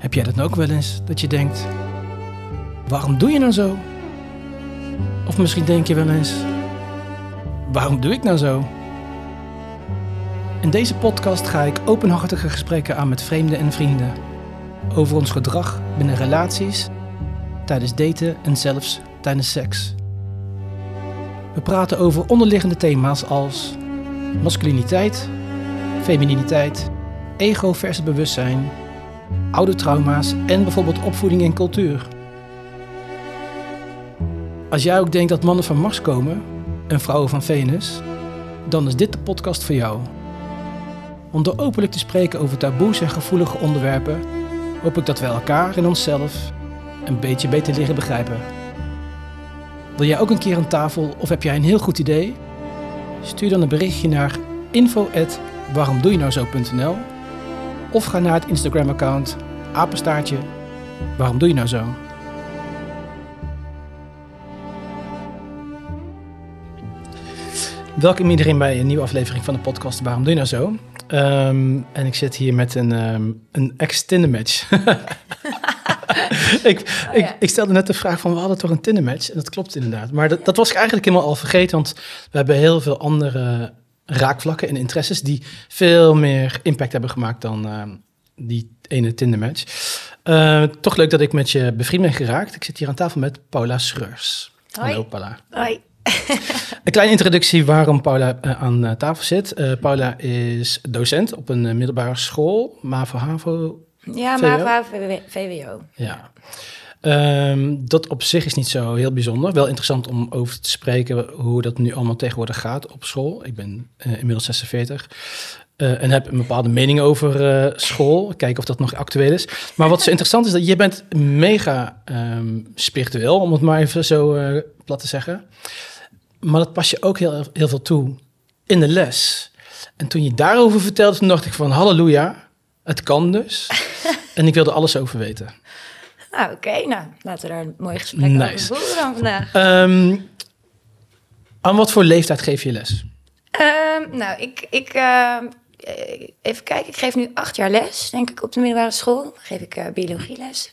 Heb jij dat ook wel eens? Dat je denkt, waarom doe je nou zo? Of misschien denk je wel eens, waarom doe ik nou zo? In deze podcast ga ik openhartige gesprekken aan met vreemden en vrienden. Over ons gedrag binnen relaties, tijdens daten en zelfs tijdens seks. We praten over onderliggende thema's als masculiniteit, femininiteit, ego versus bewustzijn, oude trauma's en bijvoorbeeld opvoeding en cultuur. Als jij ook denkt dat mannen van Mars komen en vrouwen van Venus, dan is dit de podcast voor jou. Om door openlijk te spreken over taboes en gevoelige onderwerpen, hoop ik dat we elkaar en onszelf een beetje beter leren begrijpen. Wil jij ook een keer aan tafel of heb jij een heel goed idee? Stuur dan een berichtje naar info@waaromdoejenouzo.nl of ga naar het Instagram-account apenstaartje waarom doe je nou zo? Welkom iedereen bij een nieuwe aflevering van de podcast Waarom doe je nou zo? Ehm, en ik zit hier met een, um, een ex-Tinder-match. ik, Oh, ik, ik stelde net de vraag van, we hadden toch een Tinder-match? En dat klopt inderdaad. Maar dat, dat was ik eigenlijk helemaal al vergeten, want we hebben heel veel andere raakvlakken en interesses die veel meer impact hebben gemaakt dan ehm, die ene Tinder-match. Eh, toch leuk dat ik met je bevriend ben geraakt. Ik zit hier aan tafel met Paula Schreurs. Hoi. Hallo Paula. Hoi. Een kleine introduccie waarom Paula eh, aan eh, tafel zit. Paula is docent op een middelbare school, MAVO, HAVO. Ja, maar VWO. Ja. Ehm, dat op zich is niet zo heel bijzonder. Wel interessant om over te spreken hoe dat nu allemaal tegenwoordig gaat op school. Ik ben inmiddels 46 eh, en heb een bepaalde mening over eh, school. Kijken of dat nog actueel is. Maar wat zo interessant is, dat je bent mega ehm, spiritueel, om het maar even zo eh, plat te zeggen. Maar dat pas je ook heel, heel veel toe in de les. En toen je daarover vertelde, toen dacht ik van halleluja, het kan dus. en ik wilde alles over weten. Nou, oké. Nou, laten we daar een mooi gesprek Nice. over voeren vandaag. Ehm, aan wat voor leeftijd geef je les? Ehm, nou, ik... ik even kijken. Ik geef nu acht jaar les, denk ik, op de middelbare school. Dan geef ik eh, biologieles.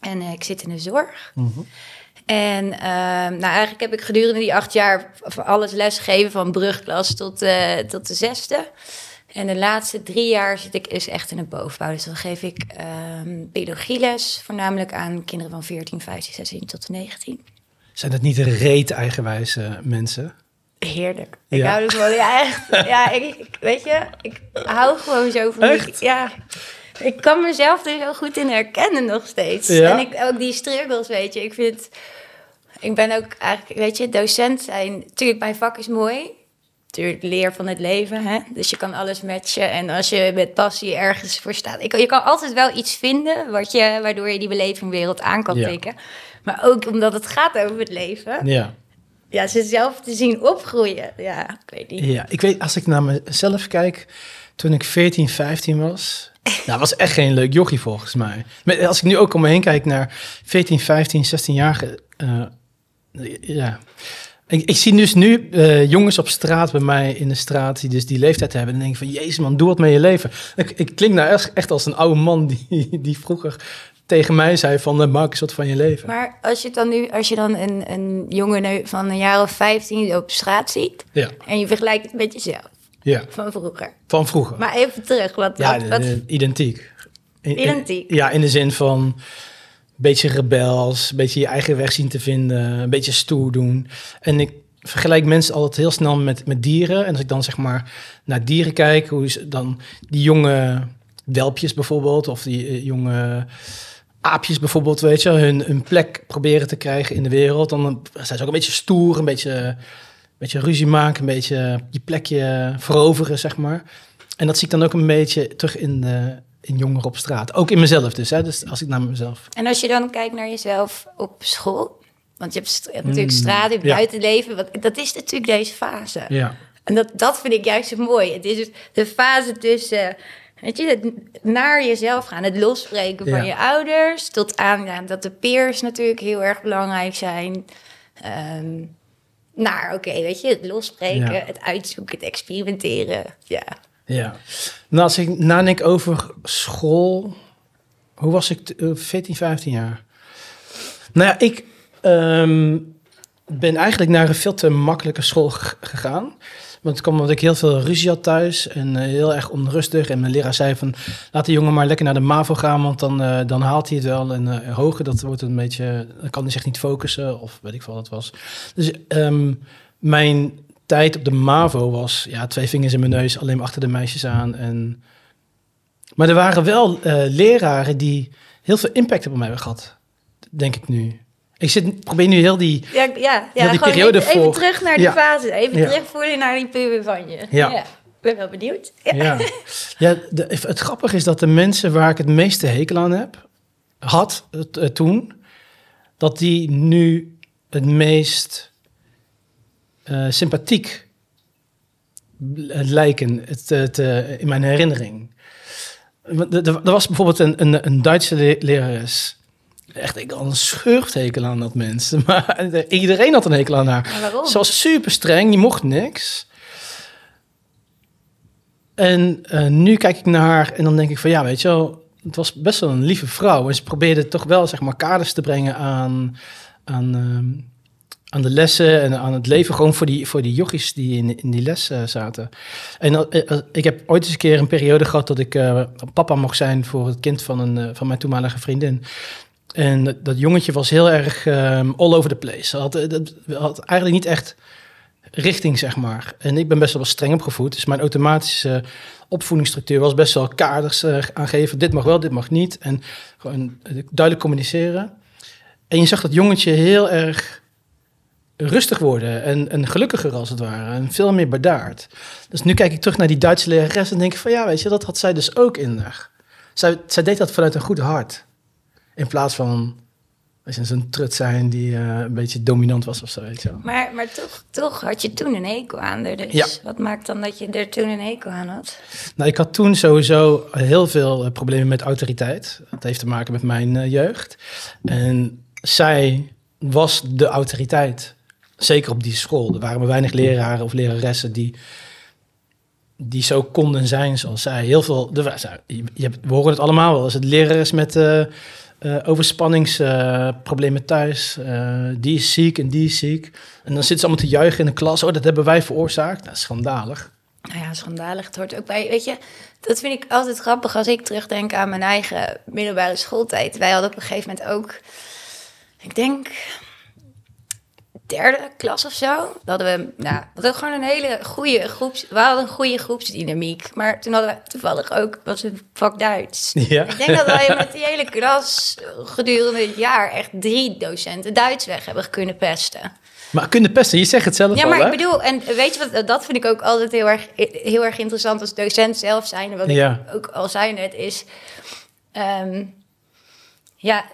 En eh, ik zit in de zorg. En ehm, nou, eigenlijk heb ik gedurende die acht jaar alles les gegeven, van brugklas tot, eh, tot de zesde. En de laatste drie jaar zit ik is echt in het bovenbouw. Dus dan geef ik ehm biologieles, voornamelijk aan kinderen van 14, 15, 16 tot 19. Zijn dat niet reet eigenwijze mensen? Heerlijk. Ik Ja. hou er gewoon, ja, echt. Ja, ik, ik- weet je, ik hou gewoon zo van... die- ja, ik kan mezelf er zo goed in herkennen nog steeds. Ja? En ik, ook die struggles, weet je. Ik vind, ik ben ook eigenlijk, weet je, docent zijn... Natuurlijk, mijn vak is mooi. Natuurlijk, leer van het leven, hè. Dus je kan alles matchen. En als je met passie ergens voor staat... Ik, je kan altijd wel iets vinden wat je, waardoor je die belevingwereld aan kan Ja. tikken. Maar ook omdat het gaat over het leven Ja. Ja, ze zelf te zien opgroeien. Ja, ik weet niet. ja. Ik weet, als ik naar mezelf kijk, toen ik 14, 15 was... Nou, was echt geen leuk jochie volgens mij. Maar als ik nu ook om me heen kijk naar 14, 15, 16-jarigen... eh, ja... Ik, ik zie dus nu eh, jongens op straat bij mij in de straat die dus die leeftijd hebben. En denk ik van, jezus man, doe wat met je leven. Ik, ik klink nou echt, echt als een oude man die, die vroeger tegen mij zei van, eh, eens wat van je leven. Maar als je dan nu, als je dan een, een jongen van een jaar of 15 op straat ziet Ja, en je vergelijkt het met jezelf ja, van vroeger. van vroeger. Maar even terug, wat, ja, wat, wat- eh, identiek. In- in- Identiek? ja, in de zin van een beetje rebels, een beetje je eigen weg zien te vinden, een beetje stoer doen. En ik vergelijk mensen altijd heel snel met, met dieren. En als ik dan zeg maar naar dieren kijk, hoe is dan die jonge welpjes bijvoorbeeld, of die eh, jonge aapjes bijvoorbeeld, weet je, hun, hun plek proberen te krijgen in de wereld. Dan zijn ze ook een beetje stoer, een beetje, een beetje ruzie maken, een beetje je plekje veroveren, zeg maar. En dat zie ik dan ook een beetje terug in, de, in jongeren op straat. Ook in mezelf dus, hè? dus als ik naar mezelf... En als je dan kijkt naar jezelf op school, want je hebt, st- je hebt natuurlijk Mm, straat, je hebt ja. buitenleven, wat, dat is natuurlijk deze fase. Ja, En dat, dat vind ik juist zo mooi. Het is dus de fase tussen, weet je, het naar jezelf gaan. Het losspreken van je ouders. Tot aan ja, dat de peers natuurlijk heel erg belangrijk zijn. Ehm, naar, oké, weet je, het losspreken, Ja. het uitzoeken, het experimenteren. Ja. ja. Nou, als ik nadenk over school... Hoe was ik? eh, 14, 15 jaar. Nou ja, ik ehm, ben eigenlijk naar een veel te makkelijke school gegaan. Want het kwam omdat ik heel veel ruzie had thuis en eh, heel erg onrustig. En mijn leraar zei van, laat de jongen maar lekker naar de MAVO gaan, want dan, eh, dan haalt hij het wel. En eh, hoger, dat wordt een beetje, dan kan hij zich niet focussen of weet ik veel wat het was. Dus ehm, mijn tijd op de MAVO was, ja, twee vingers in mijn neus, alleen achter de meisjes aan. En... Maar er waren wel leraren die heel veel impact op mij hebben gehad, denk ik nu. Ik zit, probeer nu heel die Ja, ja, ja, die periode even, even voor- terug naar die Ja. fase. Even Ja. terugvoelen naar die puber van je. Ja. Ik ben wel benieuwd. Ja. Ja, de, het grappige is dat de mensen waar ik het meeste hekel aan heb, had het, eh, toen, dat die nu het meest eh, sympathiek bl- lijken het, het, eh, in mijn herinnering. Er er was bijvoorbeeld een, een, een Duitse le- lerares. Echt, ik had een schurfthekel aan dat mens. Maar iedereen had een hekel aan haar. Maar waarom? Ze was super streng, je mocht niks. En eh, nu kijk ik naar haar en dan denk ik van ja, weet je wel, het was best wel een lieve vrouw. En ze probeerde toch wel zeg maar kaders te brengen aan, aan, ehm, aan de lessen en aan het leven. Gewoon voor die, voor die jochies die in, in die les eh, zaten. En eh, eh, ik heb ooit eens een keer een periode gehad dat ik eh, papa mocht zijn voor het kind van, een, eh, van mijn toenmalige vriendin. En dat, dat jongetje was heel erg ehm, all over the place. Had, eh, dat, had eigenlijk niet echt richting, zeg maar. En ik ben best wel streng opgevoed. Dus mijn automatische opvoedingsstructuur was best wel kaders eh, aangeven. Dit mag wel, dit mag niet. En gewoon eh, duidelijk communiceren. En je zag dat jongetje heel erg rustig worden en, en gelukkiger als het ware. En veel meer bedaard. Dus nu kijk ik terug naar die Duitse lerares en denk ik van... ja, weet je, dat had zij dus ook in. Zij, zij deed dat vanuit een goed hart. In plaats van zo'n trut zijn die eh, een beetje dominant was of zo, weet je wel. Maar, maar toch, toch had je toen een hekel aan er. Dus Ja. wat maakt dan dat je er toen een hekel aan had? Nou, ik had toen sowieso heel veel eh, problemen met autoriteit. Dat heeft te maken met mijn eh, jeugd. En zij was de autoriteit. Zeker op die school. Er waren maar weinig leraren of leraressen die, die zo konden zijn zoals zij. Heel veel, hebt, we horen het allemaal wel. Als het lerares met eh, overspanningsproblemen thuis. eh, die is ziek en die is ziek. En dan zitten ze allemaal te juichen in de klas. Oh, dat hebben wij veroorzaakt. Dat schandalig. Nou ja, schandalig. Het hoort ook bij, weet je, dat vind ik altijd grappig als ik terugdenk aan mijn eigen middelbare schooltijd. Wij hadden op een gegeven moment ook, ik denk, derde klas of zo. Hadden we, nou, we hadden gewoon een hele goede groeps, we hadden een goede groepsdynamiek. Maar toen hadden we toevallig ook, was een vak Duits. Ja. Ik denk dat wij met die hele klas gedurende het jaar echt drie docenten Duits weg hebben kunnen pesten. Maar kunnen pesten, je zegt het zelf Ja, al, maar hè? ik bedoel, en weet je wat, dat vind ik ook altijd heel erg, heel erg interessant als docent zelf zijn. Wat Ja. ik ook al zei net is, ehm, ja,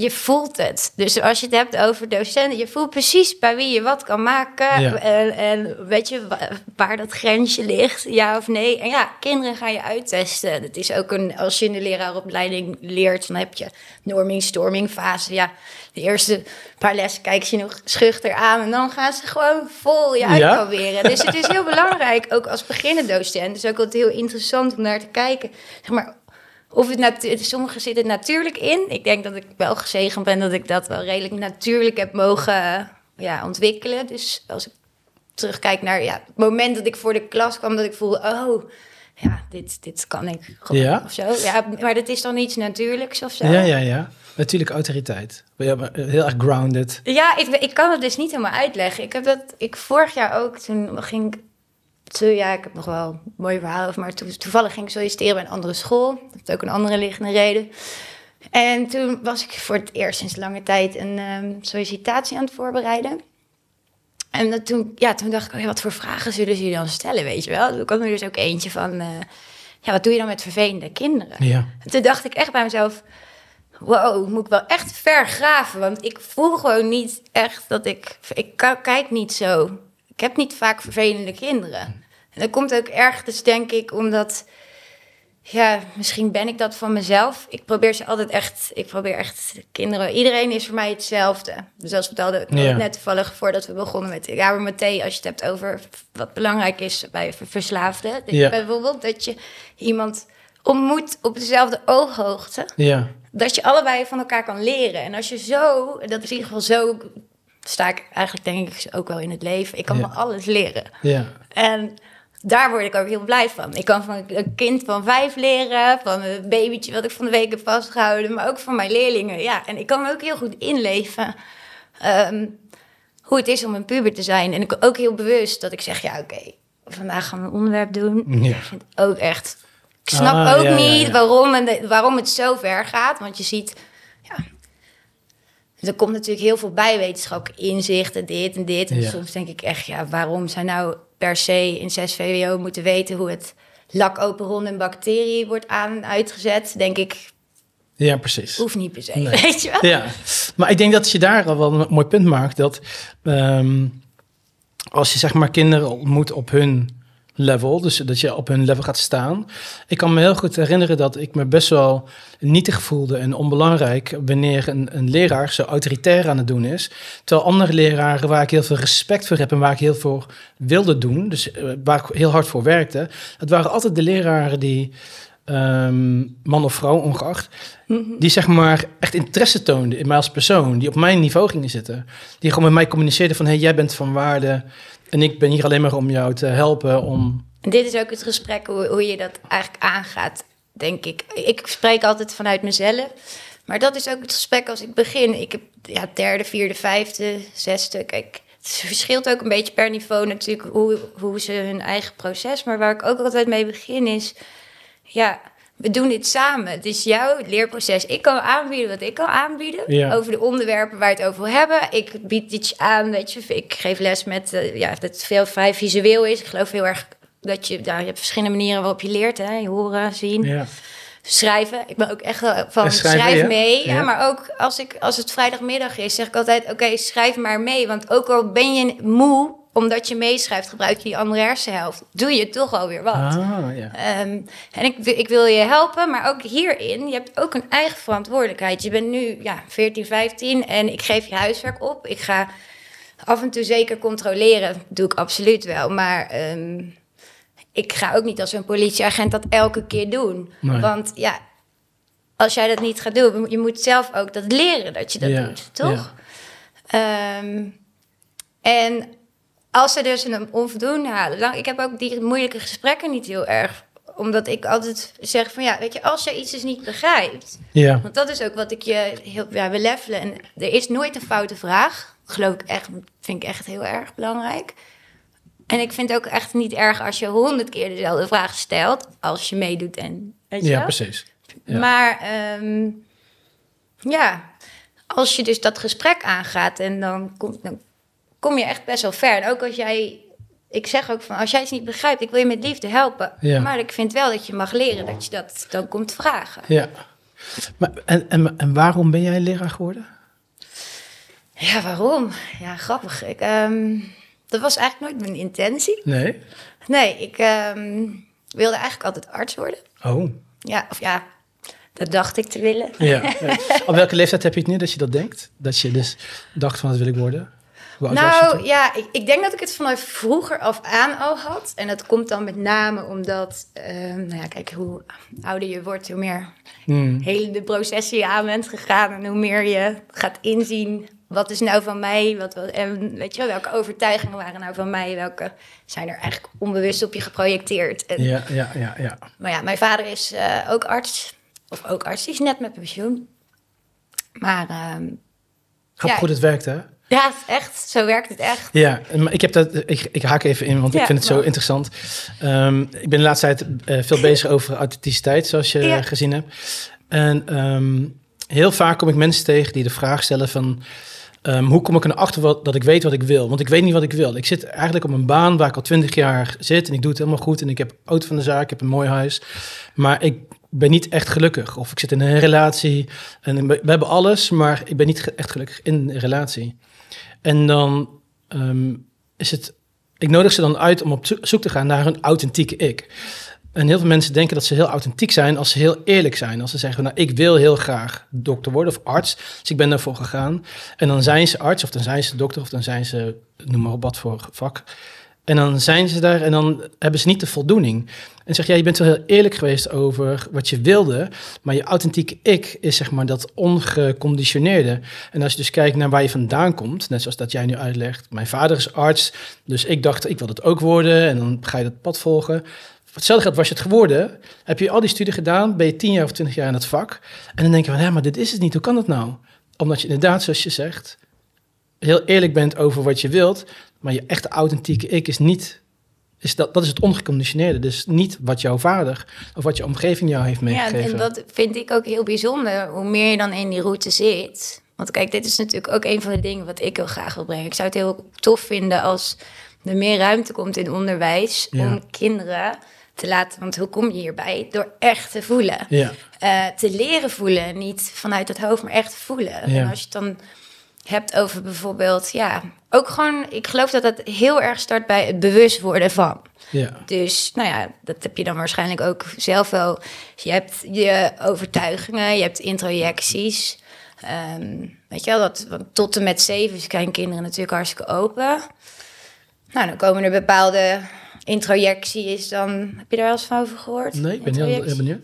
je voelt het. Dus als je het hebt over docenten, je voelt precies bij wie je wat kan maken. Ja. En, en weet je wa- waar dat grensje ligt, ja of nee. En ja, kinderen ga je uittesten. Het is ook een, als je in de leraaropleiding leert, dan heb je norming, storming fase. Ja, de eerste paar lessen kijken ze je nog schuchter aan en dan gaan ze gewoon vol je Ja? uitproberen. Dus het is heel belangrijk, ook als beginnende docent. Het is ook altijd heel interessant om naar te kijken. Zeg maar, of het sommigen zitten natuurlijk in. Ik denk dat ik wel gezegend ben dat ik dat wel redelijk natuurlijk heb mogen eh, ja, ontwikkelen. Dus als ik terugkijk naar ja, het moment dat ik voor de klas kwam, dat ik voelde, oh, ja, dit, dit kan ik gewoon Ja? of zo. Ja, maar dat is dan iets natuurlijks of zo. Ja, ja, ja. Natuurlijk autoriteit. Ja, maar heel erg grounded. Ja, ik, ik kan het dus niet helemaal uitleggen. Ik heb dat, ik vorig jaar ook, toen ging ik, toen, ja, ik heb nog wel een mooi verhaal over, maar toen, toevallig ging ik solliciteren bij een andere school. Dat heeft ook een andere liggende reden. En toen was ik voor het eerst sinds lange tijd een ehm, sollicitatie aan het voorbereiden. En dat toen, ja, toen dacht ik, oh ja, wat voor vragen zullen ze je dan stellen, weet je wel? Toen kwam er dus ook eentje van, eh, ja, wat doe je dan met vervelende kinderen? Ja. En toen dacht ik echt bij mezelf, wow, moet ik wel echt ver graven. Want ik voel gewoon niet echt dat ik... Ik kijk niet zo. Ik heb niet vaak vervelende kinderen. En dat komt ook ergens, denk ik, omdat... Ja, misschien ben ik dat van mezelf. Ik probeer ze altijd echt... Ik probeer echt kinderen... Iedereen is voor mij hetzelfde. Dus als we hadden, Ja. net toevallig voordat we begonnen met... Ja, maar Matthee, als je het hebt over wat belangrijk is bij ver- verslaafden. Ja. Bijvoorbeeld dat je iemand ontmoet op dezelfde ooghoogte. Ja. Dat je allebei van elkaar kan leren. En als je zo, dat is in ieder geval zo, sta ik eigenlijk denk ik ook wel in het leven. Ik kan Ja. van alles leren. Ja. En daar word ik ook heel blij van. Ik kan van een kind van vijf leren, van een babytje wat ik van de week heb vastgehouden, maar ook van mijn leerlingen. Ja, en ik kan me ook heel goed inleven ehm, hoe het is om een puber te zijn. En ik ook heel bewust dat ik zeg, ja oké, vandaag gaan we een onderwerp doen. Ja. Ik vind ook echt... Ik snap Ah, ook ja, niet. Waarom, waarom het zo ver gaat. Want je ziet, er komt natuurlijk heel veel bij inzicht en dit en dit. En Ja. soms denk ik echt, ja, waarom zij nou per se in 6 VWO moeten weten hoe het lakoperon en bacterie wordt aan en uitgezet? Denk ik, Ja, precies. hoeft niet per se, Nee. weet je wel? Ja, maar ik denk dat je daar al wel een mooi punt maakt. Dat ehm, als je zeg maar kinderen ontmoet op hun level, dus dat je op hun level gaat staan. Ik kan me heel goed herinneren dat ik me best wel nietig voelde en onbelangrijk wanneer een, een leraar zo autoritair aan het doen is. Terwijl andere leraren waar ik heel veel respect voor heb en waar ik heel veel wilde doen, dus eh, waar ik heel hard voor werkte, het waren altijd de leraren die, ehm, man of vrouw ongeacht, die zeg maar echt interesse toonden in mij als persoon, die op mijn niveau gingen zitten. Die gewoon met mij communiceerden van, hey, jij bent van waarde en ik ben hier alleen maar om jou te helpen om... Dit is ook het gesprek hoe, hoe je dat eigenlijk aangaat, denk ik. Ik spreek altijd vanuit mezelf. Maar dat is ook het gesprek als ik begin. Ik heb ja, derde, vierde, vijfde, zesde. Kijk, het verschilt ook een beetje per niveau natuurlijk hoe, hoe ze hun eigen proces. Maar waar ik ook altijd mee begin is... Ja, we doen dit samen. Het is jouw leerproces. Ik kan aanbieden wat ik kan aanbieden. Ja. Over de onderwerpen waar we het over wil hebben. Ik bied iets aan, weet je. Ik geef les met, eh, ja, dat het veel vrij visueel is. Ik geloof heel erg dat je, nou, je hebt verschillende manieren waarop je leert. Hè? Je horen, zien, Ja, schrijven. Ik ben ook echt van En schrijven, schrijf mee. Ja, Ja. maar ook als, ik, als het vrijdagmiddag is, zeg ik altijd... oké, schrijf maar mee. Want ook al ben je moe omdat je meeschrijft... gebruik je die andere hersenhelft. Doe je toch alweer wat. ah, ja. Ehm, en ik, ik wil je helpen, maar ook hierin, je hebt ook een eigen verantwoordelijkheid. Je bent nu ja, 14, 15 en ik geef je huiswerk op. Ik ga af en toe zeker controleren, doe ik absoluut wel. Maar ehm, ik ga ook niet als een politieagent dat elke keer doen. Nee. Want ja, als jij dat niet gaat doen, je moet zelf ook dat leren dat je dat Ja, doet, toch? Ehm, en als ze dus een onvoldoende halen, dan, ik heb ook die moeilijke gesprekken niet heel erg. Omdat ik altijd zeg van ja, weet je, als je iets dus niet begrijpt. Ja, Want dat is ook wat ik je heel, ja, wil levelen. En er is nooit een foute vraag. Geloof ik echt, vind ik echt heel erg belangrijk. En ik vind het ook echt niet erg als je honderd keer dezelfde vraag stelt. Als je meedoet en weet je ja wel? precies. Ja. Maar ehm, ja, als je dus dat gesprek aangaat en dan, komt, dan kom je echt best wel ver. En ook als jij, ik zeg ook van, als jij het niet begrijpt, ik wil je met liefde helpen. Ja. Maar ik vind wel dat je mag leren dat je dat dan komt vragen. Ja. Maar, en, en, en waarom ben jij leraar geworden? Ja, waarom? Ja, grappig. Ik, ehm, dat was eigenlijk nooit mijn intentie. Nee? Nee, ik ehm, wilde eigenlijk altijd arts worden. Oh, Ja, of ja, dat dacht ik te willen. ja. ja. Op welke leeftijd heb je het nu dat je dat denkt? Dat je dus dacht van, dat wil ik worden? Nou ja, ik, ik denk dat ik het vanaf vroeger af aan al had. En dat komt dan met name omdat, ehm, nou ja, kijk, hoe ouder je wordt, hoe meer Hmm. hele de processen je aan bent gegaan. En hoe meer je gaat inzien, wat is nou van mij? Wat, wat, en weet je wel, welke overtuigingen waren nou van mij? Welke zijn er eigenlijk onbewust op je geprojecteerd? En, Ja, ja, ja, ja. Maar ja, mijn vader is eh, ook arts. Of ook arts, die is net met pensioen. Maar Grappig Ja. hoe het werkt, hè? Ja, echt, zo werkt het echt. Ja, maar ik heb dat. Ik, ik haak even in, want ik vind het zo interessant. Ehm, ik ben de laatste tijd eh, veel bezig over authenticiteit, zoals je Ja. gezien hebt. En ehm, heel vaak kom ik mensen tegen die de vraag stellen van. ehm, hoe kom ik erachter wat, dat ik weet wat ik wil? Want ik weet niet wat ik wil. Ik zit eigenlijk op een baan waar ik al twintig jaar zit en ik doe het helemaal goed. En ik heb auto van de zaak, ik heb een mooi huis. Maar ik ben niet echt gelukkig. Of ik zit in een relatie en we hebben alles, maar ik ben niet echt gelukkig in een relatie. En dan ehm, is het. Ik nodig ze dan uit om op zo- zoek te gaan naar hun authentieke ik. En heel veel mensen denken dat ze heel authentiek zijn als ze heel eerlijk zijn. Als ze zeggen, nou, ik wil heel graag dokter worden of arts. Dus ik ben daarvoor gegaan. En dan zijn ze arts, of dan zijn ze dokter, of dan zijn ze, noem maar op wat voor vak. En dan zijn ze daar en dan hebben ze niet de voldoening. En zeg jij, je bent wel heel eerlijk geweest over wat je wilde, maar je authentieke ik is zeg maar dat ongeconditioneerde. En als je dus kijkt naar waar je vandaan komt, net zoals dat jij nu uitlegt. Mijn vader is arts, dus ik dacht, ik wil het ook worden en dan ga je dat pad volgen. Hetzelfde geldt, was je het geworden, heb je al die studie gedaan, ben je tien jaar of twintig jaar in het vak. En dan denk je van, ja, maar dit is het niet, hoe kan dat nou? Omdat je inderdaad, zoals je zegt, heel eerlijk bent over wat je wilt, maar je echte authentieke ik is niet, is dat, dat is het ongeconditioneerde. Dus niet wat jouw vader of wat je omgeving jou heeft meegegeven. Ja, en dat vind ik ook heel bijzonder, hoe meer je dan in die route zit. Want kijk, dit is natuurlijk ook een van de dingen wat ik heel graag wil brengen. Ik zou het heel tof vinden als er meer ruimte komt in onderwijs Ja. om kinderen te laten. Want hoe kom je hierbij? Door echt te voelen. Ja, Eh, te leren voelen, niet vanuit het hoofd, maar echt voelen. Ja. En als je dan hebt over bijvoorbeeld, ja, ook gewoon, ik geloof dat dat heel erg start bij het bewust worden van. ja, Dus, nou ja, dat heb je dan waarschijnlijk ook zelf wel. Je hebt je overtuigingen, je hebt introjecties. Ehm, weet je wel, dat, want tot en met zeven zijn kinderen natuurlijk hartstikke open. Nou, dan komen er bepaalde introjecties. Dan heb je daar wel eens van over gehoord? nee, ik ben heel, heel benieuwd.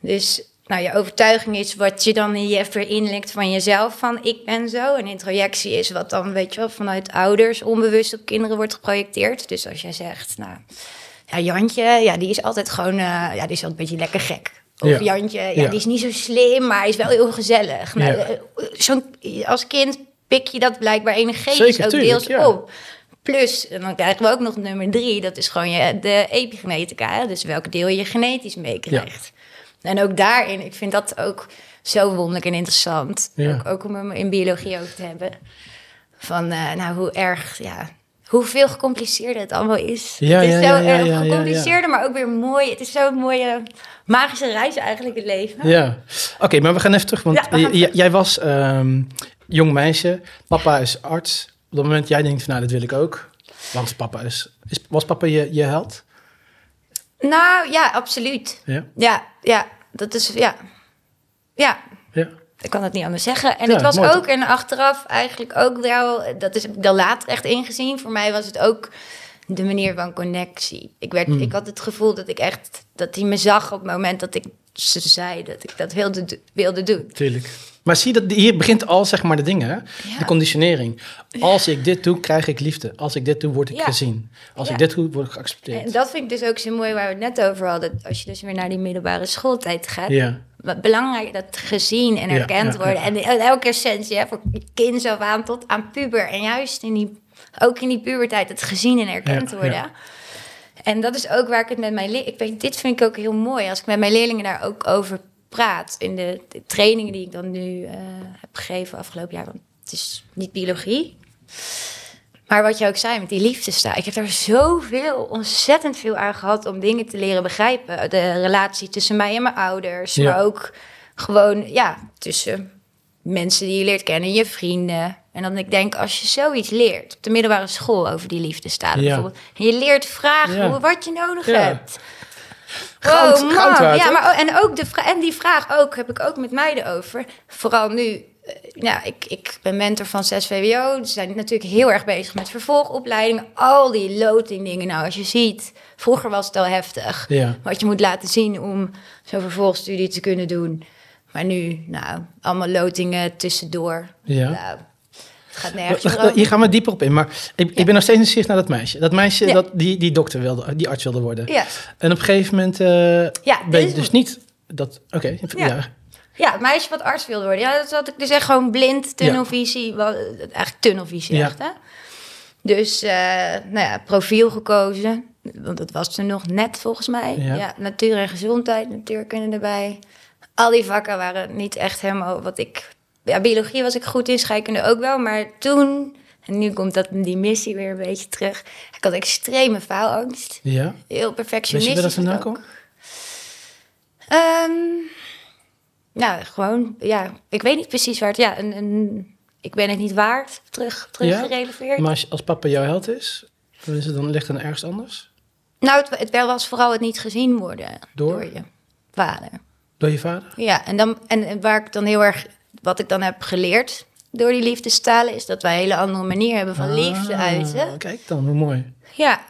Dus nou, je overtuiging is wat je dan in je inlegt van jezelf, van ik ben zo. En introjectie is wat dan, weet je wel, vanuit ouders onbewust op kinderen wordt geprojecteerd. Dus als jij zegt, nou, ja, Jantje, ja, die is altijd gewoon, eh, ja, die is altijd een beetje lekker gek. Of Ja. Jantje, ja, Ja. die is niet zo slim, maar hij is wel heel gezellig. Nou, Ja. eh, zo'n, als kind pik je dat blijkbaar energetisch ook deels op. Plus, en dan krijgen we ook nog nummer drie, dat is gewoon je, de epigenetica. Dus welk deel je genetisch meekrijgt. En ook daarin, ik vind dat ook zo wonderlijk en interessant. Ja. Ook, ook om hem in biologie over te hebben. Van, eh, nou, hoe erg, ja, hoeveel gecompliceerder het allemaal is. Ja, het is ja, zo ja, erg ja, ja, gecompliceerder, maar ook weer mooi. Het is zo'n mooie magische reis eigenlijk, het leven. Ja, oké, maar we gaan even terug, want jij was ehm, jong meisje, papa is arts. Op dat moment jij denkt van, nou, dat wil ik ook. Want papa is, is was papa je, je held? Nou, ja, absoluut. Ja, Ja, ja, dat is, ja. Ja, ja, Ik kan het niet anders zeggen. En Ja, het was mooi ook, en achteraf eigenlijk ook wel, dat is, heb ik dan later echt ingezien. Voor mij was het ook de manier van connectie. Ik, werd, Hmm. ik had het gevoel dat ik echt, dat hij me zag op het moment dat ik ze zei dat ik dat wilde, wilde doen. tuurlijk. Maar zie dat hier begint al, zeg maar, de dingen, hè? Ja. De conditionering. Als ik dit doe, krijg ik liefde. Als ik dit doe, word ik Ja. gezien. Als ik dit doe, word ik geaccepteerd. En dat vind ik dus ook zo mooi waar we het net over hadden. Als je dus weer naar die middelbare schooltijd gaat. Ja, Wat belangrijk dat gezien en erkend worden. En elke essentie, hè, voor kind zo aan tot aan puber. En juist in die, ook in die pubertijd, het gezien en erkend worden. En dat is ook waar ik het met mijn leerlingen... Ik weet, dit vind ik ook heel mooi, als ik met mijn leerlingen daar ook over praat. In de, de trainingen die ik dan nu eh, heb gegeven afgelopen jaar. Want het is niet biologie. Maar wat je ook zei met die liefdestaal. Ik heb daar zoveel, ontzettend veel aan gehad om dingen te leren begrijpen. De relatie tussen mij en mijn ouders. Ja. Maar ook gewoon, ja, tussen mensen die je leert kennen, je vrienden. En dan ik denk, als je zoiets leert op de middelbare school over die liefdestalen Ja. bijvoorbeeld. En je leert vragen Ja. hoe, wat je nodig Ja. hebt. Goud- waard, ja, maar, oh, en, ook de en die vraag ook, heb ik ook met meiden over. Vooral nu, eh, nou, ik, ik ben mentor van 6 VWO. Ze zijn natuurlijk heel erg bezig met vervolgopleidingen. Al die loting dingen. Nou, als je ziet, vroeger was het al heftig. ja. Wat je moet laten zien om zo'n vervolgstudie te kunnen doen. Maar nu, nou, allemaal lotingen tussendoor. Ja. Nou, gaat nergens Hier gaan we dieper op in. Maar ik, ik ben nog steeds nieuwsgierig naar dat meisje. Dat meisje Ja. dat die, die dokter wilde, die arts wilde worden. Ja, En op een gegeven moment eh Ja, ben je dus niet dat. Oké, ja. Ja. ja, het meisje wat arts wilde worden. Ja, dat had ik dus echt gewoon blind, tunnelvisie. Wel, eigenlijk tunnelvisie Ja. echt, hè? Dus, eh, nou ja, profiel gekozen. Want dat was er nog net, volgens mij. Ja. Ja, natuur en gezondheid, natuurkunde erbij. Al die vakken waren niet echt helemaal wat ik... Ja, biologie was ik goed in, scheikunde ook wel. Maar toen, en nu komt dat, die missie weer een beetje terug. Ik had extreme faalangst. ja. Heel je perfectionistisch. waar dat vandaan komt? Ehm, nou, gewoon, ja, ik weet niet precies waar het, ja, een, een, ik ben het niet waard, terug, teruggereleveerd. Maar als, je- als papa jouw held is, dan, is het, dan ligt het dan ergens anders? Nou, het, het wel was vooral het niet gezien worden Door? je vader. Door je vader? Ja, en, dan, en waar ik dan heel erg, wat ik dan heb geleerd door die liefdestalen, is dat wij een hele andere manier hebben van liefde Ah, uiten. Kijk dan, hoe mooi. Ja,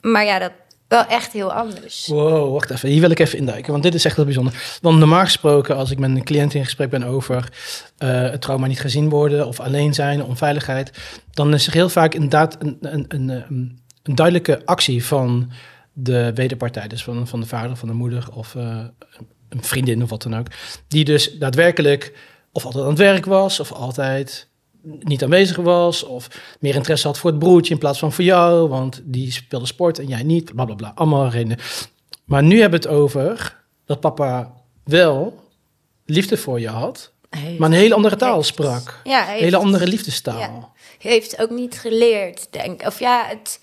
Maar ja, dat wel echt heel anders. Wow, wacht even. Hier wil ik even induiken, want dit is echt heel bijzonder. Want normaal gesproken, als ik met een cliënt in gesprek ben over uh, het trauma niet gezien worden of alleen zijn, onveiligheid, dan is er heel vaak inderdaad een, een, een, een, een duidelijke actie van de wederpartij, dus van, van de vader, van de moeder of uh, een vriendin of wat dan ook, die dus daadwerkelijk of altijd aan het werk was of altijd niet aanwezig was of meer interesse had voor het broertje in plaats van voor jou, want die speelde sport en jij niet, bla bla bla, allemaal redenen. Maar nu hebben we het over dat papa wel liefde voor je had, maar een hele andere taal sprak. Ja, een hele andere liefdestaal. Ja. Heeft ook niet geleerd, denk Of ja, het,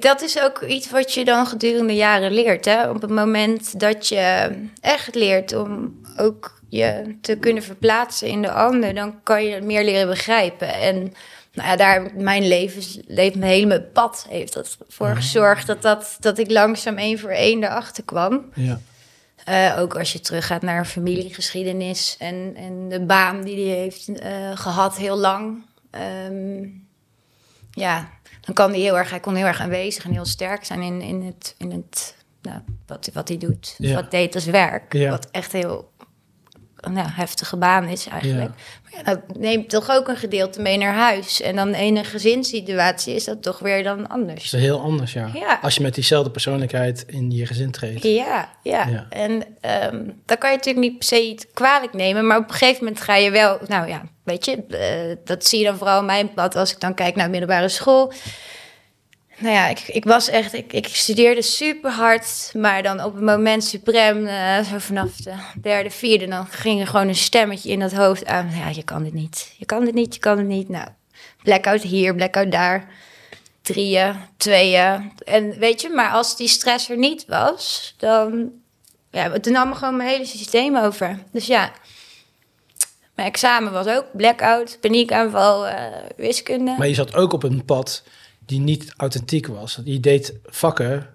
dat is ook iets wat je dan gedurende jaren leert. Hè? Op het moment dat je echt leert om ook je te kunnen verplaatsen in de ander, dan kan je het meer leren begrijpen. En nou ja, daar mijn leven, leven mijn hele pad heeft dat voor mhm. gezorgd dat, dat, dat ik langzaam één voor één erachter kwam. Ja. Uh, ook als je teruggaat naar familiegeschiedenis en, en de baan die hij heeft uh, gehad heel lang. Um, ja, dan kan hij heel erg, hij kon heel erg aanwezig en heel sterk zijn in, in het, in het nou, wat, wat hij doet. Ja. Wat deed als werk. Ja. Wat echt heel nou, heftige baan is eigenlijk. Maar ja, dat neemt toch ook een gedeelte mee naar huis. En dan een gezinssituatie is dat toch weer dan anders. Dat is heel anders, ja. ja. Als je met diezelfde persoonlijkheid in je gezin treedt. Ja, ja. En um, dan kan je natuurlijk niet per se kwalijk nemen. Maar op een gegeven moment ga je wel... Nou ja, weet je, uh, dat zie je dan vooral in mijn pad... als ik dan kijk naar middelbare school nou ja, ik, ik was echt, ik, ik studeerde super hard, maar dan op het moment suprem, uh, zo vanaf de derde, vierde, dan ging er gewoon een stemmetje in dat hoofd aan. Ja, je kan dit niet, je kan dit niet, je kan het niet. Nou, blackout hier, blackout daar, drieën, tweeën. En weet je, maar als die stress er niet was, dan, ja, het nam gewoon mijn hele systeem over. Dus ja, mijn examen was ook blackout, paniekaanval, uh, wiskunde. Maar je zat ook op een pad die niet authentiek was. Je deed vakken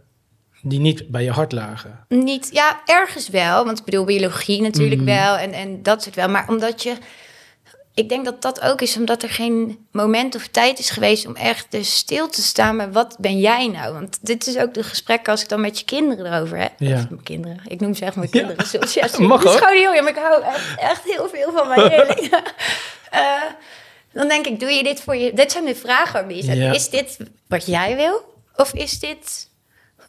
die niet bij je hart lagen. Niet, ja, ergens wel. Want ik bedoel, biologie natuurlijk mhm. wel en, en dat soort wel. Maar omdat je... Ik denk dat dat ook is omdat er geen moment of tijd is geweest om echt dus stil te staan met wat ben jij nou? Want dit is ook de gesprek als ik dan met je kinderen erover heb. Ja. Of mijn kinderen. Ik noem ze echt mijn kinderen. Ja. Zoals, ja, Mag ja, maar ik hou echt, echt heel veel van mijn leerlingen. uh, dan denk ik, doe je dit voor je... Dit zijn de vragen, Ja. Is dit wat jij wil? Of is dit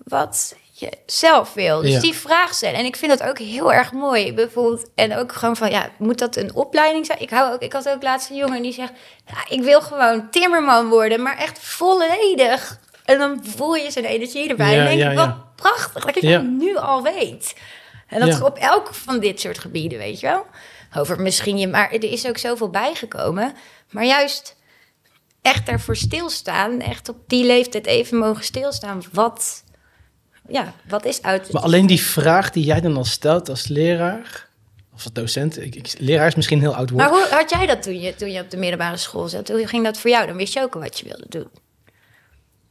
wat je zelf wil? Dus die vraag stellen. En ik vind dat ook heel erg mooi. Bijvoorbeeld, en ook gewoon van, ja, moet dat een opleiding zijn? Ik, hou ook, ik had ook laatst een jongen die zegt, ja, ik wil gewoon timmerman worden, maar echt volledig. En dan voel je zijn energie erbij. Ja, en denk ik, wat prachtig, dat ik het nu al weet. En dat op elk van dit soort gebieden, weet je wel. Over misschien je, maar er is ook zoveel bijgekomen. Maar juist echt ervoor stilstaan, echt op die leeftijd even mogen stilstaan. Wat, ja, wat is uit. Maar alleen die vraag die jij dan al stelt als leraar, of als docent, ik, ik, leraar is misschien heel oud woord. Maar hoe had jij dat toen je, toen je op de middelbare school zat? Hoe ging dat voor jou? Dan wist je ook al wat je wilde doen.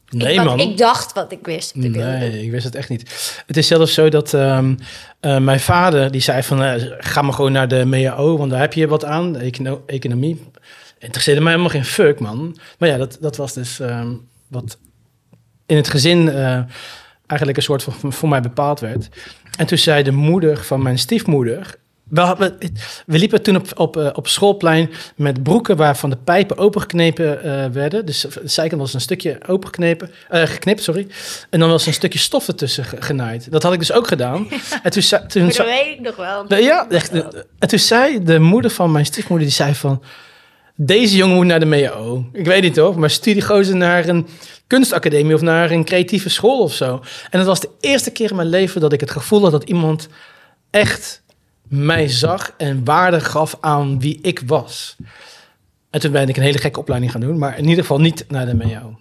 Nee, ik, man. Ik dacht wat ik wist. Ik nee, ik wist het echt niet. Het is zelfs zo dat um, uh, mijn vader, die zei van, uh, ga maar gewoon naar de MEAO, want daar heb je wat aan, econo economie interesseerde mij helemaal geen fuck, man. Maar ja, dat, dat was dus ehm, wat in het gezin uh, eigenlijk een soort van voor mij bepaald werd. En toen zei de moeder van mijn stiefmoeder... We, we, we liepen toen op, op, uh, op schoolplein met broeken waarvan de pijpen opengeknepen uh, werden. Dus de zijkant was een stukje opengeknepen, geknipt, sorry. En dan was een stukje stof ertussen genaaid. Dat had ik dus ook gedaan. En toen, toen, dat weet ik nog wel. ja, echt, en toen zei de moeder van mijn stiefmoeder, die zei van deze jongen moet naar de MEO. Ik weet niet toch, maar studiegozen naar een kunstacademie of naar een creatieve school of zo. En het was de eerste keer in mijn leven dat ik het gevoel had dat iemand echt mij zag en waarde gaf aan wie ik was. En toen ben ik een hele gekke opleiding gaan doen, maar in ieder geval niet naar de MEO.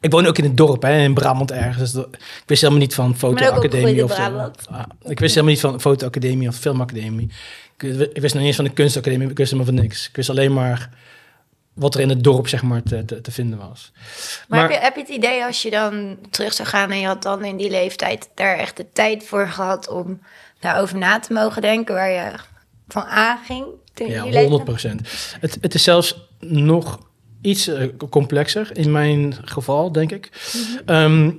Ik woon ook in het dorp, hè, in Brabant ergens. Dus ik wist helemaal niet van fotoacademie of. Ah, ik wist helemaal niet van fotoacademie of filmacademie. Ik, wist nog niet eens van de kunstacademie, ik wist helemaal van niks. Ik wist alleen maar wat er in het dorp zeg maar te, te, te vinden was. Maar, heb, je, heb je het idee als je dan terug zou gaan en je had dan in die leeftijd daar echt de tijd voor gehad om daarover na te mogen denken waar je van aanging? Ja, 100 procent. Het, het is zelfs nog iets eh, complexer in mijn geval, denk ik. Ehm,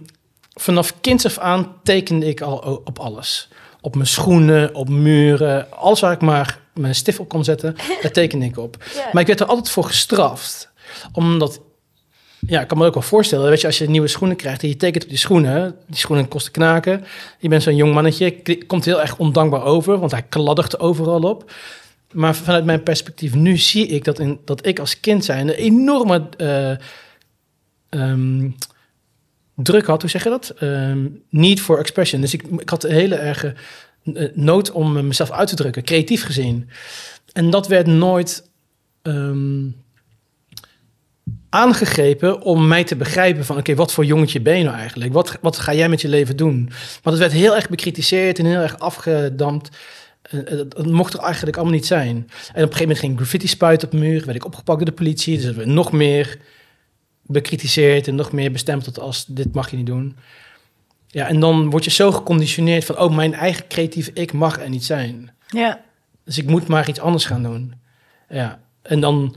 vanaf kinds af aan tekende ik al op alles. Op mijn schoenen, op muren, alles waar ik maar mijn stift op kon zetten, daar tekende ik op. Ja. Maar ik werd er altijd voor gestraft. Omdat, ja, ik kan me ook wel voorstellen, weet je, als je nieuwe schoenen krijgt en je tekent op die schoenen, die schoenen kosten knaken. Je bent zo'n jong mannetje, komt heel erg ondankbaar over, want hij kladdert overal op. Maar vanuit mijn perspectief nu zie ik dat, in, dat ik als kind zijn een enorme eh, ehm, druk had, hoe zeg je dat? Ehm, need for expression. Dus ik, ik had een hele erge eh, nood om eh, mezelf uit te drukken, creatief gezien. En dat werd nooit ehm, aangegrepen om mij te begrijpen van... oké, wat voor jongetje ben je nou eigenlijk? Wat, wat ga jij met je leven doen? Want het werd heel erg bekritiseerd en heel erg afgedampt. Eh, Dat, mocht er eigenlijk allemaal niet zijn. En op een gegeven moment ging graffiti spuiten op de muur. Werd ik opgepakt door de politie. Dus dat werd nog meer bekritiseerd en nog meer bestempeld als dit mag je niet doen. Ja, en dan word je zo geconditioneerd van... oh, mijn eigen creatieve ik mag er niet zijn. Ja. Dus ik moet maar iets anders gaan doen. Ja, en dan...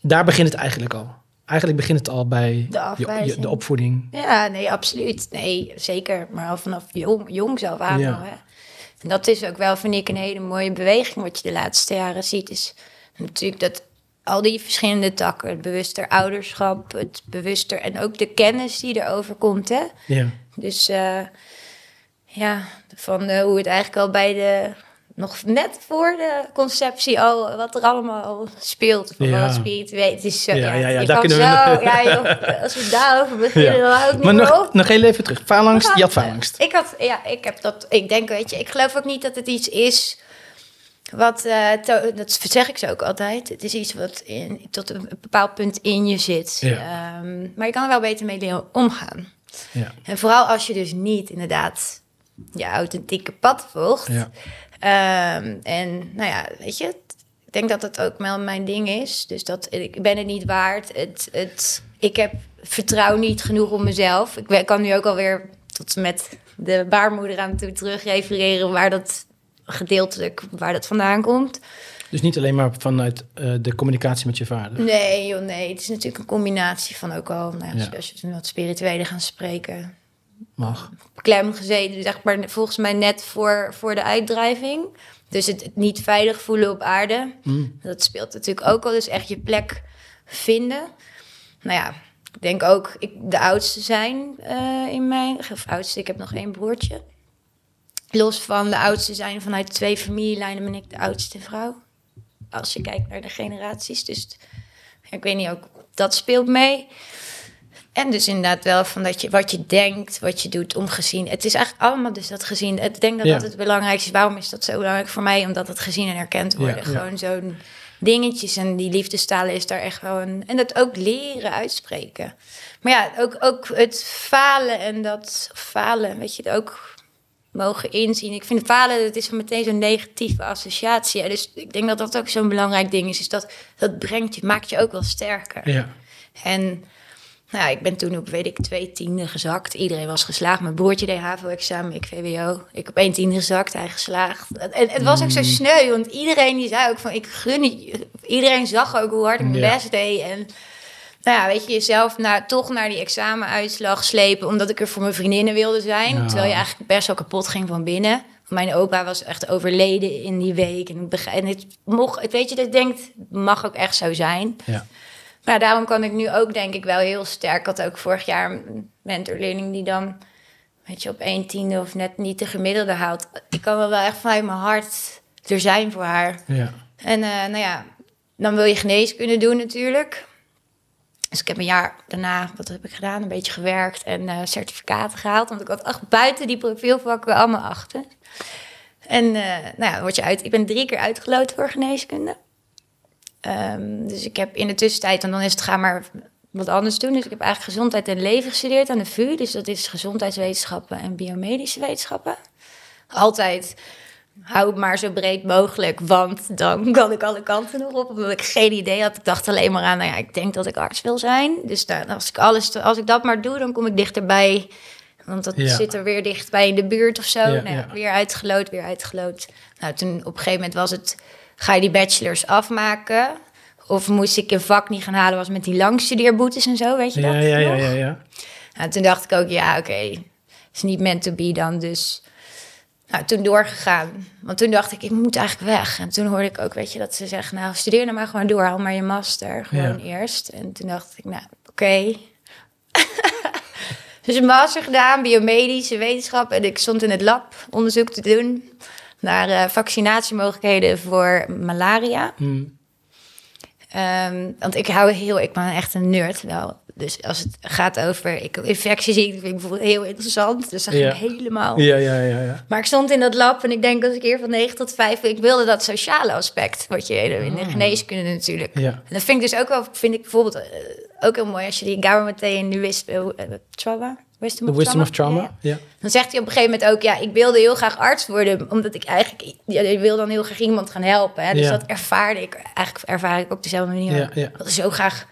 Daar begint het eigenlijk al. Eigenlijk begint het al bij De je- je, afwijzing. de opvoeding. Ja, nee, absoluut. Nee, zeker. Maar al vanaf jong, jong zelf aan. Ja. Hè? En dat is ook wel, vind ik, een hele mooie beweging wat je de laatste jaren ziet. Is natuurlijk dat al die verschillende takken, het bewuster ouderschap, het bewuster en ook de kennis die erover komt. Hè? Ja, Dus eh, ja, van eh, hoe het eigenlijk al bij de, nog net voor de conceptie al, wat er allemaal al speelt. Van Ja. wat spiritueel, is zo, Ja, ja, ja, ja, je daar we- zo, ja joh, als we daarover beginnen, dan hou ik niet Maar meer nog, op. nog heel even terug. Faalangst, je had faalangst. Ik had, ja, ik heb dat, ik denk, weet je, ik geloof ook niet dat het iets is wat, eh, to- dat zeg ik zo ook altijd. Het is iets wat in, tot een bepaald punt in je zit. Ja. Ehm, maar je kan er wel beter mee leren omgaan. Ja, En vooral als je dus niet inderdaad je authentieke pad volgt. ja, Ehm, en nou ja, weet je, ik denk dat dat ook wel mijn ding is. Dus dat ik ben het niet waard. Het, het, ik heb vertrouw niet genoeg op mezelf. Ik kan nu ook alweer tot met de baarmoeder aan toe terug refereren waar dat gedeeltelijk waar dat vandaan komt. Dus niet alleen maar vanuit eh, de communicatie met je vader. Nee, joh, nee. Het is natuurlijk een combinatie van ook al, nou, ja, als je wat spirituele gaan spreken. Mag. klem gezeten, zeg maar, volgens mij net voor, voor de uitdrijving. Dus het, het niet veilig voelen op aarde. Mm. Dat speelt natuurlijk ook al. Dus echt je plek vinden. Nou ja, ik denk ook ik, de oudste zijn eh, in mijn... Of oudste, ik heb nog één broertje. Los van de oudste zijn vanuit twee familielijnen ben ik de oudste vrouw. Als je kijkt naar de generaties. Dus ik weet niet, ook dat speelt mee. En dus inderdaad wel van dat je wat je denkt, wat je doet om gezien. Het is eigenlijk allemaal dus dat gezien. Ik denk dat Ja. dat het belangrijkste is. Waarom is dat zo belangrijk voor mij? Omdat het gezien en erkend worden. Ja, ja. Gewoon zo'n dingetjes en die liefdestalen is daar echt wel een... En dat ook leren uitspreken. Maar ja, ook, ook het falen en dat falen, weet je, het ook mogen inzien. Ik vind falen, dat is meteen zo'n negatieve associatie. Dus ik denk dat dat ook zo'n belangrijk ding is. Is dat, dat brengt je, maakt je ook wel sterker. Ja, En nou ja, ik ben toen op, weet ik, twee tienden gezakt. Iedereen was geslaagd. Mijn broertje deed HAVO-examen, ik VWO. Ik op één tiende gezakt, hij geslaagd. En het was ook zo sneu, want iedereen die zei ook van... ik gun. Iedereen zag ook hoe hard ik mijn Ja. best deed. En nou ja, weet je, jezelf naar, toch naar die examenuitslag slepen... omdat ik er voor mijn vriendinnen wilde zijn. Ja. Terwijl je eigenlijk best wel kapot ging van binnen. Mijn opa was echt overleden in die week. En, en het mocht, het weet je, dat denkt, mag ook echt zo zijn. ja. Maar daarom kan ik nu ook denk ik wel heel sterk. Ik had ook vorig jaar een mentorleerling die dan, weet je, op 1 tiende of net niet de gemiddelde haalt. Ik kan wel wel echt vanuit mijn hart er zijn voor haar. ja. En eh, nou ja, dan wil je geneeskunde doen natuurlijk. Dus ik heb een jaar daarna, wat heb ik gedaan? Een beetje gewerkt en eh, certificaten gehaald. Want ik had echt buiten die profielvakken allemaal achter. En eh, nou ja, word je uit. Ik ben drie keer uitgeloot voor geneeskunde. Ehm, dus ik heb in de tussentijd, en dan is het ga maar wat anders doen. Dus ik heb eigenlijk gezondheid en leven gestudeerd aan de VU. Dus dat is gezondheidswetenschappen en biomedische wetenschappen. Altijd hou het maar zo breed mogelijk, want dan kan ik alle kanten nog op. Omdat ik geen idee had. Ik dacht alleen maar aan, nou ja, ik denk dat ik arts wil zijn. Dus daar, als, ik alles, als ik dat maar doe, dan kom ik dichterbij. Want dat Ja. zit er weer dichtbij in de buurt of zo. Ja, nou, ja. Weer uitgeloot, weer uitgeloot. Nou, toen op een gegeven moment was het, ga je die bachelors afmaken? Of moest ik een vak niet gaan halen, was met die langstudeerboetes en zo, weet je Ja, dat ja, ja, ja, ja. Nou, toen dacht ik ook, ja, oké, is niet meant to be dan. Dus nou, toen doorgegaan. Want toen dacht ik, ik moet eigenlijk weg. En toen hoorde ik ook, weet je, dat ze zeggen, nou, studeer nou maar gewoon door. Haal maar je master gewoon Ja. eerst. En toen dacht ik, nou, oké. dus een master gedaan, biomedische wetenschap. En ik stond in het lab onderzoek te doen naar eh, vaccinatiemogelijkheden voor malaria. Hm. Ehm, want ik hou heel, ik ben echt een nerd wel. Dus als het gaat over ik, infectieziekten, vind ik bijvoorbeeld heel interessant. Dus dan ging Ja. ik helemaal. Ja, ja, ja, ja. Maar ik stond in dat lab en ik denk dat ik hier van 9 tot 5, ik wilde dat sociale aspect, wat je in de geneeskunde natuurlijk. Ah. Ja. En dat vind ik dus ook wel, vind ik bijvoorbeeld eh, ook heel mooi als je die Gabor meteen nu wist, uh, trauma, wisdom, of wisdom trauma. of Ja, ja. trauma. Ja. Dan zegt hij op een gegeven moment ook, ja, ik wilde heel graag arts worden, omdat ik eigenlijk, ja, ik wil dan heel graag iemand gaan helpen. Hè? Dus dat ervaarde ik, eigenlijk ervaar ik op dezelfde manier. Ja, ja. Dat is zo graag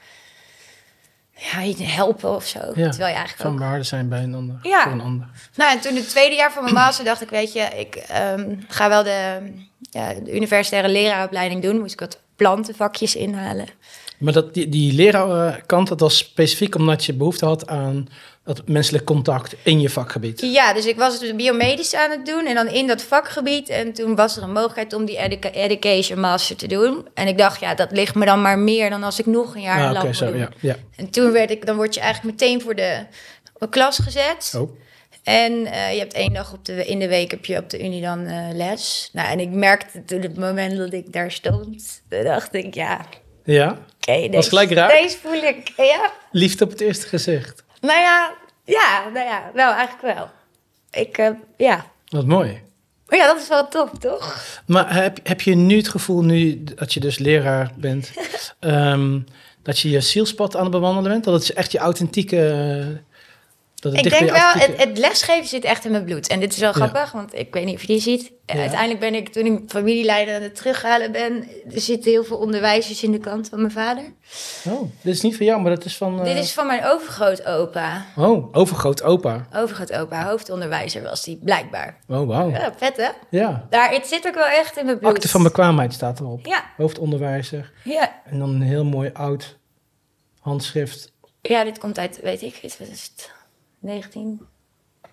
ja, helpen of zo. Ja. Terwijl je eigenlijk Van ook... waarde zijn bij een ander. Ja. Voor een ander. Nou, en toen het tweede jaar van mijn master dacht ik, weet je, ik ehm, ga wel de, ja, de universitaire leraaropleiding doen. Moest ik wat plantenvakjes inhalen. Maar dat, die, die leraarkant, dat was specifiek omdat je behoefte had aan dat menselijk contact in je vakgebied. Ja, dus ik was dus biomedisch aan het doen en dan in dat vakgebied. En toen was er een mogelijkheid om die educa- education master te doen. En ik dacht, ja, dat ligt me dan maar meer dan als ik nog een jaar Ah, zo, moet doen. ja. ja. En toen werd ik, dan word je eigenlijk meteen voor de klas gezet. Oh. En eh, je hebt één dag op de, in de week heb je op de Unie dan eh, les. Nou, en ik merkte toen het moment dat ik daar stond, dacht ik, ja, Ja? oké, Was deze, gelijk raar? deze voel ik, ja. Liefde op het eerste gezicht. Nou ja, ja, nou ja, wel eigenlijk wel. Ik, eh, ja. Wat mooi. Maar ja, dat is wel top, toch? Maar heb, heb je nu het gevoel, nu dat je dus leraar bent, ehm, dat je je zielspad aan het bewandelen bent? Dat het echt je authentieke... Dat het Ik denk wel, het, lesgeven zit echt in mijn bloed. En dit is wel Ja. grappig, want ik weet niet of je die ziet. Ja. Uiteindelijk ben ik, toen ik familieleider aan het terughalen ben... er zitten heel veel onderwijzers in de kant van mijn vader. Oh, dit is niet van jou, maar dat is van... eh, Dit is van mijn overgrootopa. Oh, overgroot opa. Overgrootopa, hoofdonderwijzer was die, blijkbaar. Oh, wauw. Ja, vet hè? Ja. Daar, het zit ook wel echt in mijn bloed. Akte van bekwaamheid staat erop. Ja, Hoofdonderwijzer. ja. En dan een heel mooi oud handschrift. ja, dit komt uit, weet ik, wat is het? 19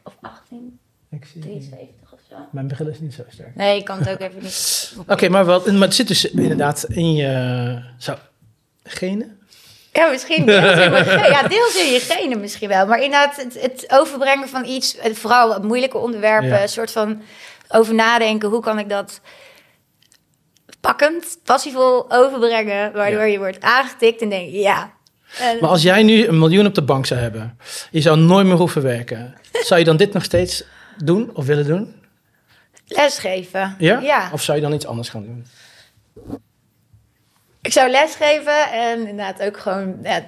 of 18, Ik zie 73 of zo. Mijn bril is niet zo sterk. Nee, ik kan het ook even niet. Oké, maar, wel, maar het zit dus inderdaad in je... Zo, genen? Ja, misschien deels in, mijn ja, deels in je genen misschien wel. Maar inderdaad, het, het overbrengen van iets, vooral moeilijke onderwerpen, Ja. een soort van over nadenken. Hoe kan ik dat pakkend, passievol overbrengen, waardoor Ja. je wordt aangetikt en denk ja. En- Maar als jij nu een miljoen op de bank zou hebben, je zou nooit meer hoeven werken, zou je dan dit nog steeds doen of willen doen? lesgeven. Ja? ja. Of zou je dan iets anders gaan doen? Ik zou lesgeven en inderdaad ook gewoon ja,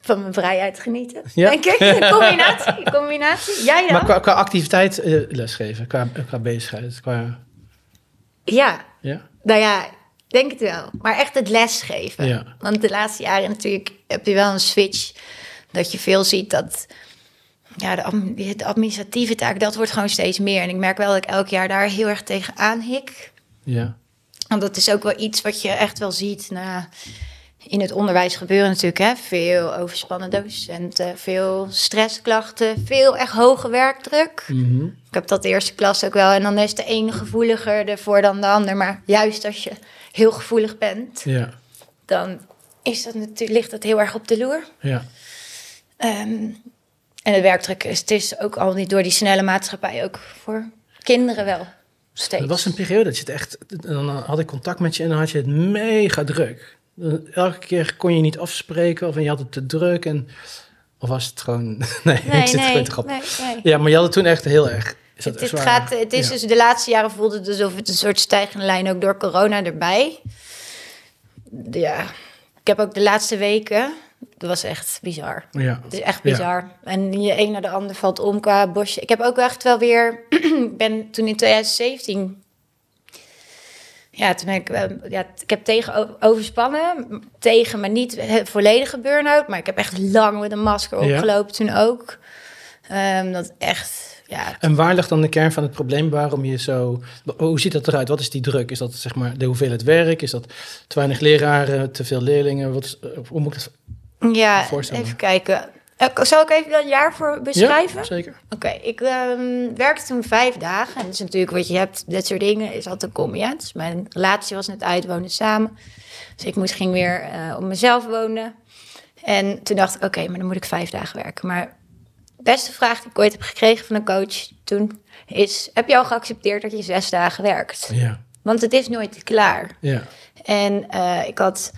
van mijn vrijheid genieten. Ja. Denk ik. Een combinatie. een combinatie. Jij dan? Maar qua, qua activiteit eh, lesgeven, qua, qua bezigheid, qua... Ja. Ja? Nou ja, denk het wel. Maar echt het lesgeven. Ja. Want de laatste jaren natuurlijk heb je wel een switch. Dat je veel ziet dat ja, de, adm- de administratieve taak, dat wordt gewoon steeds meer. En ik merk wel dat ik elk jaar daar heel erg tegen hik. Ja. Want dat is ook wel iets wat je echt wel ziet na, in het onderwijs gebeuren natuurlijk. Hè? Veel overspannen docenten, veel stressklachten, veel echt hoge werkdruk. Mhm. Ik heb dat de eerste klas ook wel. En dan is de ene gevoeliger ervoor dan de ander. Maar juist als je heel gevoelig bent, Ja. dan is dat natuurlijk, ligt dat heel erg op de loer. Ja. Ehm, en de werkdruk is, het is ook al niet door die snelle maatschappij, ook voor kinderen wel steeds. Er was een periode dat je het echt... Dan had ik contact met je en dan had je het mega druk. Elke keer kon je niet afspreken of je had het te druk en... Of was het gewoon... Nee, ik zit gewoon te grappen. nee, nee. Ja, maar je had het toen echt heel erg... Is dat Het, het gaat, het is Ja. dus de laatste jaren voelde het alsof het een soort stijgende lijn ook door corona erbij. Ja, ik heb ook de laatste weken, dat was echt bizar. Ja. Het is echt Ja. bizar. En je een naar de ander valt om qua bosje. Ik heb ook echt wel weer, ik ben toen in 2017 ja, toen ben ik, eh, ja, ik heb tegen overspannen, tegen, maar niet volledige burn-out. Maar ik heb echt lang met een masker Ja. opgelopen toen ook. Ehm, dat echt, ja, En waar ligt dan de kern van het probleem? Waarom je zo... Hoe ziet dat eruit? Wat is die druk? Is dat zeg maar de hoeveelheid werk? Is dat te weinig leraren, te veel leerlingen? Wat is, hoe moet ik het... ja voorstellen. even kijken. Eh, Zal ik even dat jaar voor beschrijven? Ja, zeker. Oké, ik ehm, werkte toen vijf dagen. En dat is natuurlijk wat je hebt, dat soort dingen, is altijd kom je. Dus mijn relatie was net uit, we woonden samen. Dus ik moest, ging weer eh, op mezelf wonen. En toen dacht ik, oké, maar dan moet ik vijf dagen werken. Maar de beste vraag die ik ooit heb gekregen van een coach toen is... heb je al geaccepteerd dat je zes dagen werkt? Ja, Want het is nooit klaar. ja. En eh, ik had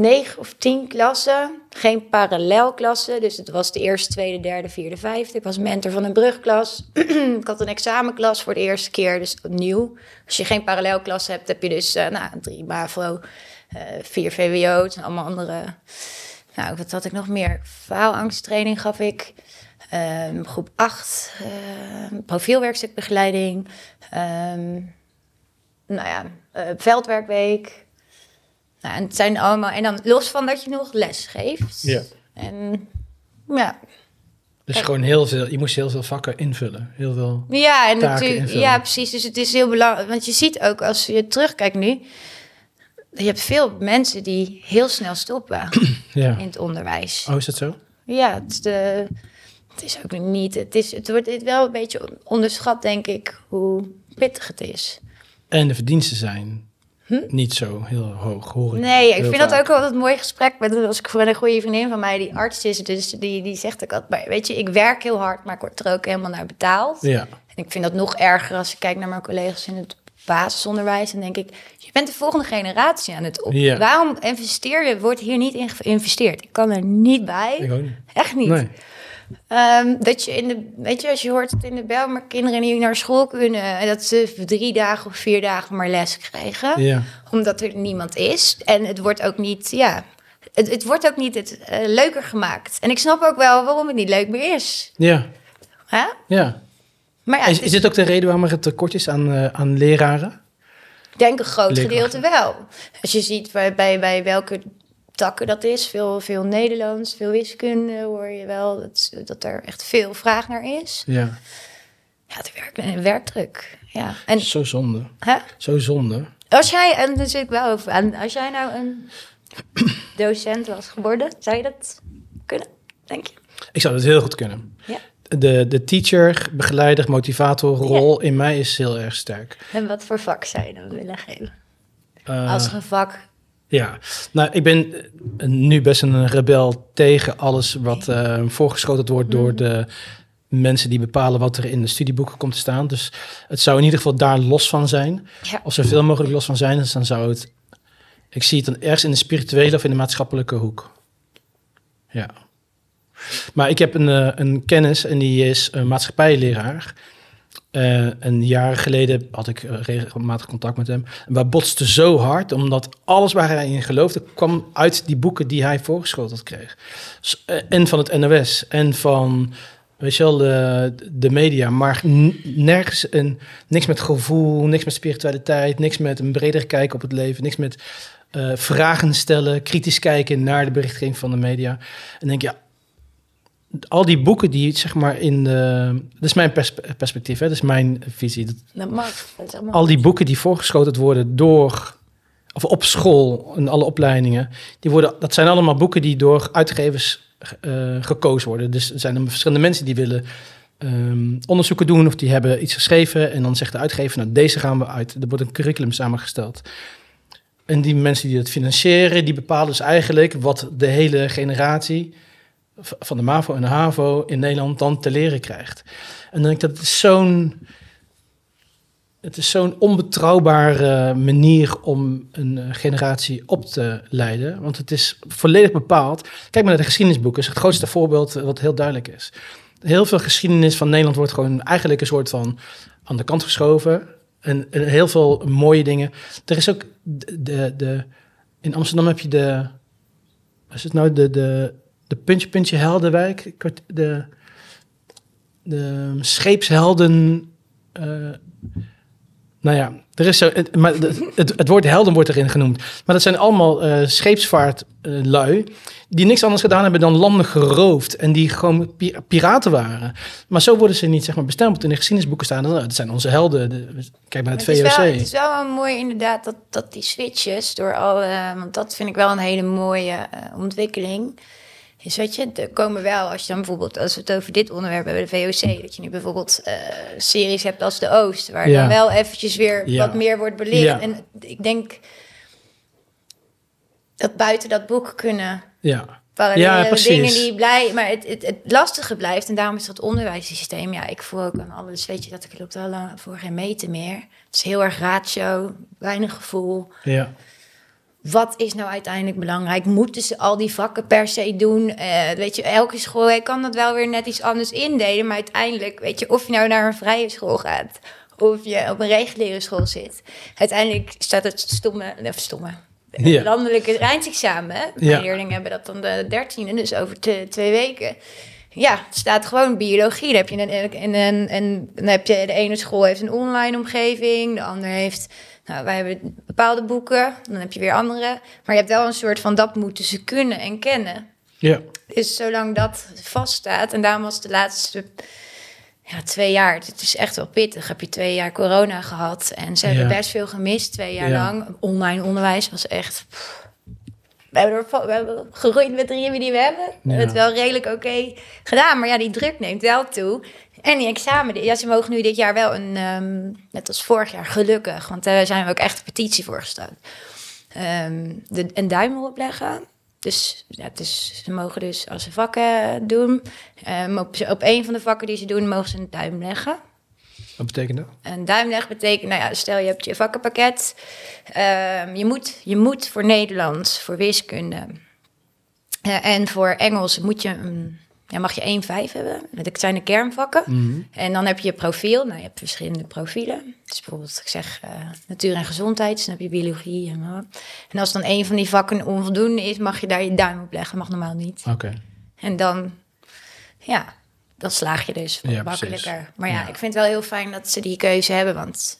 negen of tien klassen, geen parallelklassen. Dus het was de eerste, tweede, derde, vierde, vijfde. Ik was mentor van een brugklas. ik had een examenklas voor de eerste keer, dus opnieuw. Als je geen parallelklas hebt, heb je dus eh, nou, drie MAVO, eh, vier VWO. Zijn allemaal andere... Nou, wat had ik nog meer? Faalangsttraining gaf ik. Ehm, groep 8, profielwerkstukbegeleiding. Ehm, nou ja, eh, veldwerkweek. Nou, en het zijn allemaal... En dan los van dat je nog les geeft. Ja. En ja, Dus gewoon heel veel... Je moest heel veel vakken invullen. Heel veel... ja, en Taken natuurlijk, invullen. ja, precies. Dus het is heel belangrijk. Want je ziet ook als je terugkijkt nu. Je hebt veel mensen die heel snel stoppen Ja. in het onderwijs. Oh, is dat zo? Ja, het is, de, het is ook niet. Het, is, het wordt wel een beetje onderschat, denk ik, hoe pittig het is. En de verdiensten zijn niet zo heel hoog, hoor ik. Hm? Nee, ik vind dat ook wel een mooi gesprek met als ik voor een goede vriendin van mij die arts is, dus die, die zegt ook altijd, maar weet je, ik werk heel hard, maar ik word er ook helemaal naar betaald. Ja, En ik vind dat nog erger als ik kijk naar mijn collega's in het basisonderwijs. Dan denk ik, je bent de volgende generatie aan het op. Ja. Waarom investeer je? Wordt hier niet in geïnvesteerd? Ik kan er niet bij. ik ook niet. Echt niet. Nee. Ehm, dat je in de, weet je, als je hoort het in de bel, maar kinderen die naar school kunnen, en dat ze drie dagen of vier dagen maar les krijgen, Ja. omdat er niemand is. En het wordt ook niet, ja, het, het wordt ook niet het, eh, leuker gemaakt. En ik snap ook wel waarom het niet leuk meer is. Ja, ja. Maar ja, is, het is dit ook de reden waarom er tekort is aan, eh, aan leraren? Ik denk een groot gedeelte wel. Als je ziet bij, bij, bij welke takken dat is, veel, veel Nederlands, veel wiskunde, hoor je wel dat, dat er echt veel vraag naar is. Ja. Ja, het werk, een werkdruk. Ja. En Zo zonde. hè? Zo zonde. als jij, en daar zit ik wel over aan, als jij nou een docent was geworden, zou je dat kunnen, denk je? Ik zou dat heel goed kunnen. Ja. De, de teacher, begeleider, motivator rol in mij is heel erg sterk. En wat voor vak zou je dan willen geven? Eh, Als er een vak Ja, nou, ik ben eh, nu best een rebel tegen alles wat eh voorgeschoteld wordt door de mensen die bepalen wat er in de studieboeken komt te staan. Dus het zou in ieder geval daar los van zijn. Ja. Als er veel mogelijk los van zijn, dus dan zou het... Ik zie het dan ergens in de spirituele of in de maatschappelijke hoek. Ja. Maar ik heb een, eh, een kennis en die is een maatschappijleraar. Eh, een jaar geleden had ik eh, regelmatig contact met hem. Wij botsten zo hard, omdat alles waar hij in geloofde... kwam uit die boeken die hij voorgeschoteld kreeg. Eh, En van het NOS en van, weet de, de media. Maar nergens een, niks met gevoel, niks met spiritualiteit... niks met een breder kijk op het leven, niks met vragen stellen... kritisch kijken naar de berichtgeving van de media. En denk je, ja, al die boeken die zeg maar in de... Dat is mijn pers- perspectief, hè? dat is mijn visie. Dat dat mag. Dat is allemaal al die boeken die voorgeschoten worden door... of op school en alle opleidingen... Die worden, dat zijn allemaal boeken die door uitgevers eh, gekozen worden. Dus er zijn er verschillende mensen die willen... ehm, onderzoeken doen of die hebben iets geschreven... en dan zegt de uitgever, nou deze gaan we uit. Er wordt een curriculum samengesteld. En die mensen die het financieren... die bepalen dus eigenlijk wat de hele generatie van de MAVO en de HAVO in Nederland dan te leren krijgt. En dan denk ik dat is zo'n het is zo'n onbetrouwbare manier om een eh, generatie op te leiden. Want het is volledig bepaald. Kijk maar naar de geschiedenisboeken. is het grootste voorbeeld eh, wat heel duidelijk is. Heel veel geschiedenis van Nederland wordt gewoon eigenlijk een soort van aan de kant geschoven. En, heel veel mooie dingen. Er is ook de, de, de in Amsterdam heb je de, is het nou, de, de, de puntje, puntje Heldenwijk. De, de scheepshelden, eh, Nou ja, er is zo, het, maar het, het, woord helden wordt erin genoemd. Maar dat zijn allemaal eh scheepsvaartlui die niks anders gedaan hebben dan landen geroofd en die gewoon pi- piraten waren. Maar zo worden ze niet zeg maar bestempeld. In de geschiedenisboeken staan, nou, dat zijn onze helden. De- kijk naar het Maar het, is VOC. wel, het is wel mooi inderdaad dat, dat die switches door alle... Want dat vind ik wel een hele mooie eh, ontwikkeling. Is weet je, er komen wel, als je dan bijvoorbeeld, als we het over dit onderwerp hebben, de VOC, dat je nu bijvoorbeeld eh, series hebt als De Oost, waar Ja. dan wel eventjes weer Ja. wat meer wordt belicht. Ja. En ik denk dat buiten dat boek kunnen Ja. parallele Ja, dingen die blij, maar het, het, het lastige blijft en daarom is dat onderwijssysteem. Ja, ik voel ook aan alles, weet je, dat ik loopt al lang voor geen meter meer. Het is heel erg ratio, weinig gevoel. Ja. Wat is nou uiteindelijk belangrijk? Moeten ze al die vakken per se doen? Eh, weet je, elke school kan dat wel weer net iets anders indelen, maar uiteindelijk, weet je, of je nou naar een vrije school gaat of je op een reguliere school zit, uiteindelijk staat het stomme, of stomme. Ja. Landelijke eindexamen. hè? Mijn Ja. leerlingen hebben dat dan de dertiende, dus over te- twee weken. Ja, het staat gewoon biologie. Dan heb je een, en, en, en dan heb je de ene school heeft een online omgeving, de andere heeft. Nou, wij hebben bepaalde boeken, dan heb je weer andere. Maar je hebt wel een soort van dat moeten ze kunnen en kennen. Ja. Dus zolang dat vaststaat, en daarom was de laatste ja, twee jaar, het is echt wel pittig. Heb je twee jaar corona gehad en ze hebben Ja. best veel gemist, twee jaar Ja. lang. Online onderwijs was echt. pff. We hebben, er, we hebben gegroeid met de riemen die we hebben. We hebben het wel redelijk oké gedaan, maar ja, die druk neemt wel toe. En die examen, ja, ze mogen nu dit jaar wel een, ehm, net als vorig jaar, gelukkig, want daar zijn we ook echt een petitie voor gestart. Ehm, de, een duim erop leggen. Dus, ja, is, ze mogen dus als ze vakken doen, ehm, op, op een van de vakken die ze doen, mogen ze een duim leggen. Wat betekent dat? Een duimleg betekent, nou ja, stel je hebt je vakkenpakket. Je, moet, je moet voor Nederlands, voor wiskunde eh, en voor Engels moet je, een- ja, mag je 1,5 hebben. Dat zijn de kernvakken. Mhm. En dan heb je je profiel. Nou, je hebt verschillende profielen. Dus bijvoorbeeld, ik zeg eh, natuur en gezondheid, dus dan heb je biologie. En, en als dan een van die vakken onvoldoende is, mag je daar je duim op leggen. Mag normaal niet. Oké. En dan, ja, dan slaag je dus Ja, makkelijker. precies. Maar ja, Ja. ik vind het wel heel fijn dat ze die keuze hebben. Want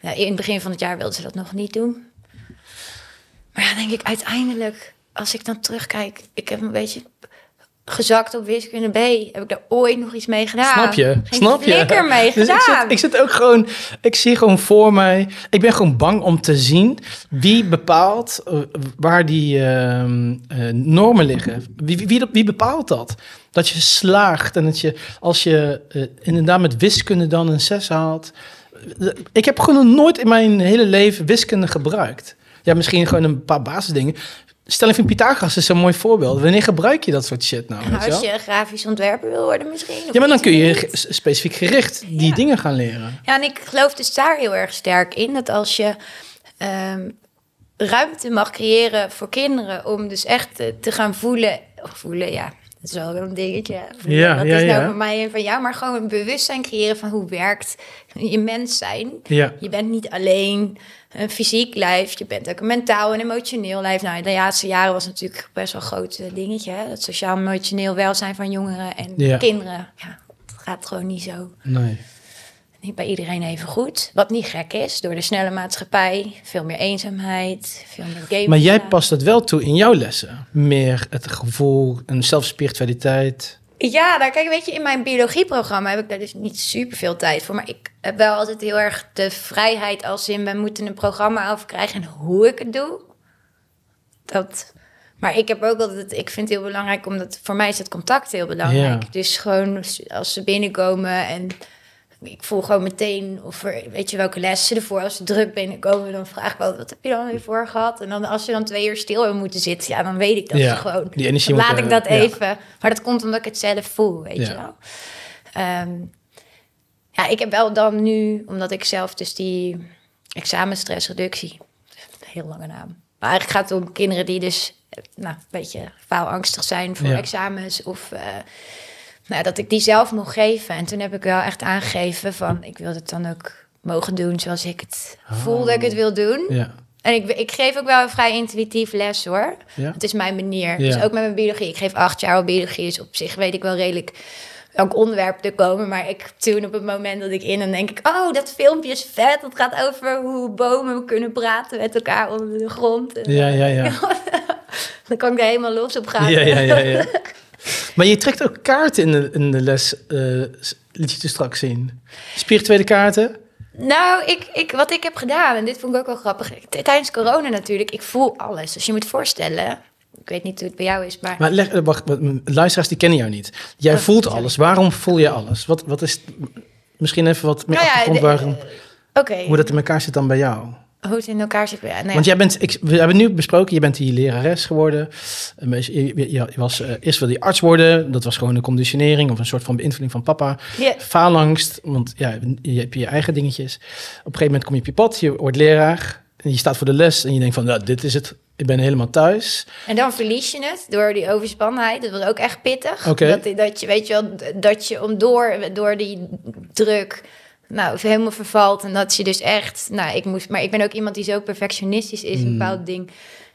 ja, in het begin van het jaar wilden ze dat nog niet doen. Maar ja, denk ik uiteindelijk, als ik dan terugkijk, ik heb een beetje gezakt op wiskunde B. Heb ik daar ooit nog iets mee gedaan? Snap je? Geen Snap je? mee Dus ik zit, ik zit ook gewoon, ik zie gewoon voor mij, ik ben gewoon bang om te zien wie bepaalt eh, waar die ehm, eh, normen liggen. Wie, wie, bepaalt dat? Dat je slaagt en dat je, als je eh, inderdaad met wiskunde dan een 6 haalt. Ik heb gewoon nooit in mijn hele leven wiskunde gebruikt. Ja, misschien gewoon een paar basisdingen. Stelling van Pythagoras is een mooi voorbeeld. Wanneer gebruik je dat soort shit nou? Nou, als je grafisch ontwerper wil worden misschien. Ja, maar dan kun je niet. specifiek gericht die Ja. dingen gaan leren. Ja, en ik geloof dus daar heel erg sterk in. Dat als je ehm, ruimte mag creëren voor kinderen om dus echt te gaan voelen. Of voelen, ja, dat is wel een dingetje. Ja, dat ja, is nou ja. voor mij en van jou. Maar gewoon een bewustzijn creëren van hoe werkt je mens zijn. Ja. Je bent niet alleen een fysiek lijf, je bent ook een mentaal en emotioneel lijf. Nou, de laatste jaren was natuurlijk best wel een groot eh, dingetje. Hè? Het sociaal-emotioneel welzijn van jongeren en Ja. kinderen. Ja, het gaat gewoon niet zo Nee. Niet bij iedereen even goed. Wat niet gek is, door de snelle maatschappij. Veel meer eenzaamheid, veel meer games. Maar jij past het wel toe in jouw lessen. Meer het gevoel, een zelfspiritualiteit. Ja, daar kijk, weet je, in mijn biologieprogramma heb ik daar dus niet super veel tijd voor. Maar ik heb wel altijd heel erg de vrijheid als in, we moeten een programma over krijgen en hoe ik het doe. Dat... Maar ik heb ook altijd, ik vind het heel belangrijk, omdat voor mij is het contact heel belangrijk. Ja. Dus gewoon als ze binnenkomen en ik voel gewoon meteen of er, weet je welke les ze ervoor. Als ze druk binnenkomen, dan vraag ik wel, wat heb je dan weer voor gehad? En dan als ze dan twee uur stil hebben moeten zitten, ja, dan weet ik dat Ja, ze gewoon. die energie moet, laat ik eh, dat even. Maar dat komt omdat ik het zelf voel, weet Ja. je wel. Ehm, ja, ik heb wel dan nu, omdat ik zelf dus die examenstressreductie, heel lange naam. Maar eigenlijk gaat het om kinderen die dus, eh, nou, een beetje faalangstig zijn voor examens of... eh, nou, dat ik die zelf mocht geven. En toen heb ik wel echt aangegeven van... ik wil het dan ook mogen doen zoals ik het voel dat ik het wil doen. Ja. En ik, ik geef ook wel een vrij intuïtief les hoor. Ja? Het is mijn manier. Ja. Dus ook met mijn biologie. Ik geef acht jaar al biologie. Dus op zich weet ik wel redelijk welk onderwerp er komen. Maar ik toen op het moment dat ik in en denk ik, oh, dat filmpje is vet. Dat gaat over hoe bomen kunnen praten met elkaar onder de grond. En, Ja, ja, ja. dan kan ik er helemaal los op gaan. Ja, ja, ja, ja. Maar je trekt ook kaarten in de, in de les, eh, liet je te straks zien. Spirituele kaarten? Nou, ik, ik, wat ik heb gedaan, en dit vond ik ook wel grappig. Tijdens corona natuurlijk, ik voel alles. Dus je moet voorstellen, ik weet niet hoe het bij jou is, maar... Maar leg, wacht, luisteraars die kennen jou niet. Jij Oh, voelt sorry. alles. Waarom voel je alles? Wat, wat is, misschien even wat meer Nou ja, hoe dat in elkaar zit dan bij jou. Hoe het in elkaar zit. Ja, nou ja. Want jij bent, ik, we hebben nu besproken, je bent die lerares geworden. Een beetje- Je, je, je was, eh, eerst wilde je arts worden. Dat was gewoon een conditionering of een soort van beïnvloeding van papa. Ja. Faalangst, want ja, je hebt je eigen dingetjes. Op een gegeven moment kom je op je pad, je wordt leraar. En je staat voor de les en je denkt van, nou, dit is het. Ik ben helemaal thuis. En dan verlies je het door die overspannenheid. Dat was ook echt pittig. Dat, dat je, weet je wel, dat je om door, door die druk, nou, helemaal vervalt. En dat je dus echt, nou, ik moest, maar ik ben ook iemand die zo perfectionistisch is, Mm. een bepaald ding.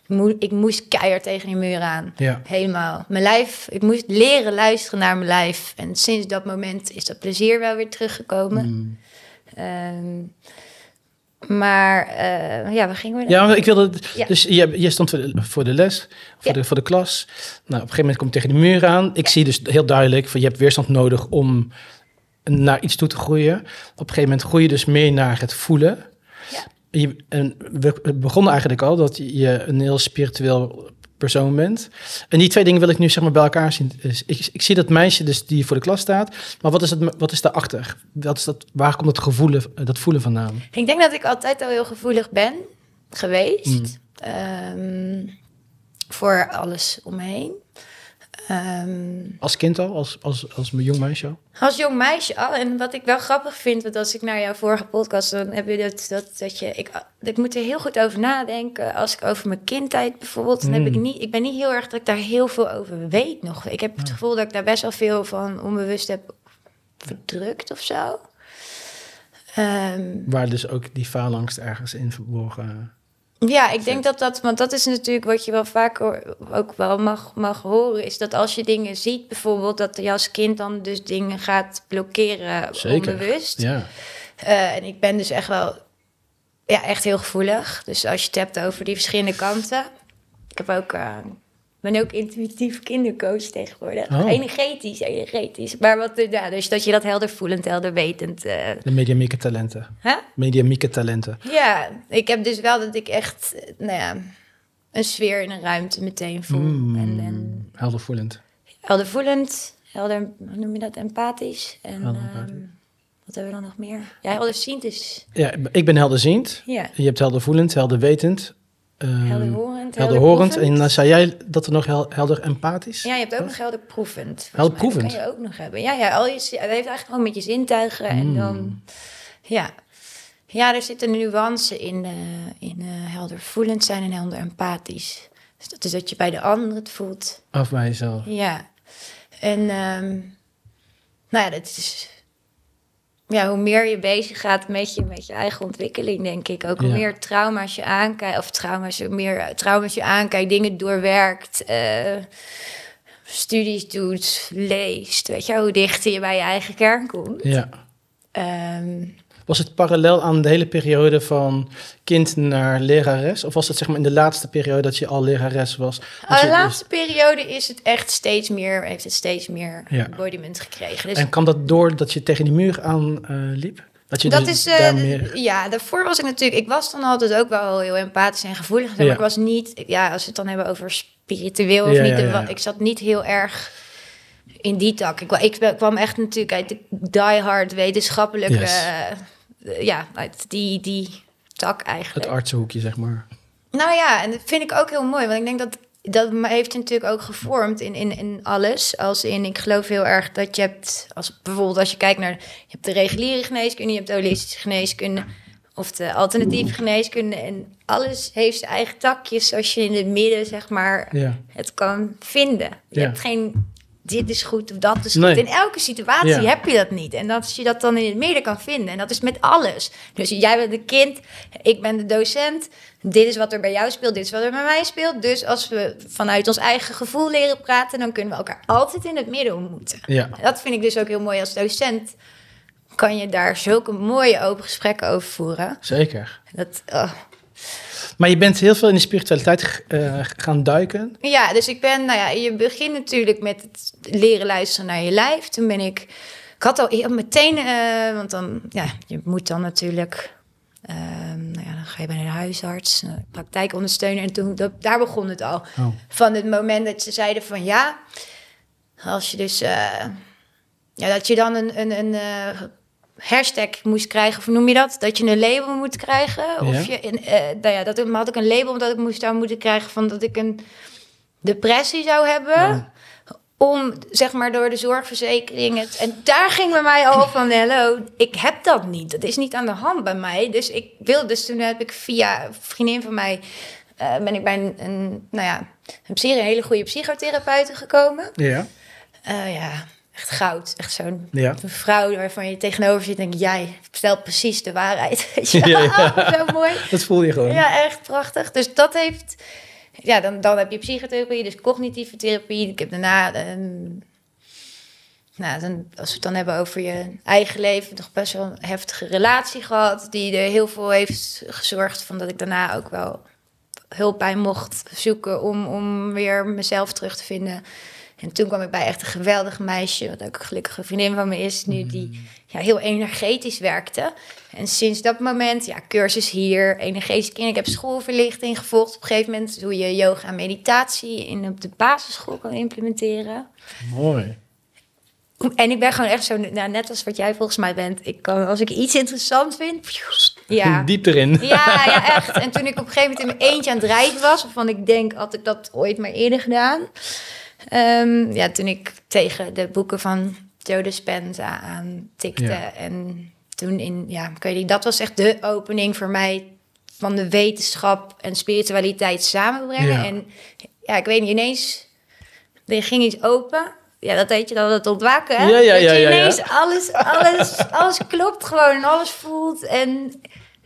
Ik moest, ik moest keihard tegen die muur aan. Ja. Helemaal. Mijn lijf, ik moest leren luisteren naar mijn lijf. En sinds dat moment is dat plezier wel weer teruggekomen. Mm. Ehm, maar eh, ja, waar gingen we? Ja, maar ik wilde. Ja. Dus je, je stond voor de, voor de les, voor, Ja. de, voor de klas. Nou, op een gegeven moment kom je tegen de muur aan. Ik zie dus heel duidelijk van je hebt weerstand nodig om naar iets toe te groeien. Op een gegeven moment groei je dus meer naar het voelen. Ja. Je, en we begonnen eigenlijk al dat je een heel spiritueel persoon bent. En die twee dingen wil ik nu zeg maar bij elkaar zien. Dus ik, ik zie dat meisje dus die voor de klas staat. Maar wat is, het, wat is daarachter? Wat is dat, waar komt dat gevoelen, dat voelen vandaan? Ik denk dat ik altijd al heel gevoelig ben geweest. Mm. Ehm, voor alles om Ehm, Als kind al? Als, als, als jong meisje al? als jong meisje al. En wat ik wel grappig vind, want als ik naar jouw vorige podcast, dan heb je dat, dat, dat je. Ik, ik moet er heel goed over nadenken. Als ik over mijn kindheid bijvoorbeeld, dan heb ik Mm. niet. Ik ben niet heel erg dat ik daar heel veel over weet nog. Ik heb het gevoel dat ik daar best wel veel van onbewust heb verdrukt of zo. Ehm, Waar dus ook die faalangst ergens in verborgen... Ja, ik denk dat dat, want dat is natuurlijk wat je wel vaker ook wel mag, mag horen, is dat als je dingen ziet, bijvoorbeeld dat je als kind dan dus dingen gaat blokkeren Zeker. onbewust. Ja. Eh, en ik ben dus echt wel, ja, echt heel gevoelig. Dus als je het hebt over die verschillende kanten. Ik heb ook, ben ook intuïtief kindercoach tegenwoordig. Oh. Energetisch, energetisch. Maar wat, eh, ja, dus dat je dat helder voelend, helder wetend. eh, De mediamieke talenten. Mediamieke talenten. Ja, ik heb dus wel dat ik echt, eh, nou ja, een sfeer in een ruimte meteen voel. Mm, En, en heldervoelend. heldervoelend, helder, hoe noem je dat, empathisch. En Helder ehm, wat hebben we dan nog meer? Ja, helderziend is, Ja, ik ben helderziend. ja, Je hebt heldervoelend, helderwetend. Ehm, helderhorend, helderhorend. En dan zei jij dat er nog hel- helder empathisch? Ja, je hebt ook nog helderproevend. Helderproevend? Dat kan je ook nog hebben. Ja, ja, al je, het heeft eigenlijk gewoon met je zintuigen. En Mm. dan, ja. Ja, er zit een nuance in, eh in eh, heldervoelend zijn en helder empathisch. Dus dat is dat je bij de ander het voelt. Of bij jezelf. Ja, en ehm, nou ja, dat is. Ja, hoe meer je bezig gaat met je, met je eigen ontwikkeling, denk ik. Ook hoe Ja. meer trauma's je aankijkt, of trauma's, hoe meer eh, trauma's je aankijkt, dingen doorwerkt, eh, studies doet, leest. Weet je, hoe dichter je bij je eigen kern komt. Ja. Ehm, Was het parallel aan de hele periode van kind naar lerares? Of was het zeg maar in de laatste periode dat je al lerares was? Dat de dus- laatste periode is het echt steeds meer, heeft het steeds meer Ja. embodiment gekregen. Dus En kwam dat door dat je tegen die muur aan eh, liep? Dat je Dat dus is, eh, daar meer... ja, daarvoor was ik natuurlijk, ik was dan altijd ook wel heel empathisch en gevoelig. Maar Ja. ik was niet, ja, als we het dan hebben over spiritueel of Ja, niet, de- ik zat niet heel erg in die tak. Ik, ik kwam echt natuurlijk uit de diehard wetenschappelijke, Yes. Eh, ja, uit die, die tak Het eigenlijk. artsenhoekje, zeg maar. Nou ja, en dat vind ik ook heel mooi, want ik denk dat dat me heeft natuurlijk ook gevormd in, in, in alles. Als in, ik geloof heel erg dat je hebt, als bijvoorbeeld als je kijkt naar, je hebt de reguliere geneeskunde, je hebt de holistische geneeskunde of de alternatieve geneeskunde. En alles heeft zijn eigen takjes, als je in het midden, zeg maar, Ja. het kan vinden. Je Ja. hebt geen dit is goed of dat is goed. Nee. In elke situatie Ja. heb je dat niet. En dat als je dat dan in het midden kan vinden. En dat is met alles. Dus jij bent de kind, ik ben de docent. Dit is wat er bij jou speelt, dit is wat er bij mij speelt. Dus als we vanuit ons eigen gevoel leren praten... dan kunnen we elkaar altijd in het midden ontmoeten. Ja. Dat vind ik dus ook heel mooi als docent. Kan je daar zulke mooie open gesprekken over voeren. Zeker. Dat, oh. Maar je bent heel veel in de spiritualiteit eh, gaan duiken. Ja, dus ik ben, nou ja, je begint natuurlijk met het leren luisteren naar je lijf. Toen ben ik, ik had al meteen, eh, want dan, ja, je moet dan natuurlijk, ehm, nou ja, dan ga je bij de huisarts, uh, praktijkondersteuner. En toen, dat, daar begon het al. Oh. Van het moment dat ze zeiden van ja, als je dus, eh, ja, dat je dan een, een, een eh, hashtag moest krijgen, of noem je dat? Dat je een label moet krijgen. Of Ja. je, een, eh, nou ja, dat had ik een label omdat ik moest daar moeten krijgen van dat ik een depressie zou hebben. Ja. Om, zeg maar, door de zorgverzekering. Het, en daar ging bij mij al van, hallo, ik heb dat niet. Dat is niet aan de hand bij mij. Dus ik wil, dus toen heb ik via een vriendin van mij, eh, ben ik bij een, een nou ja, een, hele goede psychotherapeute gekomen. Ja. Eh, ja, echt goud. Echt zo'n Ja. vrouw waarvan je tegenover zit en denk jij vertelt precies de waarheid. Ja. Zo mooi. Dat voel je gewoon. Ja, echt prachtig. Dus dat heeft... Ja, dan, dan heb je psychotherapie, dus cognitieve therapie. Ik heb daarna... ehm, nou, dan, als we het dan hebben over je eigen leven... toch best wel een heftige relatie gehad... die er heel veel heeft gezorgd van dat ik daarna ook wel hulp bij mocht zoeken... om, om weer mezelf terug te vinden. En toen kwam ik bij echt een geweldig meisje... wat ook een gelukkige vriendin van me is nu... die ja, heel energetisch werkte. En sinds dat moment, ja, cursus hier, energetisch kind. Ik heb schoolverlichting gevolgd op een gegeven moment... hoe je yoga en meditatie in op de basisschool kan implementeren. Mooi. En ik ben gewoon echt zo, nou, net als wat jij volgens mij bent. Ik kan, als ik iets interessant vind, ja. Diep erin. Ja, ja, echt. En toen ik op een gegeven moment in mijn eentje aan het rijden was, waarvan ik denk, had ik dat ooit maar eerder gedaan. Ehm, ja, toen ik tegen de boeken van Joe Dispenza aantikte. Ja. En toen in, ja, ik weet niet, dat was echt de opening voor mij van de wetenschap en spiritualiteit samenbrengen. Ja. En ja, ik weet niet, ineens, er ging iets open. Ja, dat weet je dan, het ontwaken. Hè? Ja, ja, dat ja, je ja, ja. ineens alles, alles, alles klopt gewoon en alles voelt. En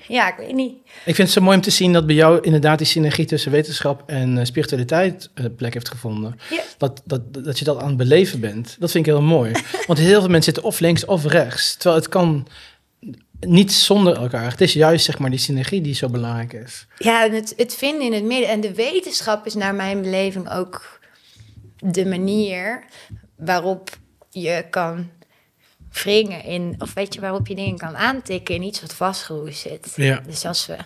ja, ik weet niet. Ik vind het zo mooi om te zien dat bij jou inderdaad die synergie tussen wetenschap en eh, spiritualiteit eh, plek heeft gevonden. Ja. Dat, dat, dat je dat aan het beleven bent. Dat vind ik heel mooi. Want heel veel mensen zitten of links of rechts. Terwijl het kan niet zonder elkaar. Het is juist zeg maar die synergie die zo belangrijk is. Ja, en het, het vinden in het midden. En de wetenschap is naar mijn beleving ook de manier waarop je kan wringen in, of weet je, waarop je dingen kan aantikken in iets wat vastgeroest zit. Ja. Dus als we,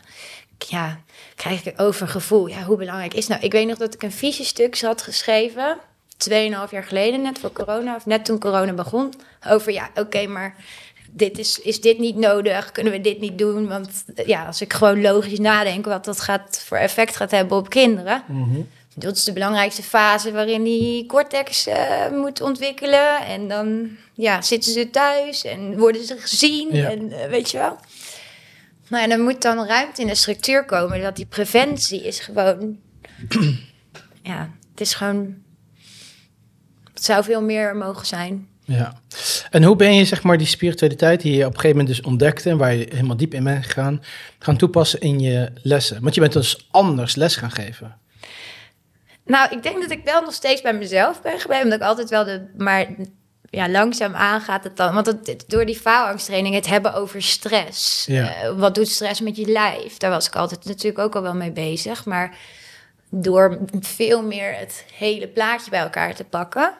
ja, krijg ik over gevoel, ja, hoe belangrijk is nou? Ik weet nog dat ik een visiestuk had geschreven, 2,5 jaar geleden, net voor corona, of net toen corona begon, over ja, oké, maar dit is, is dit niet nodig? Kunnen we dit niet doen? Want ja, als ik gewoon logisch nadenk wat dat gaat voor effect gaat hebben op kinderen. Dat is de belangrijkste fase waarin die cortex eh, moet ontwikkelen. En dan ja, zitten ze thuis en worden ze gezien. Ja. En eh, weet je wel. En dan moet dan ruimte in de structuur komen. Dat die preventie is gewoon... ja, het is gewoon... Het zou veel meer mogen zijn. Ja. En hoe ben je zeg maar die spiritualiteit die je op een gegeven moment dus ontdekte en waar je helemaal diep in bent gegaan, gaan toepassen in je lessen? Want je bent dus anders les gaan geven. Nou, ik denk dat ik wel nog steeds bij mezelf ben gebleven. Omdat ik altijd wel de... Maar ja, langzaam aangaat het dan. Want het, door die faalangsttraining, het hebben over stress. Ja. Eh, wat doet stress met je lijf? Daar was ik altijd natuurlijk ook al wel mee bezig. Maar door veel meer het hele plaatje bij elkaar te pakken...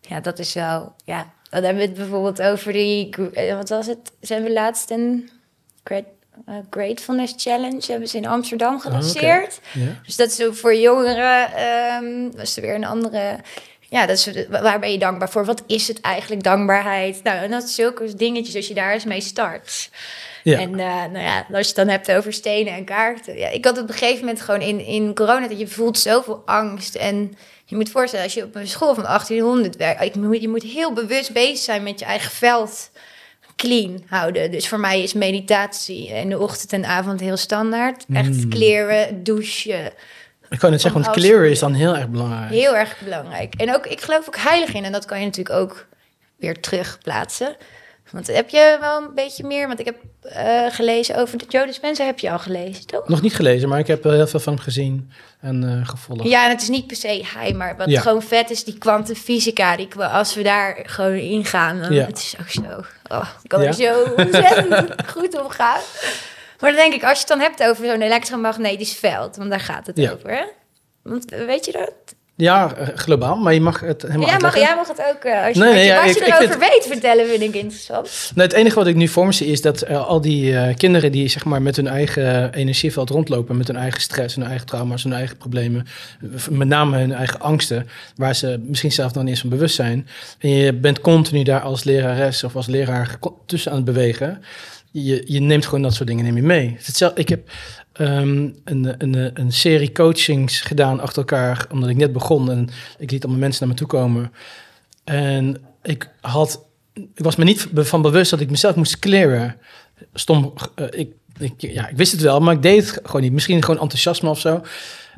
Ja, dat is wel... Ja, dan hebben we het bijvoorbeeld over die... eh, Wat was het? Zijn we laatst een... eh, Gratefulness Challenge hebben ze in Amsterdam gelanceerd. Ja. Dus dat is zo voor jongeren, ehm dat is weer een andere. Ja, dat is, waar ben je dankbaar voor? Wat is het eigenlijk, dankbaarheid? Nou, en dat is zulke dingetjes als je daar eens mee start. Ja. En eh, nou ja, als je het dan hebt over stenen en kaarten. Ja, ik had op een gegeven moment gewoon in, in corona dat je voelt zoveel angst. En je moet voorstellen, als je op een school van 1800 werkt, ik moet- je moet heel bewust bezig zijn met je eigen veld clean houden. Dus voor mij is meditatie in de ochtend en avond heel standaard. Echt kleren, douchen, Ik kan het zeggen, want clear is dan heel erg belangrijk. Heel erg belangrijk. En ook, ik geloof ook heilig in. En dat kan je natuurlijk ook weer terugplaatsen. Want heb je wel een beetje meer... Want ik heb eh, gelezen over de Joe Dispenza. Heb je al gelezen, toch? Nog niet gelezen, maar ik heb heel veel van hem gezien en eh, gevolgd. Ja, en het is niet per se hij, maar wat Ja. gewoon vet is, die kwantumfysica. Die, als we daar gewoon ingaan, dan Ja. het is ook zo. Oh, ik kan Ja? er zo ontzettend goed om gaan. Maar dan denk ik, als je het dan hebt over zo'n elektromagnetisch veld, want daar gaat het over, hè? Want eh, weet je dat? Ja, eh, globaal, maar je mag het helemaal Jij mag, jij mag het ook, eh, als je, Nee, wat nee, je, ja, wat ik- je ik erover vind- weet vertellen, vind ik interessant. Nou, het enige wat ik nu voor me zie is dat eh, al die kinderen die zeg maar, met hun eigen energieveld rondlopen, met hun eigen stress, hun eigen trauma's, hun eigen problemen, met name hun eigen angsten, waar ze misschien zelf nog niet eens van bewust zijn. En je bent continu daar als lerares of als leraar tussen aan het bewegen. Je, je neemt gewoon dat soort dingen neem je mee. Ik heb ehm, een, een, een serie coachings gedaan achter elkaar, omdat ik net begon en ik liet allemaal mensen naar me toe komen. En ik had ik was me niet van bewust dat ik mezelf moest clearen. Stom, eh, ik, ik, ja, ik wist het wel, maar ik deed het gewoon niet. Misschien gewoon enthousiasme of zo.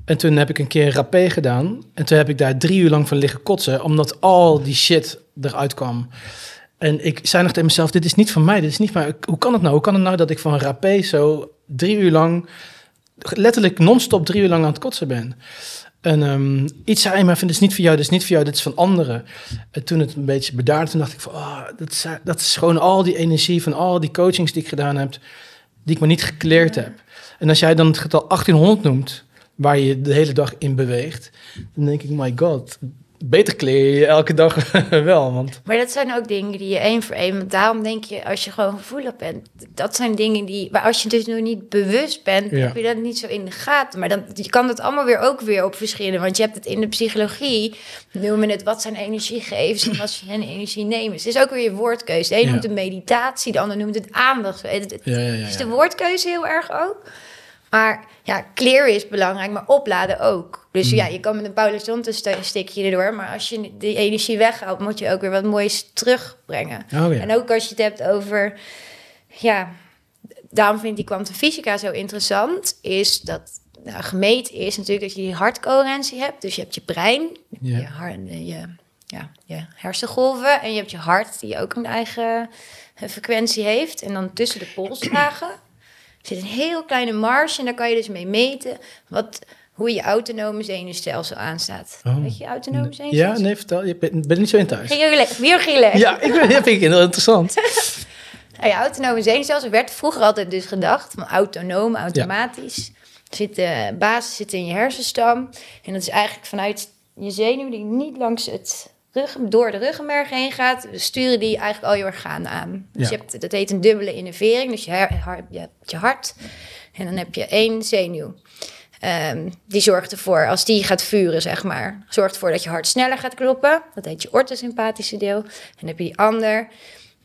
En toen heb ik een keer rapé gedaan. En toen heb ik daar drie uur lang van liggen kotsen, omdat al die shit eruit kwam. En ik zei nog tegen mezelf, dit is niet van mij, dit is niet van mij. Hoe kan het nou? Hoe kan het nou dat ik van rapé zo drie uur lang, letterlijk non-stop drie uur lang aan het kotsen ben? En ehm, iets zei van, dit is niet voor jou, dit is niet voor jou, dit is van anderen. En toen het een beetje bedaard, toen dacht ik van, oh, dat, is, dat is gewoon al die energie van al die coachings die ik gedaan heb, die ik maar niet gekleerd heb. En als jij dan het getal 1800 noemt, waar je de hele dag in beweegt, dan denk ik, my god, beter je elke dag wel. Want Maar dat zijn ook dingen die je één voor één... Want daarom denk je, als je gewoon gevoelig bent... Dat zijn dingen die... Maar als je dus nog niet bewust bent... Ja. heb je dat niet zo in de gaten. Maar dan, je kan dat allemaal weer ook weer op verschillen. Want je hebt het in de psychologie... noemen we het wat zijn energiegevers... en wat zijn energienemers. Het is ook weer je woordkeuze. De een Ja. noemt het meditatie... de ander noemt het aandacht. Het, het- ja, ja, ja. is de woordkeuze heel erg ook. Maar ja, clear is belangrijk, maar opladen ook. Dus Mm. ja, je kan met een Paulus Zonte stikje erdoor. Maar als je die energie weghaalt, moet je ook weer wat moois terugbrengen. Oh ja. En ook als je het hebt over... Ja, daarom vind ik die kwantumfysica zo interessant. Is dat nou, gemeten is natuurlijk dat je die hartcoherentie hebt. Dus je hebt je brein, je, hart, je, ja, je hersengolven. En je hebt je hart, die ook een eigen frequentie heeft. En dan tussen de polsslagen zit een heel kleine marge. En daar kan je dus mee meten wat, hoe je autonome zenuwstelsel aanstaat. Oh. Weet je autonome Ja, zenuwstelsel? nee, vertel. Je bent, ben niet zo in thuis. Biogele. Ja, ik ben, dat vind ik heel interessant. Nou ja, autonome zenuwstelsel werd vroeger altijd dus gedacht van autonoom, automatisch. Zit de basis zit in je hersenstam. En dat is eigenlijk vanuit je zenuw die niet langs het rug, door de ruggenmerg heen gaat, sturen die eigenlijk al je organen aan. Dus Ja. je hebt, dat heet een dubbele innervering. Dus je, her- je hebt je hart en dan heb je één zenuw. Ehm, die zorgt ervoor, als die gaat vuren, zeg maar, zorgt ervoor dat je hart sneller gaat kloppen. Dat heet je orthosympathische deel. En dan heb je die ander,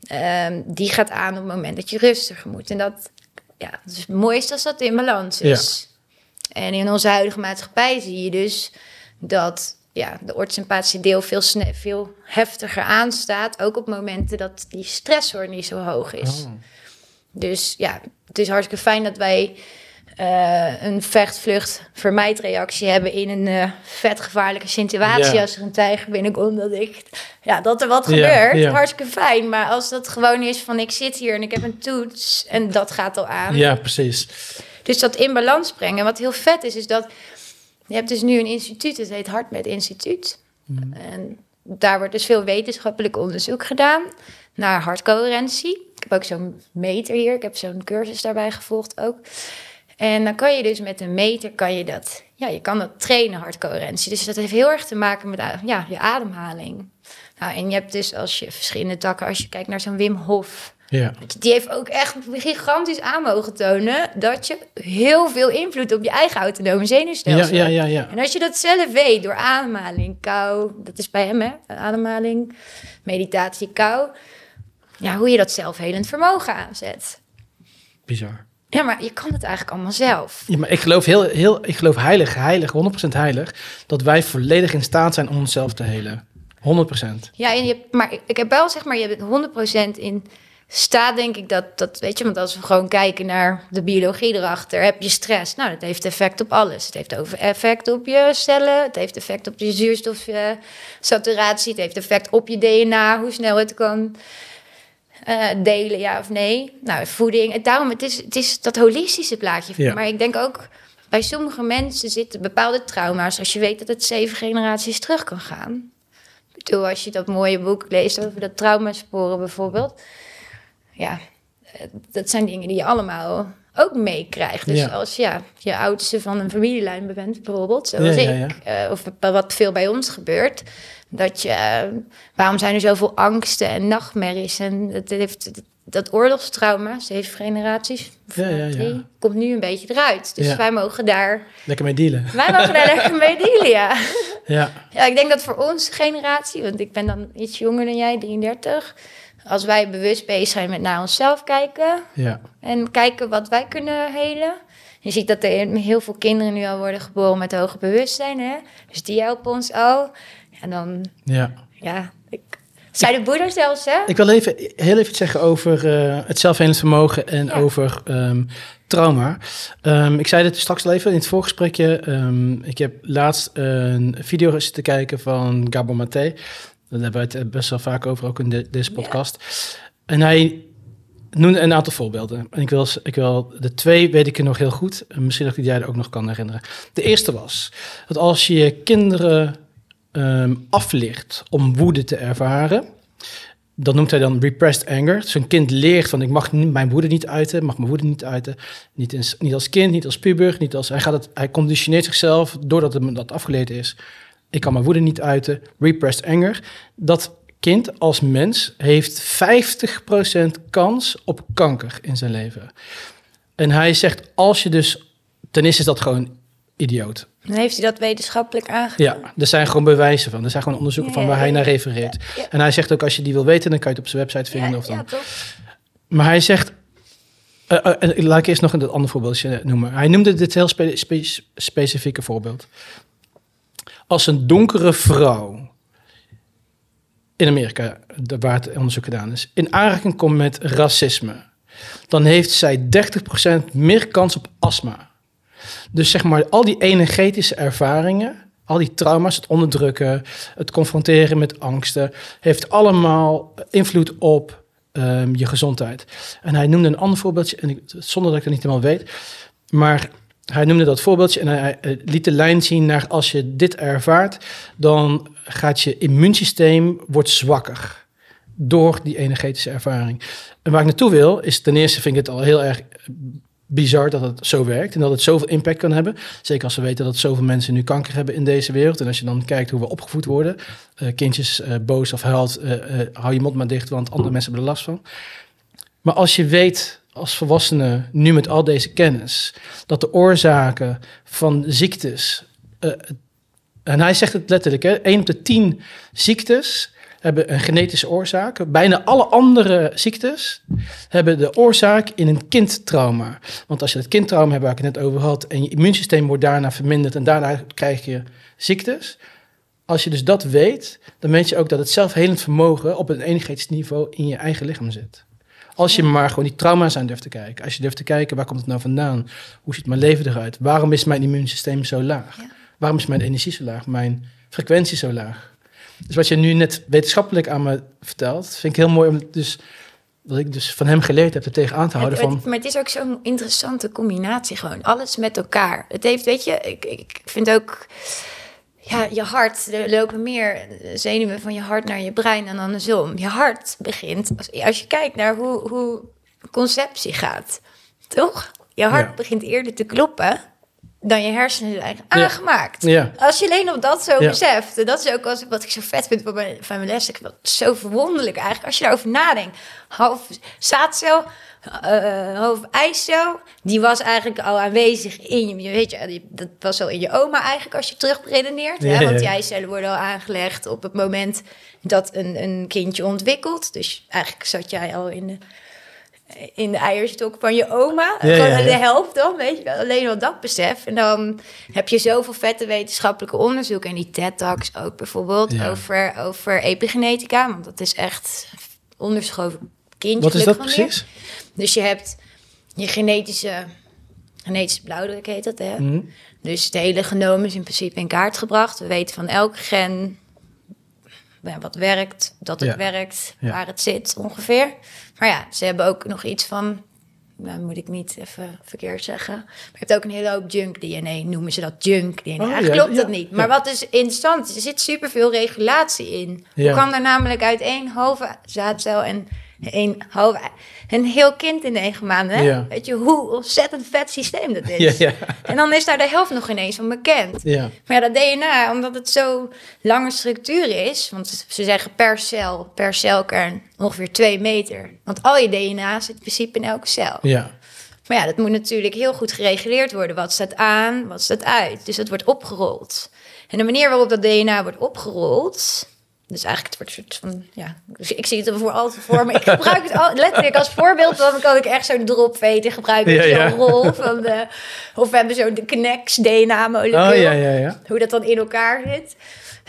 Ehm, die gaat aan op het moment dat je rustiger moet. En dat, ja, het is het mooiste als dat in balans is. En in onze huidige maatschappij zie je dus dat ja, de orthosympathische deel veel, veel heftiger aanstaat. Ook op momenten dat die stressor niet zo hoog is. Oh. Dus ja, het is hartstikke fijn dat wij eh, een vecht-vlucht vermijdreactie hebben in een eh vetgevaarlijke situatie. Ja. Als er een tijger binnenkomt, dat, ik, ja, dat er wat Ja, gebeurt. ja. Hartstikke fijn. Maar als dat gewoon is van ik zit hier en ik heb een toets en dat gaat al aan. Ja, precies. Dus dat in balans brengen. Wat heel vet is, is dat je hebt dus nu een instituut, het heet HartMed Instituut. En daar wordt dus veel wetenschappelijk onderzoek gedaan naar hartcoherentie. Ik heb ook zo'n meter hier, ik heb zo'n cursus daarbij gevolgd ook. En dan kan je dus met een meter, kan je dat, ja, je kan dat trainen, hartcoherentie. Dus dat heeft heel erg te maken met a- ja, je ademhaling. Nou, en je hebt dus als je verschillende takken, als je kijkt naar zo'n Wim Hof, Ja. die heeft ook echt gigantisch aan mogen tonen dat je heel veel invloed op je eigen autonome zenuwstelsel ja, ja, ja. En als je dat zelf weet door ademhaling, kou, dat is bij hem hè, ademhaling, meditatie, kou, ja, hoe je dat zelfhelend vermogen aanzet. Bizar. Ja, maar je kan het eigenlijk allemaal zelf. Ja, maar ik geloof, heel, heel, ik geloof heilig, heilig, 100% heilig, dat wij volledig in staat zijn om onszelf te helen. 100%. Ja, en je maar ik heb wel zeg maar, je bent 100% in staat denk ik dat, dat, weet je, want als we gewoon kijken naar de biologie erachter, heb je stress. Nou, dat heeft effect op alles. Het heeft over effect op je cellen, het heeft effect op je zuurstofsaturatie, het heeft effect op je DNA, hoe snel het kan uh, delen, ja of nee. Nou, voeding. En daarom, het is, het is dat holistische plaatje. Ja. Maar ik denk ook, bij sommige mensen zitten bepaalde trauma's, als je weet dat het zeven generaties terug kan gaan. Ik bedoel, als je dat mooie boek leest over dat traumasporen bijvoorbeeld ja, eh, dat zijn dingen die je allemaal ook meekrijgt. Dus Ja. als ja, je oudste van een familielijn bent, bijvoorbeeld, zoals Ja, ik, eh, of wat veel bij ons gebeurt, dat je, eh, waarom zijn er zoveel angsten en nachtmerries? En het heeft, dat oorlogstrauma, zeven generaties, Ja, ja, ja. komt nu een beetje eruit. Dus wij mogen daar, Lekker mee dealen. wij mogen daar lekker mee dealen, ja. Ja, Ja, ik denk dat voor onze generatie, want ik ben dan iets jonger dan jij, 33. Als wij bewust bezig zijn met naar onszelf kijken ja. en kijken wat wij kunnen helen. Je ziet dat er heel veel kinderen nu al worden geboren met hoger bewustzijn. Hè? Dus die helpen ons al. En dan, ja. ja, ik, zei de boerder zelfs, hè? Ik wil even, heel even zeggen over eh, het zelfhelend vermogen en Ja. over ehm, trauma. Ehm, ik zei het straks al even in het voorgesprekje. Ehm, ik heb laatst een video zitten kijken van Gabor Maté. Daar hebben we het eh, best wel vaak over, ook in de- deze podcast. En hij noemde een aantal voorbeelden. En ik wil, ik wil de twee weet ik er nog heel goed. En Misschien dat ik jij er ook nog kan herinneren. De eerste was dat als je je kinderen ehm afleert om woede te ervaren, dat noemt hij dan repressed anger. Dus een kind leert van ik mag mijn woede niet uiten, mag mijn woede niet uiten. Niet, in- niet als kind, niet als puber, niet als, hij, gaat het, hij conditioneert zichzelf doordat hem dat afgeleerd is. Ik kan mijn woede niet uiten, repressed anger. Dat kind als mens heeft 50% kans op kanker in zijn leven. En hij zegt, als je dus, ten eerste is dat gewoon idioot. Dan heeft hij dat wetenschappelijk aangegeven. Ja, er zijn gewoon bewijzen van. Er zijn gewoon onderzoeken Ja, van waar ja, hij naar refereert. En hij zegt ook, als je die wil weten, dan kan je het op zijn website vinden. Of dan. ja, toch? Maar hij zegt... eh, en laat ik eerst nog een ander voorbeeldje noemen. Hij noemde dit heel spe- spe- specifieke voorbeeld. Als een donkere vrouw in Amerika, waar het onderzoek gedaan is, in aanraking komt met racisme, dan heeft zij 30% meer kans op astma. Dus zeg maar, al die energetische ervaringen, al die trauma's, het onderdrukken, het confronteren met angsten, heeft allemaal invloed op ehm, je gezondheid. En hij noemde een ander voorbeeldje, en ik, zonder dat ik het niet helemaal weet, maar hij noemde dat voorbeeldje en hij eh, liet de lijn zien naar als je dit ervaart, dan gaat je immuunsysteem wordt zwakker door die energetische ervaring. En waar ik naartoe wil, is ten eerste vind ik het al heel erg bizar dat het zo werkt en dat het zoveel impact kan hebben. Zeker als we weten dat zoveel mensen nu kanker hebben in deze wereld. En als je dan kijkt hoe we opgevoed worden, eh, kindjes eh, boos of eh, hou je mond maar dicht, want andere mensen hebben er last van. Maar als je weet als volwassene, nu met al deze kennis, dat de oorzaken van ziektes, eh, en hij zegt het letterlijk, hè, 1 op de 10 ziektes hebben een genetische oorzaak. Bijna alle andere ziektes hebben de oorzaak in een kindtrauma. Want als je het kindtrauma hebt waar ik het net over had... en je immuunsysteem wordt daarna verminderd... en daarna krijg je ziektes... Als je dus dat weet, dan weet je ook dat het zelfhelend vermogen op een energetisch niveau in je eigen lichaam zit. Als je maar gewoon die trauma's aan durft te kijken. Als je durft te kijken, waar komt het nou vandaan? Hoe ziet mijn leven eruit? Waarom is mijn immuunsysteem zo laag? Ja. Waarom is mijn energie zo laag? Mijn frequentie zo laag? Dus wat je nu net wetenschappelijk aan me vertelt, vind ik heel mooi om dus wat ik dus van hem geleerd heb er tegenaan te houden Het- van maar het is ook zo'n interessante combinatie gewoon. Alles met elkaar. Het heeft, weet je, ik, ik vind ook... Ja, je hart, er lopen meer zenuwen van je hart naar je brein en andersom. Je hart begint, als, als je kijkt naar hoe, hoe conceptie gaat, toch? Je hart Ja. begint eerder te kloppen dan je hersenen zijn aangemaakt. Ja. Als je alleen op dat zo beseft. En dat is ook als, wat ik zo vet vind van mijn, van mijn les. Ik vind het zo verwonderlijk eigenlijk. Als je daarover nadenkt. Half zaadcel, ijscel. Die was eigenlijk al aanwezig in je. Weet je, dat was al in je oma eigenlijk als je terug redeneert. Ja, hè? Want die eicellen worden al aangelegd op het moment dat een, een kindje ontwikkelt. Dus eigenlijk zat jij al in de in de eierstok van je oma. Gewoon de helft dan, weet je wel. Alleen al dat besef. En dan heb je zoveel vette wetenschappelijke onderzoeken. En die TED-talks ook bijvoorbeeld over, over epigenetica. Want dat is echt onderschoven kindje Wat is dat precies? meer. Dus je hebt je genetische, genetische blauwdruk heet dat, hè? Mhm. Dus het hele genoom is in principe in kaart gebracht. We weten van elk gen wat werkt, dat het Ja. werkt, Ja. waar het zit ongeveer. Maar ja, ze hebben ook nog iets van, nou moet ik niet even verkeerd zeggen. Maar je hebt ook een hele hoop junk DNA, noemen ze dat junk DNA. Oh, Eigenlijk ja, klopt dat niet. Maar wat is interessant, er zit superveel regulatie in. Hoe kan er namelijk uit één halve zaadcel en halve... Een heel kind in negen maanden, hè? Ja. Weet je hoe ontzettend vet systeem dat is? Ja, ja. En dan is daar de helft nog ineens van bekend. Maar ja, dat DNA, omdat het zo lange structuur is, want ze zeggen per cel, per celkern ongeveer twee meter. Want al je DNA zit in principe in elke cel. Ja. Maar ja, dat moet natuurlijk heel goed gereguleerd worden. Wat staat aan, wat staat uit. Dus dat wordt opgerold. En de manier waarop dat DNA wordt opgerold. Dus eigenlijk, het wordt een soort van. Ja, dus ik zie het er voor altijd voor. Maar ik gebruik het al, letterlijk als voorbeeld. Dan kan ik echt zo'n dropveter gebruiken. Ja, zo'n ja. rol. Van de, of we hebben zo'n Knex DNA-molecuul Oh, ja, ja, ja. hoe dat dan in elkaar zit.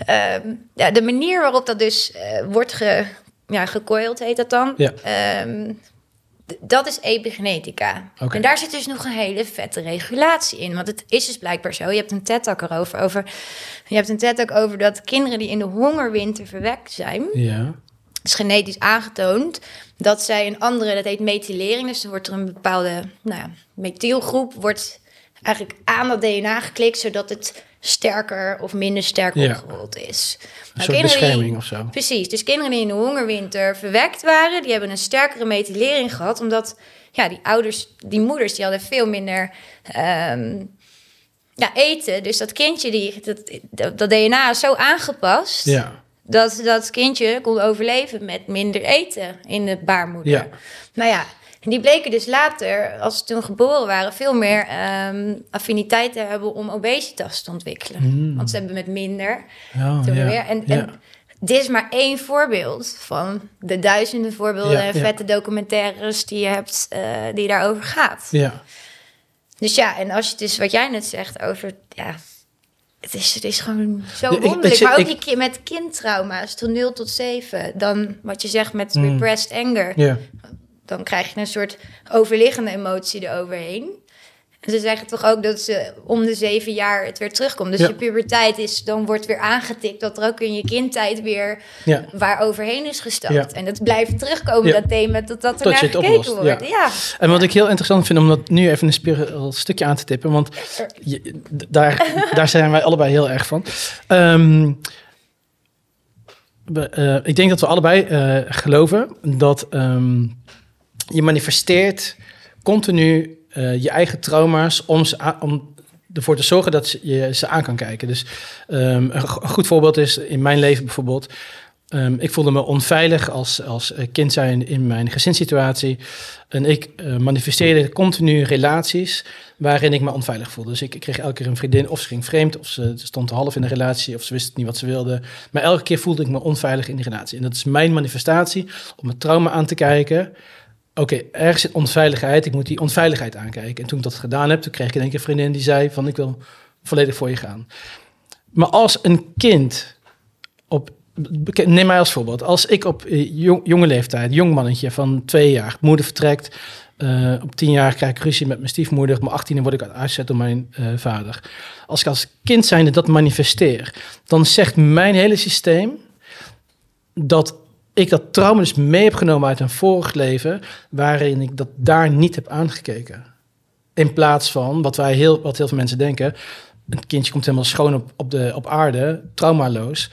Ehm, ja, de manier waarop dat dus eh, wordt ge, ja, gecoild, heet dat dan. Ja. Ehm, dat is epigenetica. En daar zit dus nog een hele vette regulatie in. Want het is dus blijkbaar zo. Je hebt een TED-talk erover. Over, je hebt een TED-talk over dat kinderen die in de hongerwinter verwekt zijn... Ja. is genetisch aangetoond dat zij een andere, dat heet methylering. Dus er wordt er een bepaalde nou ja, methylgroep wordt eigenlijk aan dat DNA geklikt, zodat het sterker of minder sterk Ja. opgerold is. Een Nou, soort die- bescherming of zo. Precies. Dus kinderen die in de hongerwinter verwekt waren, die hebben een sterkere methylering gehad, omdat ja, die ouders, die moeders, die hadden veel minder ehm, ja, eten. Dus dat kindje, die, dat, dat, DNA is zo aangepast Ja. dat dat kindje kon overleven met minder eten in de baarmoeder. Ja. Nou ja, die bleken dus later, als ze toen geboren waren, veel meer ehm, affiniteit te hebben om obesitas te ontwikkelen. Want ze hebben met minder. Oh, toen ja. weer. En, ja. en dit is maar één voorbeeld van de duizenden voorbeelden en vette documentaires die je hebt, eh, die daarover gaat. ja. Dus ja, en als je dus wat jij net zegt over, ja, het is, het is gewoon zo wonderlijk. maar ook die ki- met kindtrauma's, van 0 tot 7. Dan wat je zegt met Mm. repressed anger. Ja. Dan krijg je een soort overliggende emotie eroverheen. En ze zeggen toch ook dat ze om de zeven jaar het weer terugkomt. Dus Ja. je puberteit is, dan wordt weer aangetikt dat er ook in je kindtijd weer Ja. waar overheen is gestapt. Ja. En het blijft terugkomen, dat thema, totdat er Tot naar gekeken oplost, wordt. ja. Ja. En wat ik heel interessant vind om dat nu even een spiraal stukje aan te tippen, want je- daar, daar zijn wij allebei heel erg van. Ehm, we, eh, ik denk dat we allebei eh, geloven dat ehm, je manifesteert continu eh, je eigen trauma's om, ze om ervoor te zorgen dat je ze aan kan kijken. Dus ehm, een, go- een goed voorbeeld is in mijn leven bijvoorbeeld. Ehm, ik voelde me onveilig als, als eh, kind zijn in mijn gezinssituatie. En ik eh, manifesteerde continu relaties waarin ik me onveilig voelde. Dus ik, kreeg elke keer een vriendin, of ze ging vreemd, of ze stond half in de relatie, of ze wist niet wat ze wilde. Maar elke keer voelde ik me onveilig in die relatie. En dat is mijn manifestatie om het trauma aan te kijken. Oké, ergens zit onveiligheid, ik moet die onveiligheid aankijken. En toen ik dat gedaan heb, toen kreeg ik in één keer een vriendin die zei van ik wil volledig voor je gaan. Maar als een kind op Neem mij als voorbeeld. Als ik op eh, jong, jonge leeftijd, jong mannetje van twee jaar, moeder vertrekt. eh, op tien jaar krijg ik ruzie met mijn stiefmoeder. Op mijn achttiende word ik uitgezet door mijn eh, vader. Als ik als kind zijnde dat manifesteer, dan zegt mijn hele systeem dat ik dat trauma dus mee heb genomen uit een vorig leven, waarin ik dat daar niet heb aangekeken. In plaats van wat wij heel, wat heel veel mensen denken, een kindje komt helemaal schoon op, op, de, op aarde, traumaloos,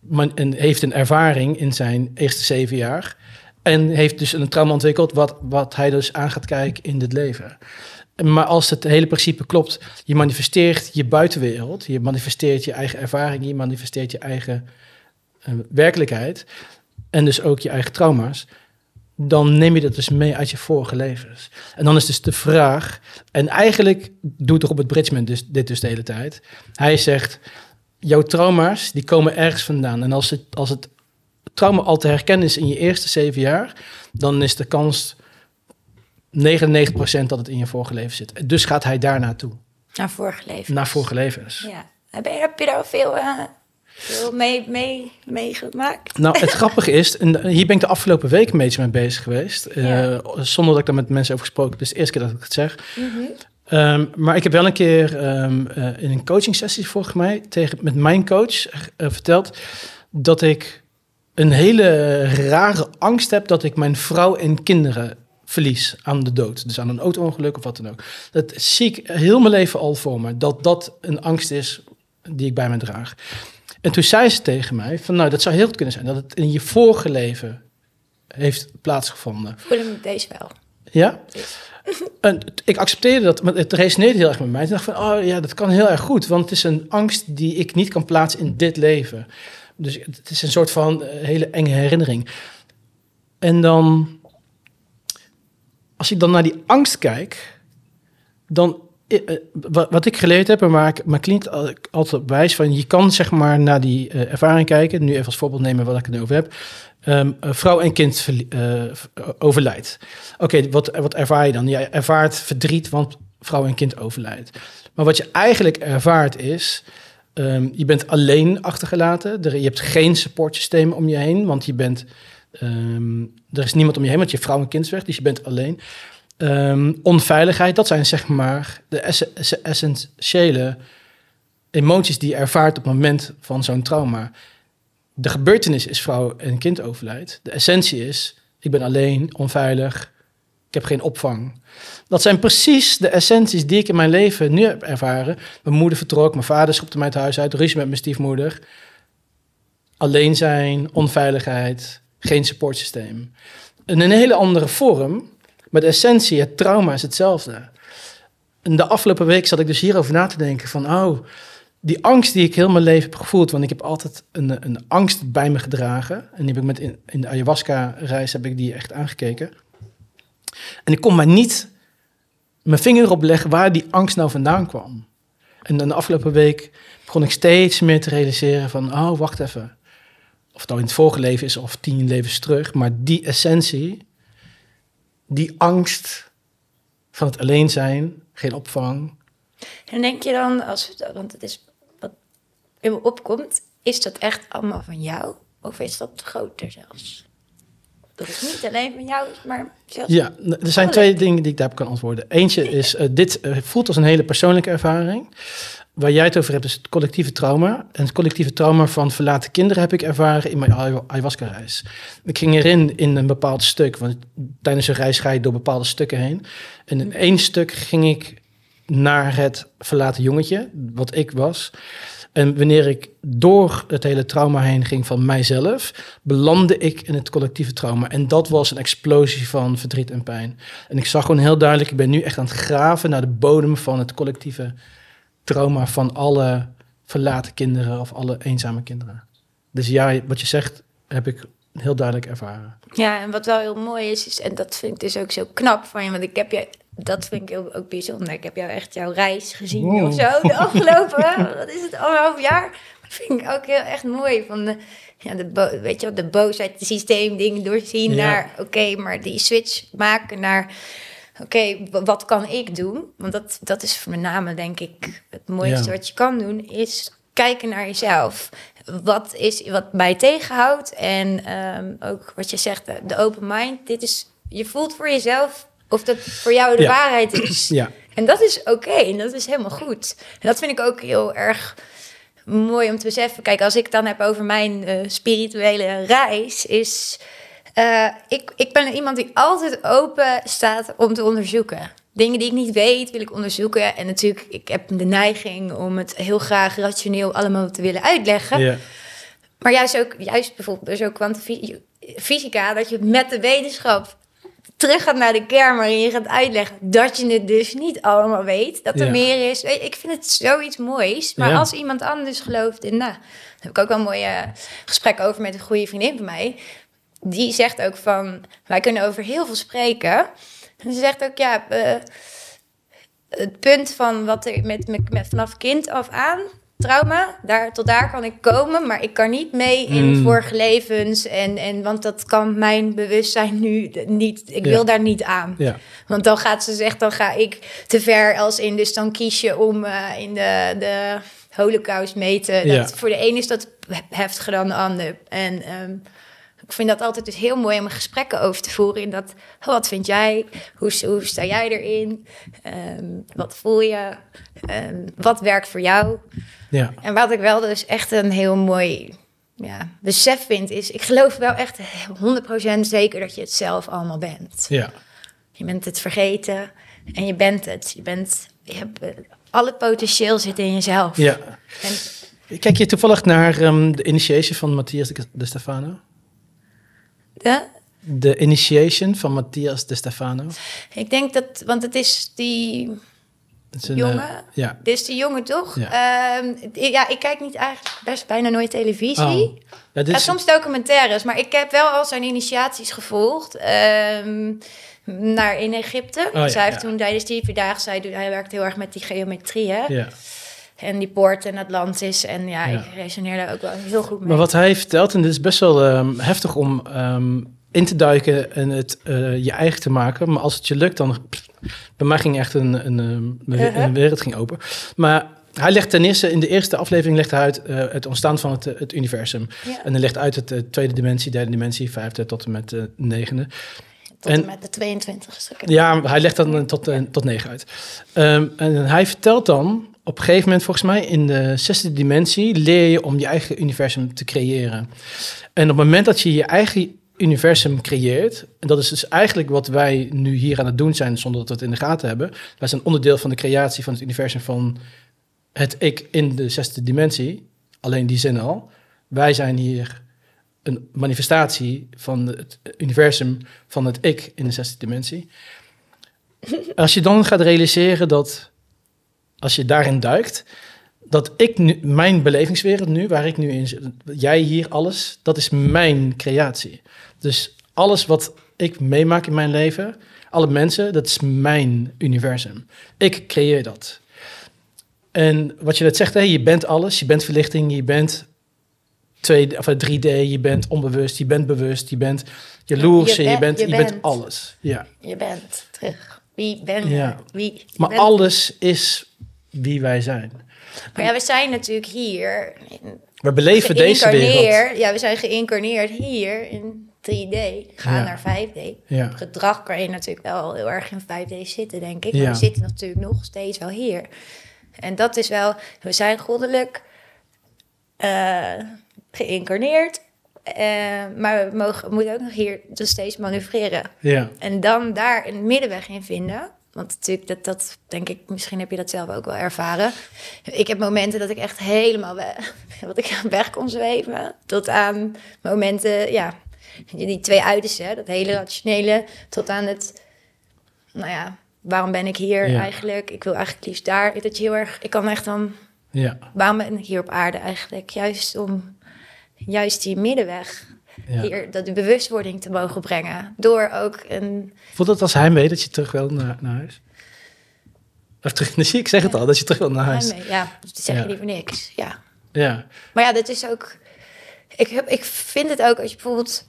maar, en heeft een ervaring in zijn eerste zeven jaar. En heeft dus een trauma ontwikkeld wat, wat hij dus aan gaat kijken in dit leven. Maar als het hele principe klopt, je manifesteert je buitenwereld, je manifesteert je eigen ervaring, je manifesteert je eigen eh, werkelijkheid en dus ook je eigen trauma's, dan neem je dat dus mee uit je vorige levens. En dan is dus de vraag, en eigenlijk doet Robert Bridgman dus, dit dus de hele tijd. Hij zegt, jouw trauma's, die komen ergens vandaan. En als het, als het trauma al te herkennen is in je eerste zeven jaar, dan is de kans 99% dat het in je vorige leven zit. Dus gaat hij daar naartoe, Naar vorige leven. naar vorige levens. Ja. Heb je, heb je daar veel... eh, veel mee, mee, meegemaakt. Nou, het grappige is, en hier ben ik de afgelopen week een beetje mee bezig geweest. eh, zonder dat ik daar met mensen over gesproken is de eerste keer dat ik het zeg. Mhm. Ehm, maar ik heb wel een keer ehm, eh, in een coaching sessie volgens mij tegen, met mijn coach eh, verteld dat ik een hele rare angst heb dat ik mijn vrouw en kinderen verlies aan de dood. Dus aan een auto-ongeluk of wat dan ook. Dat zie ik heel mijn leven al voor me. Dat dat een angst is die ik bij me draag. En toen zei ze tegen mij van nou, dat zou heel goed kunnen zijn dat het in je vorige leven heeft plaatsgevonden. Voel hem deze wel. Ja? En ik accepteerde dat, maar het resoneerde heel erg met mij. Toen dacht ik van, oh ja, dat kan heel erg goed. Want het is een angst die ik niet kan plaatsen in dit leven. Dus het is een soort van eh, hele enge herinnering. En dan, als ik dan naar die angst kijk, dan, wat, wat ik geleerd heb, en waar ik mijn cliënt al- altijd wijs van, je kan zeg maar naar die eh, ervaring kijken. Nu even als voorbeeld nemen wat ik nu over heb. Ehm, vrouw en kind eh, overlijdt. Oké, wat, wat ervaar je dan? Je ervaart verdriet, want vrouw en kind overlijdt. Maar wat je eigenlijk ervaart is, ehm, je bent alleen achtergelaten. Er, je hebt geen supportsysteem om je heen, want je bent, ehm, er is niemand om je heen, want je vrouw en kind is weg, dus je bent alleen. Ehm, onveiligheid, dat zijn zeg maar de ess- ess- essentiële emoties die je ervaart op het moment van zo'n trauma. De gebeurtenis is vrouw en kind overlijdt. De essentie is, ik ben alleen, onveilig, ik heb geen opvang. Dat zijn precies de essenties die ik in mijn leven nu heb ervaren. Mijn moeder vertrok, mijn vader schopte mij het huis uit, ruzie met mijn stiefmoeder. Alleen zijn, onveiligheid, geen supportsysteem. In een hele andere vorm, maar de essentie, het trauma is hetzelfde. En de afgelopen week zat ik dus hierover na te denken van, oh, die angst die ik heel mijn leven heb gevoeld, want ik heb altijd een, een angst bij me gedragen. En die heb ik met in, in de ayahuasca-reis heb ik die echt aangekeken. En ik kon maar niet mijn vinger op leggen waar die angst nou vandaan kwam. En dan de afgelopen week begon ik steeds meer te realiseren van, oh, wacht even. Of het nou in het vorige leven is of tien levens terug, maar die essentie, die angst van het alleen zijn, geen opvang. En denk je dan, als, want het is wat in me opkomt, is dat echt allemaal van jou? Of is dat groter zelfs? Dat is niet alleen van jou, maar zelfs... Ja, er zijn twee dingen die ik daarop kan antwoorden. Eentje is, eh, dit eh, voelt als een hele persoonlijke ervaring. Waar jij het over hebt, is het collectieve trauma. En het collectieve trauma van verlaten kinderen heb ik ervaren in mijn ayahu- ayahuasca-reis. Ik ging erin in een bepaald stuk, want tijdens een reis ga je door bepaalde stukken heen. En in één stuk ging ik naar het verlaten jongetje, wat ik was. En wanneer ik door het hele trauma heen ging van mijzelf, belandde ik in het collectieve trauma. En dat was een explosie van verdriet en pijn. En ik zag gewoon heel duidelijk, ik ben nu echt aan het graven naar de bodem van het collectieve trauma van alle verlaten kinderen of alle eenzame kinderen. Dus ja, wat je zegt, heb ik heel duidelijk ervaren. Ja, en wat wel heel mooi is, is, en dat vind ik dus ook zo knap van je, want ik heb je, dat vind ik heel, ook bijzonder. Ik heb jou echt jouw reis gezien Wow. of zo, de afgelopen, wat is het, anderhalf jaar? Dat vind ik ook heel echt mooi. Van de, ja, de, bo- weet je wel, de boosheid, het systeem, dingen doorzien Ja. naar, oké, maar die switch maken naar, oké, wat kan ik doen? Want dat, dat is met name, denk ik, het mooiste Ja. wat je kan doen, is kijken naar jezelf. Wat is wat mij tegenhoudt? En ehm, ook wat je zegt, de, open mind. Dit is, je voelt voor jezelf of dat voor jou de Ja. waarheid is. Ja, En dat is oké en dat is helemaal goed. En dat vind ik ook heel erg mooi om te beseffen. Kijk, als ik het dan heb over mijn eh, spirituele reis, is. Eh, ik, ik ben iemand die altijd open staat om te onderzoeken. Dingen die ik niet weet, wil ik onderzoeken. En natuurlijk, ik heb de neiging om het heel graag rationeel allemaal te willen uitleggen. ja, Maar juist ook, juist bijvoorbeeld dus ook kwantumfysica, dat je met de wetenschap terug gaat naar de kern waarin je gaat uitleggen dat je het dus niet allemaal weet, dat er Ja. meer is. Ik vind het zoiets moois. Maar Ja. als iemand anders gelooft in, nou, daar heb ik ook wel een mooie gesprek over met een goede vriendin van mij. Die zegt ook van, wij kunnen over heel veel spreken. En ze zegt ook, ja, eh, het punt van wat er met, met, met vanaf kind af aan trauma, daar, tot daar kan ik komen, maar ik kan niet mee in Mm. vorige levens en, en want dat kan mijn bewustzijn nu niet. Ik Ja. wil daar niet aan. ja, Want dan gaat ze zeggen, dan ga ik te ver als in, dus dan kies je om eh, in de, de holocaust meten. Dat, Ja. Voor de een is dat heftiger dan de ander. En ehm, ik vind dat altijd dus heel mooi om gesprekken over te voeren. In dat, oh, wat vind jij? Hoe, hoe sta jij erin? Ehm, wat voel je? Ehm, wat werkt voor jou? Ja, En wat ik wel dus echt een heel mooi ja, besef vind, is... ik geloof wel echt 100% zeker dat je het zelf allemaal bent. ja. Je bent het vergeten en je bent het. Je bent... Je hebt, eh, al het potentieel zit in jezelf. ja. En, Kijk je toevallig naar ehm, de Initiation van Matthias de, de Stefano? Ja, De Initiation van Matthias de Stefano. ik denk dat... Want het is die... Dat is een, Jongen? eh, ja. Dit is die jongen, toch? Ja. Ja, ja ik kijk niet eigenlijk best bijna nooit televisie. Oh. Ja, dit is, soms documentaires, maar ik heb wel al zijn initiaties gevolgd. ehm, naar in Egypte. Oh, ja, Zij heeft toen tijdens die vierdaagse, hij, hij werkt heel erg met die geometrie, hè? ja. En die poort en Atlantis. En ja, Ja. ik resoneer daar ook wel heel goed mee. Maar wat hij vertelt, en dit is best wel ehm, heftig om ehm, in te duiken en het eh, je eigen te maken. Maar als het je lukt, dan... pff, bij mij ging echt een, een, ehm, een, Uh-huh. een wereld ging open. Maar hij legt ten eerste, in de eerste aflevering legt hij uit eh, het ontstaan van het, eh, het universum. Ja. En hij legt uit het tweede dimensie, derde dimensie, vijfde tot en met de negende. Tot en, en- met de 22 e Ja, hij legt dan tot, tot negen uit. En hij vertelt dan, op een gegeven moment volgens mij, in de zesde dimensie leer je om je eigen universum te creëren. En op het moment dat je je eigen universum creëert, en dat is dus eigenlijk wat wij nu hier aan het doen zijn, zonder dat we het in de gaten hebben. Wij zijn onderdeel van de creatie van het universum van het ik in de zesde dimensie, alleen die zin al. Wij zijn hier een manifestatie van het universum van het ik in de zesde dimensie. Als je dan gaat realiseren dat, als je daarin duikt, dat ik nu, mijn belevingswereld nu, waar ik nu in zit, jij hier alles, dat is mijn creatie. Dus alles wat ik meemaak in mijn leven, alle mensen, dat is mijn universum. Ik creëer dat. En wat je net zegt, hè, je bent alles, je bent verlichting, je bent 2D, of 3D, je bent onbewust, je bent bewust, je bent jaloers, Je je, je, bent- bent, je je bent bent. alles. Ja. Je bent terug. Wie ben je? Ja. Wie, je Maar bent- alles is wie wij zijn. Maar ja, we zijn natuurlijk hier. We beleven deze wereld. Ja, we zijn geïncarneerd hier in 3D. Gaan Ja. naar 5D. Ja. Gedrag kan je natuurlijk wel heel erg in 5D zitten, denk ik. Ja. Maar we zitten natuurlijk nog steeds wel hier. En dat is wel... We zijn goddelijk eh, geïncarneerd. eh, maar we, mogen, we moeten ook nog hier dus steeds manoeuvreren. Ja. En dan daar een middenweg in vinden. Want natuurlijk, dat, dat denk ik, misschien heb je dat zelf ook wel ervaren. Ik heb momenten dat ik echt helemaal weg, wat ik weg kon zweven. Tot aan momenten, ja, die twee uitersten, hè, dat hele rationele. Tot aan het, nou ja, waarom ben ik hier Ja. eigenlijk? Ik wil eigenlijk liefst daar. Dat je heel erg, ik kan echt dan, Ja. waarom ben ik hier op aarde eigenlijk? Juist om, juist die middenweg. Ja. Hier, dat de bewustwording te mogen brengen. Door ook een Voelt het als heimwee dat je terug wil naar, naar huis? Of terug, ik zeg het al, dat je terug wil naar huis. Ja, ja dat zeg Ja. je liever niks. Ja. Ja. Maar ja, dat is ook... Ik, heb, ik vind het ook als je bijvoorbeeld...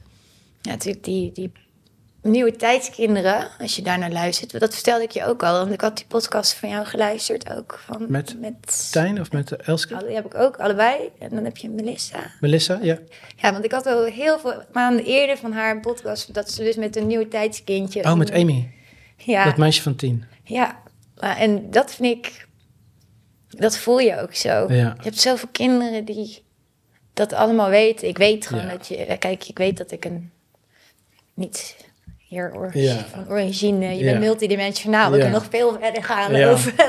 Ja, natuurlijk die, die nieuwe tijdskinderen, als je daar naar luistert. Dat vertelde ik je ook al, want ik had die podcast van jou geluisterd ook. Van, Met met Tijn of met Elske? alle- Die heb ik ook, allebei. En dan heb je Melissa. Melissa? Ja. Ja, want ik had al heel veel maanden eerder van haar een podcast... dat ze dus met een nieuw tijdskindje... Oh, met Amy. Ja, Dat meisje van tien. Ja, en dat vind ik, dat voel je ook zo. Ja. Je hebt zoveel kinderen die dat allemaal weten. Ik weet gewoon Ja. dat je, kijk, ik weet dat ik een niet hier Ja. van origine, je Ja. bent multidimensionaal. We Ja. kunnen nog veel verder gaan over.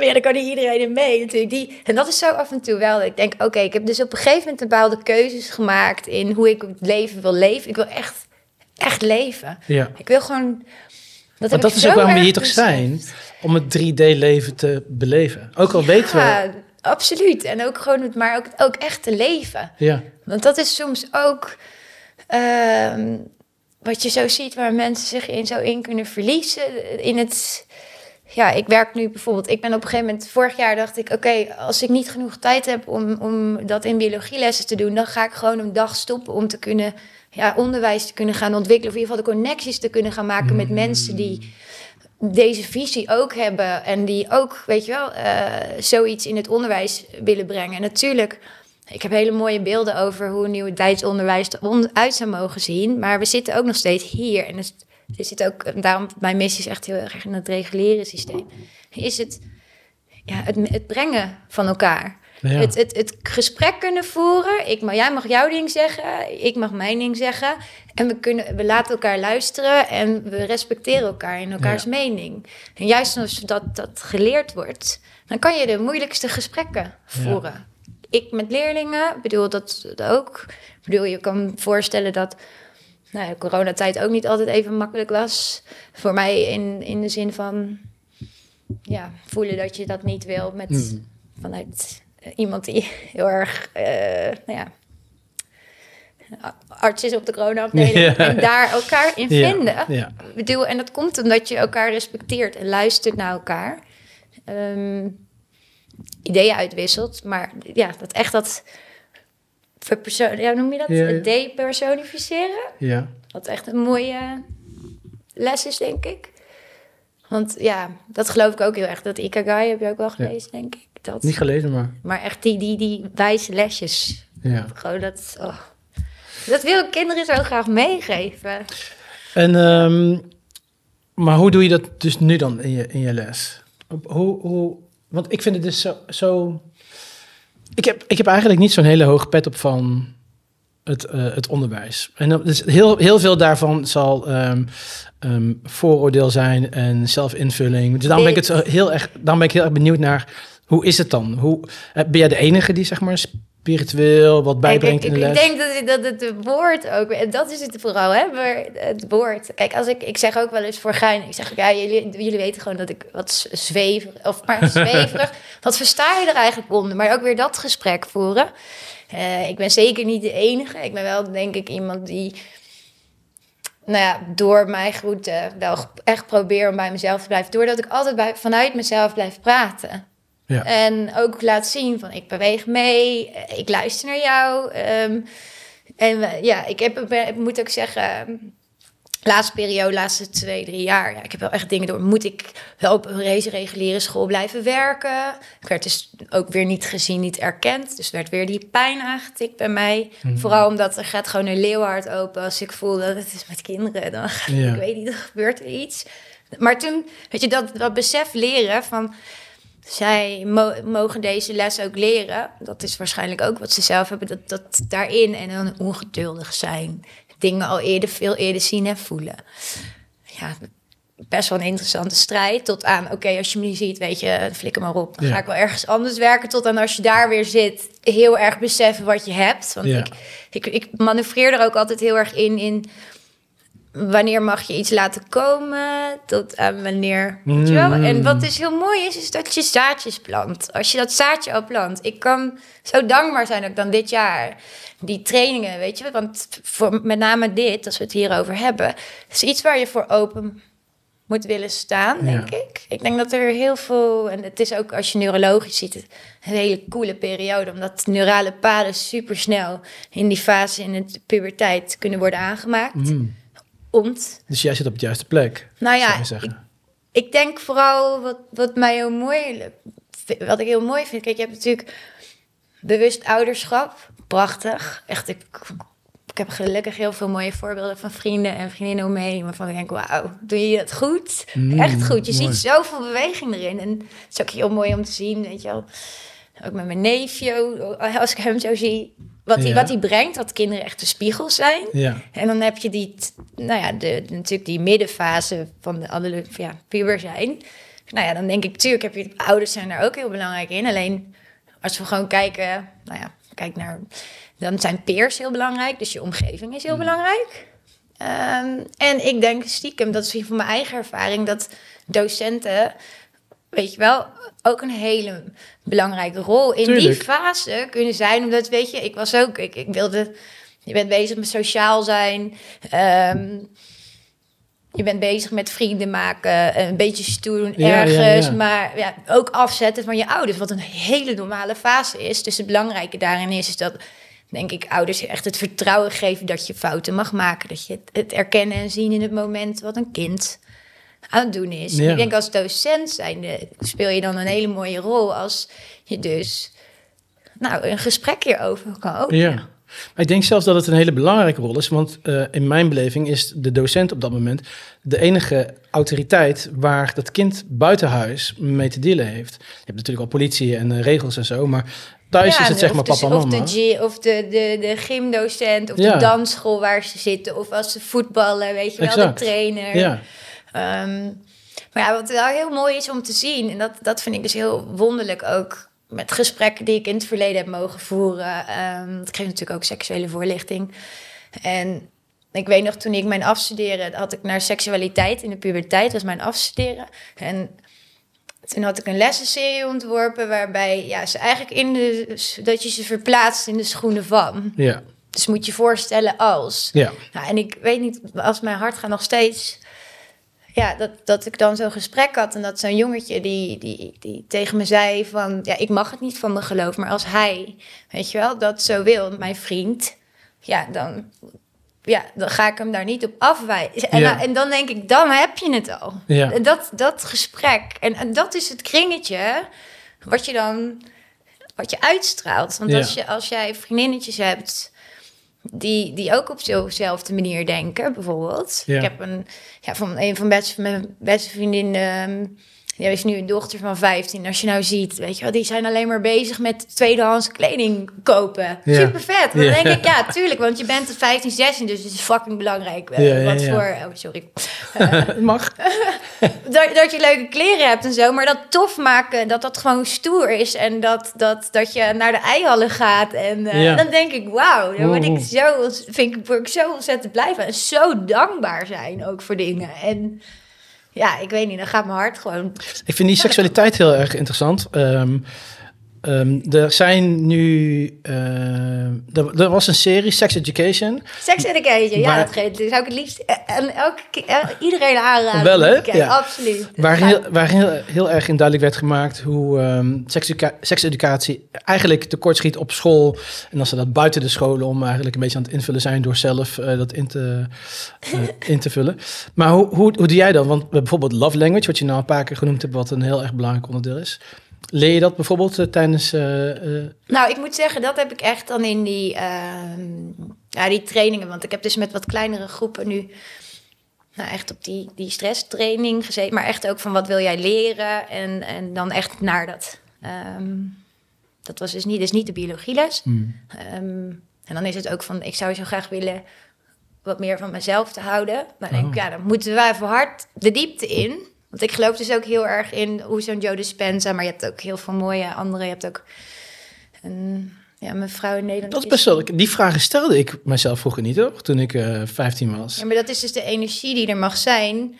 Ja, daar kan niet iedereen in mee natuurlijk. Die, en dat is zo af en toe wel. Ik denk, oké, ik heb dus op een gegeven moment bepaalde keuzes gemaakt in hoe ik het leven wil leven. Ik wil echt, echt leven. Ja. Ik wil gewoon. Dat, Want dat is ook waarom we hier toch zijn. Om het 3D-leven te beleven. Ook al weten we... Ja, absoluut. En ook gewoon het, maar ook, ook echt te leven. Ja. Want dat is soms ook ehm, wat je zo ziet waar mensen zich in zo in kunnen verliezen. In het, ja, ik werk nu bijvoorbeeld, ik ben op een gegeven moment, vorig jaar dacht ik, oké, als ik niet genoeg tijd heb om, om dat in biologielessen te doen, dan ga ik gewoon een dag stoppen om te kunnen, ja, onderwijs te kunnen gaan ontwikkelen. Of in ieder geval de connecties te kunnen gaan maken met mensen die deze visie ook hebben en die ook, weet je wel, eh, zoiets in het onderwijs willen brengen. En natuurlijk, ik heb hele mooie beelden over hoe een nieuwe tijdsonderwijs eruit zou mogen zien, maar we zitten ook nog steeds hier. En het, er zit ook, daarom, mijn missie is echt heel erg in het reguliere systeem. Is het, ja, het, het brengen van elkaar. Het, het, het gesprek kunnen voeren. Ik, maar jij mag jouw ding zeggen, ik mag mijn ding zeggen. En we, kunnen, we laten elkaar luisteren en we respecteren elkaar in elkaars mening. En juist als dat, dat geleerd wordt, dan kan je de moeilijkste gesprekken voeren. Ik met leerlingen, bedoel dat, ook. Ik bedoel, je kan voorstellen dat nou, de coronatijd ook niet altijd even makkelijk was. Voor mij in, in de zin van ja, voelen dat je dat niet wil met, hmm. vanuit iemand die heel erg, uh, nou ja, arts is op de corona-afdeling. En daar elkaar in vinden. Ja, Bedoel, en dat komt omdat je elkaar respecteert en luistert naar elkaar. Um, ideeën uitwisselt. Maar ja, dat echt dat... Verpersoon, ja, noem je dat? Het depersonificeren. Ja. Wat echt een mooie les is, denk ik. Want ja, dat geloof ik ook heel erg. Dat Ikagai heb je ook wel gelezen, denk ik. Dat, Niet gelezen, maar... Maar echt die, die, die wijze lesjes. Ja. Gewoon dat... Oh. Dat wil ik kinderen zo graag meegeven. En, um, maar hoe doe je dat dus nu dan in je, in je les? Hoe, hoe, want ik vind het dus zo... zo ik, heb, ik heb eigenlijk niet zo'n hele hoge pet op van het, uh, het onderwijs. En dus heel, heel veel daarvan zal um, um, vooroordeel zijn en zelfinvulling. Dus daarom ben ik, het heel erg, daarom ben ik heel erg benieuwd naar hoe is het dan? Hoe, eh, ben jij de enige die zeg maar spiritueel wat bijbrengt in de les? Ik denk dat, dat het woord ook, en dat is het vooral, hè, maar het woord. Kijk, als ik, ik zeg ook wel eens voor gein, ik zeg, ja, jullie, jullie weten gewoon dat ik wat zweverig, of maar zweverig, wat versta je er eigenlijk onder? Maar ook weer dat gesprek voeren. Uh, ik ben zeker niet de enige. Ik ben wel, denk ik, iemand die nou ja, door mijn groeten wel echt probeer om bij mezelf te blijven. Doordat ik altijd bij, vanuit mezelf blijf praten. Ja. En ook laat zien van ik beweeg mee, ik luister naar jou. Ehm, en ja, ik, heb, ik moet ook zeggen, laatste periode, laatste twee, drie jaar, ja, ik heb wel echt dingen door. Moet ik wel op een reguliere school blijven werken? Ik werd dus ook weer niet gezien, niet erkend. Dus werd weer die pijn aangetikt bij mij. Mhm. Vooral omdat er gaat gewoon een leeuwhart open als ik voel dat het is met kinderen. Dan ik weet niet, er gebeurt er iets. Maar toen, weet je, dat, dat besef leren van zij mogen deze les ook leren. Dat is waarschijnlijk ook wat ze zelf hebben. Dat, dat daarin en dan ongeduldig zijn. Dingen al eerder, veel eerder zien en voelen. Ja, best wel een interessante strijd. Tot aan, oké, als je me niet ziet, weet je, flikker maar op. Dan ga ik wel ergens anders werken. Tot aan als je daar weer zit, heel erg beseffen wat je hebt. Want ik, ik, ik manoeuvreer er ook altijd heel erg in, in wanneer mag je iets laten komen, tot aan wanneer. Weet je wel? Mm. En wat dus heel mooi is, is dat je zaadjes plant. Als je dat zaadje al plant. Ik kan zo dankbaar zijn ook dan dit jaar. Die trainingen, weet je, want voor met name dit, als we het hierover hebben, is iets waar je voor open moet willen staan, denk ik. Ik denk dat er heel veel, en het is ook als je neurologisch ziet, een hele coole periode, omdat neurale paden super snel in die fase in de puberteit kunnen worden aangemaakt. Mm. Dus jij zit op de juiste plek. Nou ja, ik, ik, denk vooral wat, wat mij heel mooi, wat ik heel mooi vind. Kijk, je hebt natuurlijk bewust ouderschap, prachtig. Echt, ik, ik heb gelukkig heel veel mooie voorbeelden van vrienden en vriendinnen omheen. Waarvan ik denk, wauw, doe je dat goed? Mm, Echt goed. Je ziet zoveel beweging erin. En het is ook heel mooi om te zien, weet je wel. Ook met mijn neefje, als ik hem zo zie wat hij wat brengt, dat kinderen echt de spiegels zijn. Ja. En dan heb je die, nou ja, de, natuurlijk die middenfase van de alle ja, puber zijn. Nou ja, dan denk ik, natuurlijk heb je ouders zijn daar ook heel belangrijk in. Alleen als we gewoon kijken, nou ja, kijk naar, dan zijn peers heel belangrijk. Dus je omgeving is heel mm. belangrijk. Ehm, en ik denk stiekem, dat is van mijn eigen ervaring, dat docenten weet je wel, ook een hele belangrijke rol in die fase kunnen zijn. Omdat, weet je, ik was ook, ik, ik wilde, je bent bezig met sociaal zijn. Ehm, je bent bezig met vrienden maken, een beetje stoer doen ergens, maar ja, ook afzetten van je ouders, wat een hele normale fase is. Dus het belangrijke daarin is, is dat, denk ik, ouders echt het vertrouwen geven dat je fouten mag maken, dat je het, het erkennen en zien in het moment wat een kind aan het doen is. Ja. Ik denk als docent zijnde speel je dan een hele mooie rol als je dus nou, een gesprek hierover kan openen. Ja. Maar ik denk zelfs dat het een hele belangrijke rol is, want eh, in mijn beleving is de docent op dat moment de enige autoriteit waar dat kind buiten huis mee te dealen heeft. Je hebt natuurlijk al politie en eh, regels en zo, maar thuis is het zeg of maar de- papa en Of, mama. de, gy- of de, de, de gymdocent, of Ja. de dansschool waar ze zitten, of als ze voetballen, weet je wel, Exact. de trainer. Ja, Ehm, maar ja, wat wel heel mooi is om te zien, en dat, dat vind ik dus heel wonderlijk ook met gesprekken die ik in het verleden heb mogen voeren. Want ik geef natuurlijk ook seksuele voorlichting. En ik weet nog, toen ik mijn afstuderen, had ik naar seksualiteit in de puberteit, was mijn afstuderen. En toen had ik een lessenserie ontworpen waarbij ja, ze eigenlijk in de, dat je ze verplaatst in de schoenen van. ja, Dus moet je voorstellen als. ja. Nou, en ik weet niet, als mijn hart gaat nog steeds. Ja, dat, dat ik dan zo'n gesprek had en dat zo'n jongetje die, die, die tegen me zei van... Ja, ik mag het niet van mijn geloof, maar als hij, weet je wel, dat zo wil, mijn vriend... Ja, dan, ja, dan ga ik hem daar niet op afwijzen. En, Ja. en dan denk ik, dan heb je het al. Ja. Dat, dat gesprek. En, en dat is het kringetje wat je dan wat je uitstraalt. Want Ja. als, je, als jij vriendinnetjes hebt die, die ook op zo'nzelfde manier denken, bijvoorbeeld. Ja. Ik heb een, ja, van een van beste, mijn beste vriendin, ehm, die is nu een dochter van 15. Als je nou ziet, weet je wel, die zijn alleen maar bezig met tweedehands kleding kopen. Ja. Super vet. Dan Ja. denk ik, ja, tuurlijk, want je bent 15, 16, dus het is fucking belangrijk. Ja, wat voor, oh, sorry. Mag. dat, dat je leuke kleren hebt en zo, maar dat tof maken, dat dat gewoon stoer is en dat, dat, dat je naar de eihallen gaat. En eh, dan denk ik, wauw, daar word ik zo, vind ik, word ik zo ontzettend blij van. En zo dankbaar zijn ook voor dingen. En ja, ik weet niet, dan gaat mijn hart gewoon. Ik vind die seksualiteit heel erg interessant. Ehm, ehm, er zijn nu... ehm, er, er was een serie, Sex Education. Sex education, ja, dat geeft, dat zou ik het liefst eh, en elke eh, iedereen aanraden. Wel, hè? Ja. absoluut. Waar, heel, waar heel, heel erg in duidelijk werd gemaakt hoe ehm sekseduca- sekseducatie eigenlijk tekortschiet op school. En als ze dat buiten de scholen om eigenlijk een beetje aan het invullen zijn door zelf dat in te, in te vullen. Maar hoe, hoe, hoe doe jij dat? Want bijvoorbeeld love language, wat je nou een paar keer genoemd hebt, wat een heel erg belangrijk onderdeel is. Leer je dat bijvoorbeeld eh, tijdens... eh, eh, Nou, ik moet zeggen, dat heb ik echt dan in die, ehm, ja, die trainingen. Want ik heb dus met wat kleinere groepen nu nou, echt op die, die stresstraining gezeten. Maar echt ook van wat wil jij leren? En, en dan echt naar dat. ehm, dat was dus niet, dus niet de biologieles. Ehm, en dan is het ook van, ik zou zo graag willen wat meer van mezelf te houden. Maar dan denk ik, Oh. ja, dan moeten wij even hard de diepte in. Want ik geloof dus ook heel erg in hoe zo'n Joe Dispenza... maar je hebt ook heel veel mooie andere. Je hebt ook een, ja, mijn vrouw in Nederland. dat is best wel... Die vragen stelde ik mezelf vroeger niet, hoor, toen ik eh 15 was. Ja, maar dat is dus de energie die er mag zijn...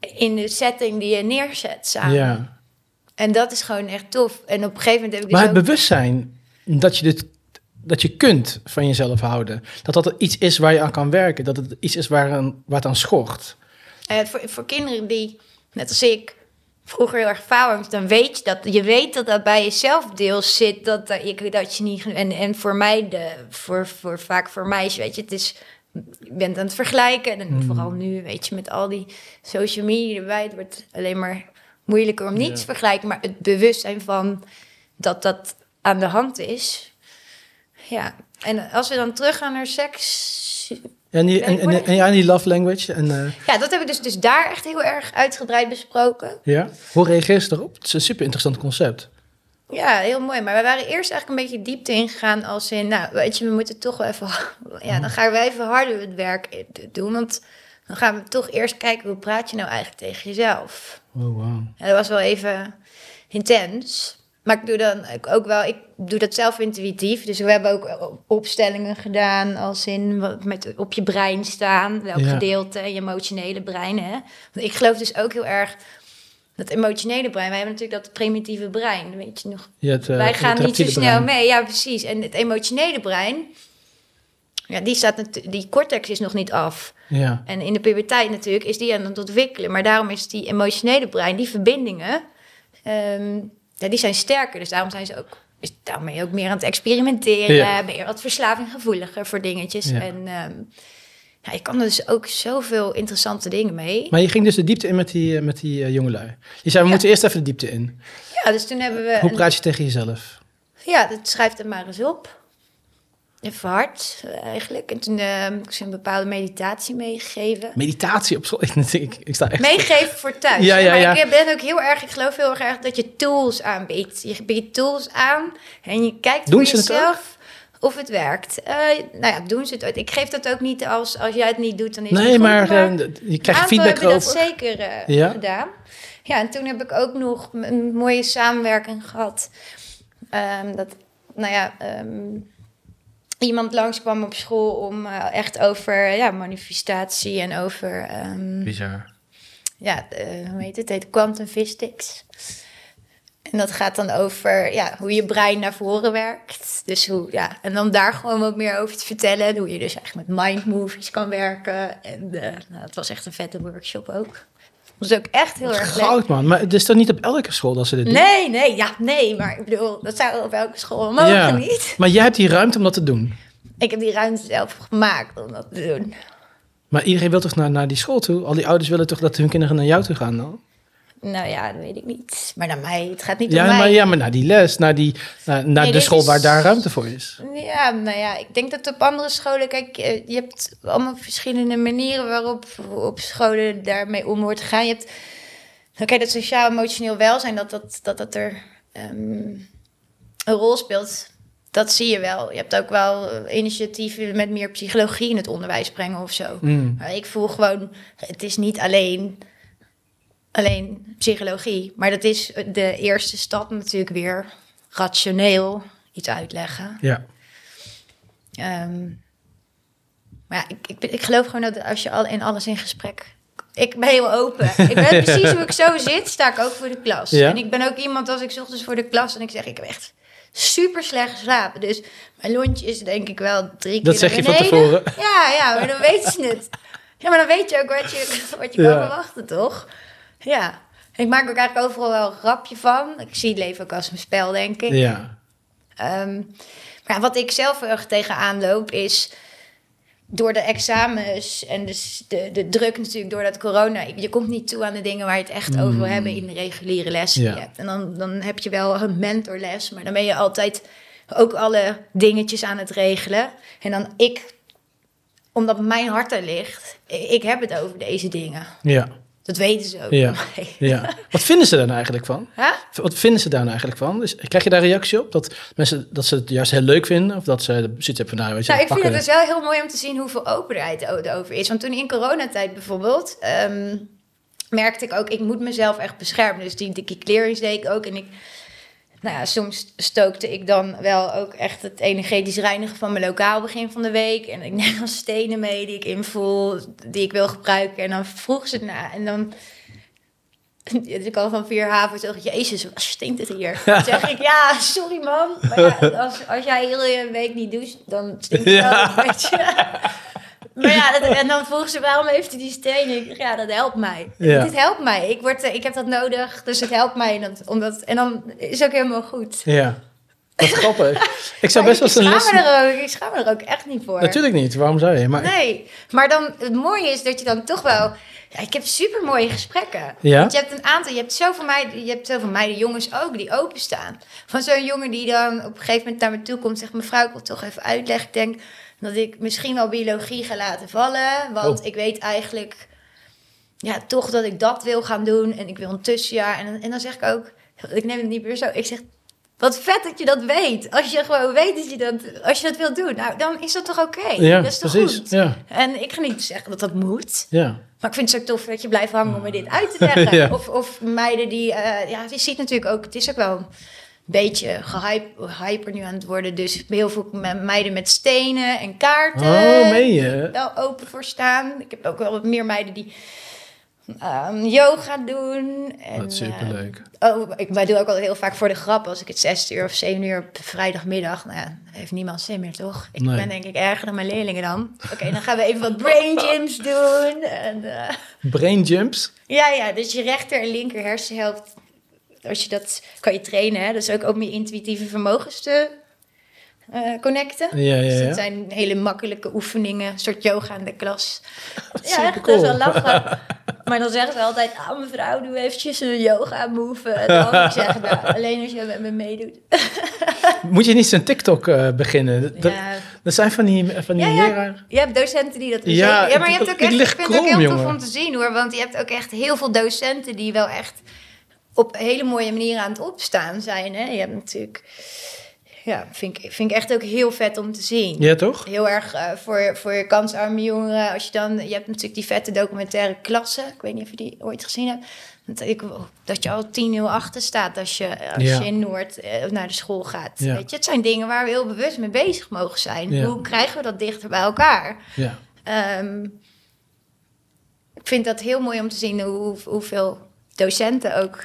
in de setting die je neerzet samen. Ja. En dat is gewoon echt tof. En op een gegeven moment heb ik dus Maar het ook- bewustzijn dat je dit dat je kunt van jezelf houden. Dat dat er iets is waar je aan kan werken. Dat het iets is waar, aan, waar het aan schort. Eh, voor, voor kinderen die, net als ik, vroeger heel erg faalangst, dan weet je dat. Je weet dat dat bij jezelf deels zit. Dat, dat, je, dat je niet. En, en voor mij, de, voor, voor, vaak voor meisjes, weet je, het is. Je bent aan het vergelijken. En vooral nu, weet je, met al die social media erbij. Het wordt alleen maar moeilijker om niet te vergelijken. Maar het bewustzijn van dat dat aan de hand is. Ja, en als we dan teruggaan naar seks. En die, en, en, en, ja, en die love language. En, eh, Ja, dat heb ik dus, dus daar echt heel erg uitgebreid besproken. ja. Hoe reageer je erop? Het is een super interessant concept. Ja, heel mooi. Maar we waren eerst eigenlijk een beetje diepte ingegaan als in... Nou, weet je, we moeten toch wel even... Ja, dan gaan we even harder het werk doen. Want dan gaan we toch eerst kijken... hoe praat je nou eigenlijk tegen jezelf? Oh, wow. Ja, dat was wel even intens. Maar ik doe dan ook wel... Ik doe dat zelf intuïtief. Dus we hebben ook opstellingen gedaan... als in wat met op je brein staan. Welk Ja. gedeelte, je emotionele brein, hè? Want ik geloof dus ook heel erg... Dat emotionele brein, wij hebben natuurlijk dat primitieve brein, weet je nog? Eh, Wij gaan niet zo snel brein. mee. Ja, precies. En het emotionele brein, ja, die, staat die cortex is nog niet af. Ja. En in de puberteit natuurlijk is die aan het ontwikkelen. Maar daarom is die emotionele brein, die verbindingen, ehm, ja, die zijn sterker. Dus daarom zijn ze ook, is daarmee ook meer aan het experimenteren. Ja. Ben je wat verslavinggevoeliger voor dingetjes. Ja. En, ehm, ja, je kan er dus ook zoveel interessante dingen mee. Maar je ging dus de diepte in met die, eh, met die eh, jongelui. Je zei, we moeten eerst even de diepte in. Ja, dus toen hebben we... Hoe praat je tegen jezelf? Ja, dat schrijft het maar eens op. Even hard, eh, eigenlijk. En toen eh, heb ik ze een bepaalde meditatie meegegeven. Meditatie op school. Ik, ik, sta echt... Meegeven voor thuis. Ja, hè, ja, maar ja. ik ben ook heel erg, ik geloof heel erg dat je tools aanbiedt. Je biedt tools aan en je kijkt Doen voor jezelf of het werkt. Eh, nou ja, doen ze het ooit. Ik geef dat ook niet als, als jij het niet doet, dan is het Nee, maar eh, je krijgt feedback hebben dat zeker Ja? gedaan. Ja, en toen heb ik ook nog een mooie samenwerking gehad. Ehm, dat, nou ja, ehm, iemand langskwam op school om eh, echt over ja, manifestatie en over... ehm, Bizar. ja, hoe heet het? Het heet quantum physics. En dat gaat dan over ja, hoe je brein naar voren werkt. Dus hoe, ja, en dan daar gewoon wat meer over te vertellen. En Hoe je dus eigenlijk met mind movies kan werken. En nou, het was echt een vette workshop ook. Dat was ook echt heel erg leuk. Goud, man. Maar het is toch niet op elke school dat ze dit doen? Nee, nee, ja, nee. Maar ik bedoel, dat zou op elke school mogen Ja. niet. Maar jij hebt die ruimte om dat te doen. Ik heb die ruimte zelf gemaakt om dat te doen. Maar iedereen wil toch naar, naar die school toe? Al die ouders willen toch dat hun kinderen naar jou toe gaan dan? Nou ja, dat weet ik niet. Maar naar mij, het gaat niet Ja, om mij. maar, ja, maar naar die les, naar, die, naar, naar Nee, de school is- waar daar ruimte voor is. Ja, nou ja, ik denk dat op andere scholen, kijk, eh, je hebt allemaal verschillende manieren waarop op scholen daarmee om wordt gegaan. Je hebt, oké, dat sociaal-emotioneel welzijn, dat dat, dat, dat er ehm, een rol speelt, dat zie je wel. Je hebt ook wel eh, initiatieven met meer psychologie in het onderwijs brengen of zo. Mm. Maar ik voel gewoon, het is niet alleen, alleen psychologie, maar dat is de eerste stap natuurlijk weer rationeel iets uitleggen. Ja. Ehm, maar ja, ik, ik, ik geloof gewoon dat als je al in alles in gesprek. Ik ben heel open. Ik ben precies hoe ik zo zit, sta ik ook voor de klas. Ja. En ik ben ook iemand als ik ochtends voor de klas en ik zeg ik heb echt super slecht geslapen. Dus mijn lontje is denk ik wel drie keer Dat zeg je van tevoren. Ja, ja, maar dan weet je het. Ja, maar dan weet je ook wat je, wat je Ja. kan verwachten, toch? Ja. Ik maak ook eigenlijk overal wel een grapje van. Ik zie het leven ook als een spel, denk ik. Ja. Ehm, maar wat ik zelf heel erg tegenaan loop is door de examens en dus de, de druk natuurlijk door dat corona. Je komt niet toe aan de dingen waar je het echt over wil hebben in de reguliere les die Ja. En dan, dan heb je wel een mentorles, maar dan ben je altijd ook alle dingetjes aan het regelen. En dan ik, omdat mijn hart er ligt, ik heb het over deze dingen. Ja. Dat weten ze ook Ja. ja. Wat vinden ze daar nou eigenlijk van? Huh? Wat vinden ze daar nou eigenlijk van? Dus, krijg je daar reactie op? Dat mensen dat ze het juist heel leuk vinden? Of dat ze zoiets hebben van, nou, weet je, Nou, ik vind het dus wel heel mooi om te zien hoeveel openheid er over is. Want toen in coronatijd bijvoorbeeld, ehm, merkte ik ook, ik moet mezelf echt beschermen. Dus die dikke clearings deed ik ook. En ik, nou ja, soms stookte ik dan wel ook echt het energetisch reinigen van mijn lokaal begin van de week. En ik neem dan stenen mee die ik invoel, die ik wil gebruiken. En dan vroeg ze het na. En dan... Dus ik al van vier haven zeg Jezus, wat stinkt het hier? Dan zeg ik, ja, sorry man. Maar ja, als, als jij heel je week niet doucht, dan stinkt het wel Ja. een beetje. Maar ja, dat- en dan vroeg ze, waarom heeft hij die steen? Ik ja, dat helpt mij. Ja. Dit helpt mij. Ik, word, eh, ik heb dat nodig, dus het helpt mij. En, dat, omdat, en dan is het ook helemaal goed. Ja. Dat is grappig. Ik zou best wel eens een les... er ook, ik schaam me er ook echt niet voor. Natuurlijk niet. Waarom zou je? Maar Nee, maar dan, het mooie is dat je dan toch wel... Ja, ik heb super mooie gesprekken. Ja? Want je hebt een aantal, je hebt zoveel meiden, je hebt zoveel meiden, jongens ook, die openstaan. Van zo'n jongen die dan op een gegeven moment naar me toe komt zegt... Mevrouw, ik wil toch even uitleggen. Ik denk dat ik misschien wel biologie ga laten vallen. Want Oh. ik weet eigenlijk ja, toch dat ik dat wil gaan doen. En ik wil een tussenjaar. En, en dan zeg ik ook, ik neem het niet meer zo. Ik zeg, wat vet dat je dat weet. Als je gewoon weet dat je dat, als je dat wilt doen, nou, dan is dat toch oké? ja, dat is toch precies. goed? Ja, En ik ga niet zeggen dat dat moet. ja. Maar ik vind het zo tof dat je blijft hangen om me dit uit te leggen. Ja. Of, of meiden die... eh, ja, je ziet natuurlijk ook... Het is ook wel beetje gehype, hyper nu aan het worden. Dus heel veel me- meiden met stenen en kaarten. Oh, meen je? Wel open voor staan. Ik heb ook wel wat meer meiden die ehm, yoga doen. En, Dat is superleuk. eh, oh, ik wij doe ook al heel vaak voor de grap. Als ik het zes uur of zeven uur op vrijdagmiddag... Nou ja, heeft niemand zin meer, toch? Ik Nee. ben denk ik erger dan mijn leerlingen dan. Oké, dan gaan we even wat brain gyms doen. En, eh, Brain jumps? ja, ja, dus je rechter en linker hersenhelft, als je dat kan je trainen, hè? dus ook om je intuïtieve vermogens te eh, connecten. Ja, ja, Dus dat zijn hele makkelijke oefeningen, een soort yoga in de klas. Ja, echt, dat cool. is wel lachen. Maar dan zeggen ze altijd, ah mevrouw, doe eventjes een yoga move. En dan moet ik zeggen, nou, alleen als je met me meedoet. Moet je niet zo'n TikTok eh, beginnen? Dat, Ja. dat zijn van die, van die leraren. Je hebt docenten die dat doen. Ja, maar je hebt ook echt, ik vind het ook heel tof om te zien hoor. Want je hebt ook echt heel veel docenten die wel echt op hele mooie manieren aan het opstaan zijn. Hè? Je hebt natuurlijk, ja, vind ik, vind ik echt ook heel vet om te zien. Ja, toch? Heel erg eh, voor, voor je kansarme jongeren. Als je dan, je hebt natuurlijk die vette documentaire klasse. Ik weet niet of je die ooit gezien hebt. Dat, ik, dat je al 10-0 achter staat als je, als Ja. je in Noord eh, naar de school gaat. Ja. Weet je, het zijn dingen waar we heel bewust mee bezig mogen zijn. Ja. Hoe krijgen we dat dichter bij elkaar? Ja. Ehm, ik vind dat heel mooi om te zien hoe, hoeveel docenten ook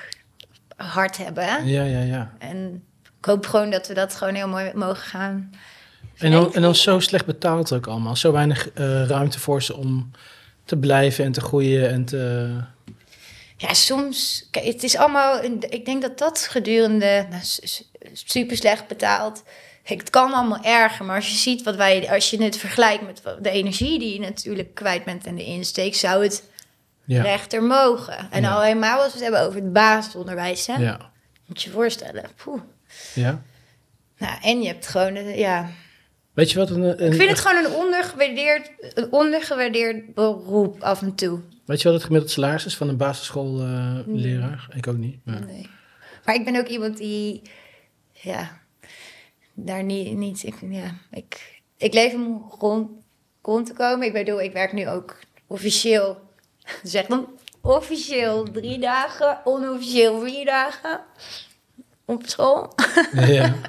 hard hebben. Ja, ja, ja. En ik hoop gewoon dat we dat gewoon heel mooi mogen gaan. En dan, en dan zo slecht betaald ook allemaal. Zo weinig eh, ruimte voor ze om te blijven en te groeien en te... Ja, soms, kijk, het is allemaal, ik denk dat dat gedurende, nou, super slecht betaald. Kijk, het kan allemaal erger, maar als je ziet wat wij, als je het vergelijkt met de energie die je natuurlijk kwijt bent en de insteek, zou het Ja, rechter mogen. En Ja. al helemaal als we het hebben over het basisonderwijs, hè? ja, Moet je je voorstellen. Poeh. ja. Nou, en je hebt gewoon, eh, ja. Weet je wat een, een- Ik vind het gewoon een ondergewaardeerd, een ondergewaardeerd beroep af en toe. Weet je wat het gemiddeld salaris is van een basisschoolleraar? Ik ook niet. Maar... Nee. Maar ik ben ook iemand die, ja, daar niet, niet ik, ja, ik, ik leef om rond, rond te komen. Ik bedoel, ik werk nu ook officieel, zeg dan officieel drie dagen, onofficieel vier dagen op school. Ja,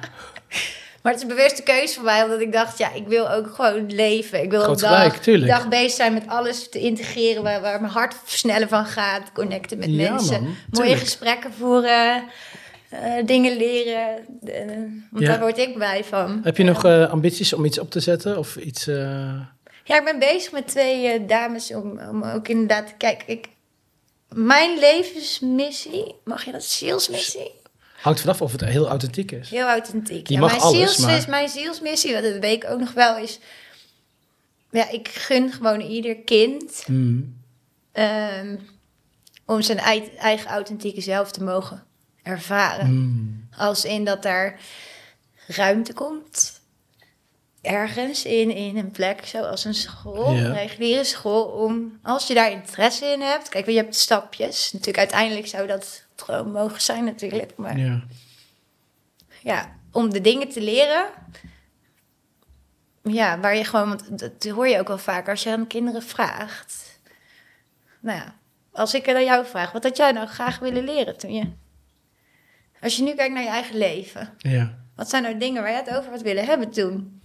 Maar het is een bewuste keuze voor mij, omdat ik dacht, ja, ik wil ook gewoon leven. Ik wil een dag, bezig zijn met alles te integreren waar, waar mijn hart sneller van gaat. Connecten met Ja, mensen, man, mooie gesprekken voeren, eh, dingen leren. eh, want Ja. daar word ik blij van. Heb je nog eh, ambities om iets op te zetten? Of iets... Ja, ik ben bezig met twee eh, dames om, om ook inderdaad te kijken. Ik, mijn levensmissie, mag je dat zielsmissie? Hangt vanaf of het heel authentiek is. Heel authentiek. Je ja, mag mijn, alles, ziels, maar- mijn zielsmissie, wat dat weet ik ook nog wel, is... Ja, ik gun gewoon ieder kind Mm. ehm, om zijn ei- eigen authentieke zelf te mogen ervaren. Mm. Als in dat er ruimte komt. Ergens in, in een plek zoals een school, Ja. een reguliere school, om als je daar interesse in hebt. Kijk, je hebt stapjes. Natuurlijk, uiteindelijk zou dat gewoon mogen zijn, natuurlijk. Maar Ja. ja, om de dingen te leren. Ja, waar je gewoon, want dat hoor je ook wel vaak als je aan kinderen vraagt. Nou ja, als ik het aan jou vraag, wat had jij nou graag willen leren toen je. Als je nu kijkt naar je eigen leven, ja. wat zijn nou dingen waar je het over had willen hebben toen?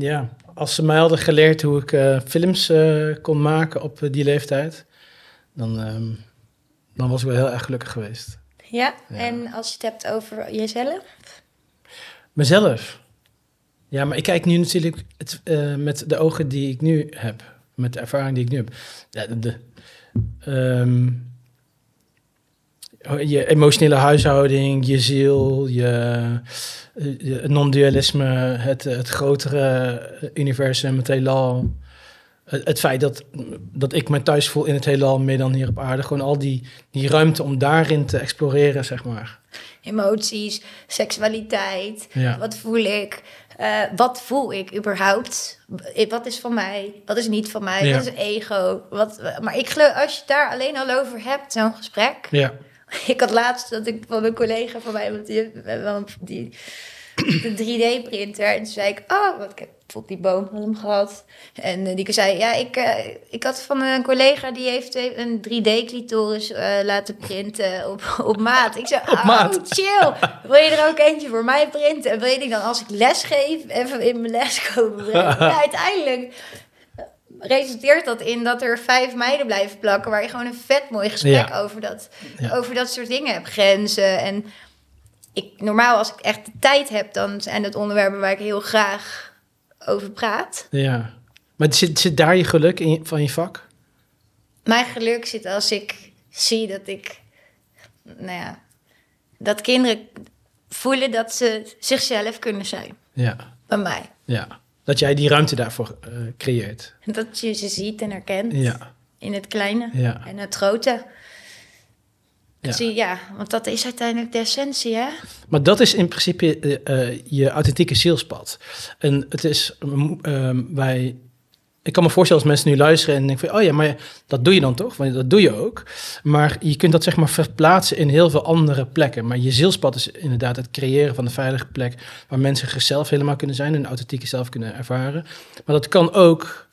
Ja, als ze mij hadden geleerd hoe ik eh, films eh, kon maken op eh, die leeftijd, dan, ehm, dan was ik wel heel erg gelukkig geweest. Ja, Ja. en als je het hebt over jezelf. Mezelf. Ja, maar ik kijk nu natuurlijk het, met de ogen die ik nu heb, met de ervaring die ik nu heb. Ja, de, de, ehm, je emotionele huishouding, je ziel, je, eh, je non-dualisme, het, het grotere universum, het heelal. Het, het feit dat, dat ik me thuis voel in het heelal meer dan hier op aarde. Gewoon al die, die ruimte om daarin te exploreren, zeg maar. Emoties, seksualiteit, Ja. Wat voel ik? Eh, wat voel ik überhaupt? Eh, Wat is van mij? Wat is niet van mij? Ja. Wat is ego? Wat, maar ik geloof, als je daar alleen al over hebt, zo'n gesprek. Ja, Ik had laatst dat ik van een collega van mij, want die, wel die, de 3D-printer. En toen zei ik, oh, want ik heb bijvoorbeeld die boom van hem gehad. En eh, die zei, ja, ik, eh, ik had van een collega die heeft een 3D-clitoris eh, laten printen op, op maat. Ik zei, oh, maat. chill. Wil je er ook eentje voor mij printen? En wil je dan als ik les geef, even in mijn les komen brengen? ja, uiteindelijk resulteert dat in dat er vijf meiden blijven plakken... waar je gewoon een vet mooi gesprek Ja. over, dat, Ja. over dat soort dingen hebt. Grenzen en... Ik, normaal, als ik echt de tijd heb, dan zijn het onderwerpen waar ik heel graag over praat. ja. Maar zit, zit daar je geluk in, van je vak? Mijn geluk zit als ik zie dat ik, nou ja, dat kinderen voelen dat ze zichzelf kunnen zijn. Ja, Bij mij. ja. Dat jij die ruimte daarvoor eh, creëert. Dat je ze ziet en herkent. Ja, In het kleine ja. en het grote. Ja. Zie, ja, want dat is uiteindelijk de essentie, hè? Maar dat is in principe eh, eh, je authentieke zielspad. En het is, ehm, wij, ik kan me voorstellen als mensen nu luisteren en denken van, oh ja, maar dat doe je dan toch? Want dat doe je ook. Maar je kunt dat zeg maar verplaatsen in heel veel andere plekken. Maar je zielspad is inderdaad het creëren van een veilige plek waar mensen zichzelf helemaal kunnen zijn, hun authentieke zelf kunnen ervaren. Maar dat kan ook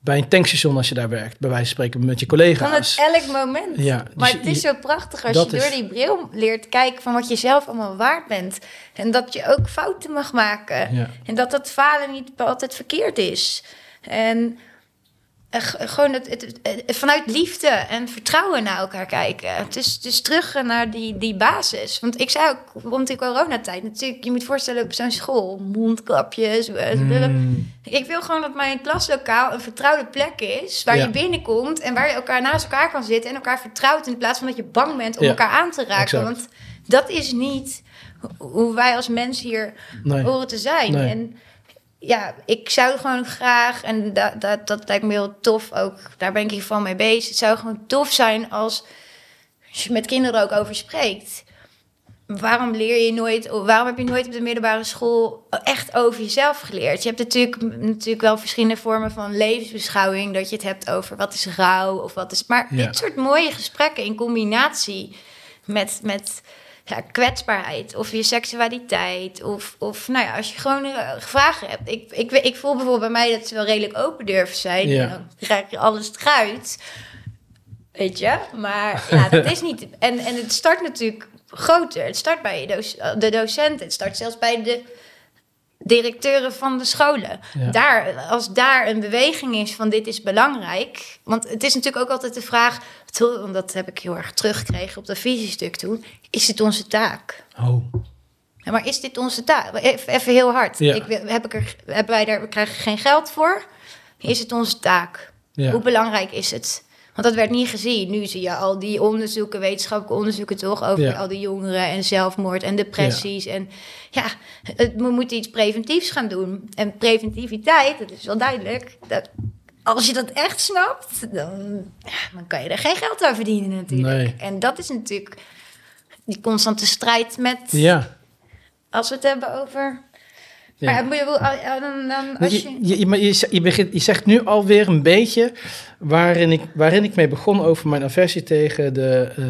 bij een tankstation als je daar werkt, bij wijze van spreken met je Kan het collega's. elk moment. Ja, dus maar het is zo prachtig als je door is- die bril leert kijken van wat je zelf allemaal waard bent. En dat je ook fouten mag maken. Ja. En dat dat falen niet altijd verkeerd is. En eh, gewoon het, het, het- vanuit liefde en vertrouwen naar elkaar kijken. Het is dus terug naar die, die basis. Want ik zei ook rond die coronatijd natuurlijk... je moet voorstellen op zo'n school, mondkapjes... Mm, ik wil gewoon dat mijn klaslokaal een vertrouwde plek is. Waar Ja. je binnenkomt en waar je elkaar naast elkaar kan zitten en elkaar vertrouwt. In plaats van dat je bang bent om Ja, elkaar aan te raken. exact. Want dat is niet ho- hoe wij als mens hier nee. horen te zijn. Nee. En ja, ik zou gewoon graag, en dat, dat, dat lijkt me heel tof ook, daar ben ik hier van mee bezig. Het zou gewoon tof zijn als, als je met kinderen ook over spreekt. Waarom leer je nooit, of waarom heb je nooit op de middelbare school echt over jezelf geleerd? Je hebt natuurlijk, natuurlijk wel verschillende vormen van levensbeschouwing, dat je het hebt over wat is rouw of wat is. Maar Ja. dit soort mooie gesprekken in combinatie met, met ja, kwetsbaarheid of je seksualiteit. Of, of nou ja, als je gewoon eh, vragen hebt. Ik, ik, ik voel bijvoorbeeld bij mij dat ze wel redelijk open durven zijn. Ja. En dan krijg je alles eruit. Weet je? Maar ja, dat is niet. En, en het start natuurlijk groter. Het start bij doc- de docenten. Het start zelfs bij de directeuren van de scholen. Ja. Daar, als daar een beweging is van dit is belangrijk. Want het is natuurlijk ook altijd de vraag, want dat heb ik heel erg teruggekregen op dat visiestuk toen. Is het onze taak? Oh, Ja, maar is dit onze taak? Even, heel hard. Ja. Ik, heb ik er, hebben wij daar, we krijgen geen geld voor? Is het onze taak? ja. Hoe belangrijk is het? Want dat werd niet gezien. Nu zie je al die onderzoeken, wetenschappelijke onderzoeken toch, over Ja. al die jongeren en zelfmoord en depressies. En ja, het, we moeten iets preventiefs gaan doen. En preventiviteit, dat is wel duidelijk. Dat, als je dat echt snapt, dan, dan kan je er geen geld aan verdienen natuurlijk. Nee. En dat is natuurlijk die constante strijd met, Ja. als we het hebben over... Ja. Maar moet je dan, dan, als je, Je, je, maar je, z- je, begint, je zegt nu alweer een beetje waarin ik, waarin ik mee begon over mijn aversie tegen de, eh,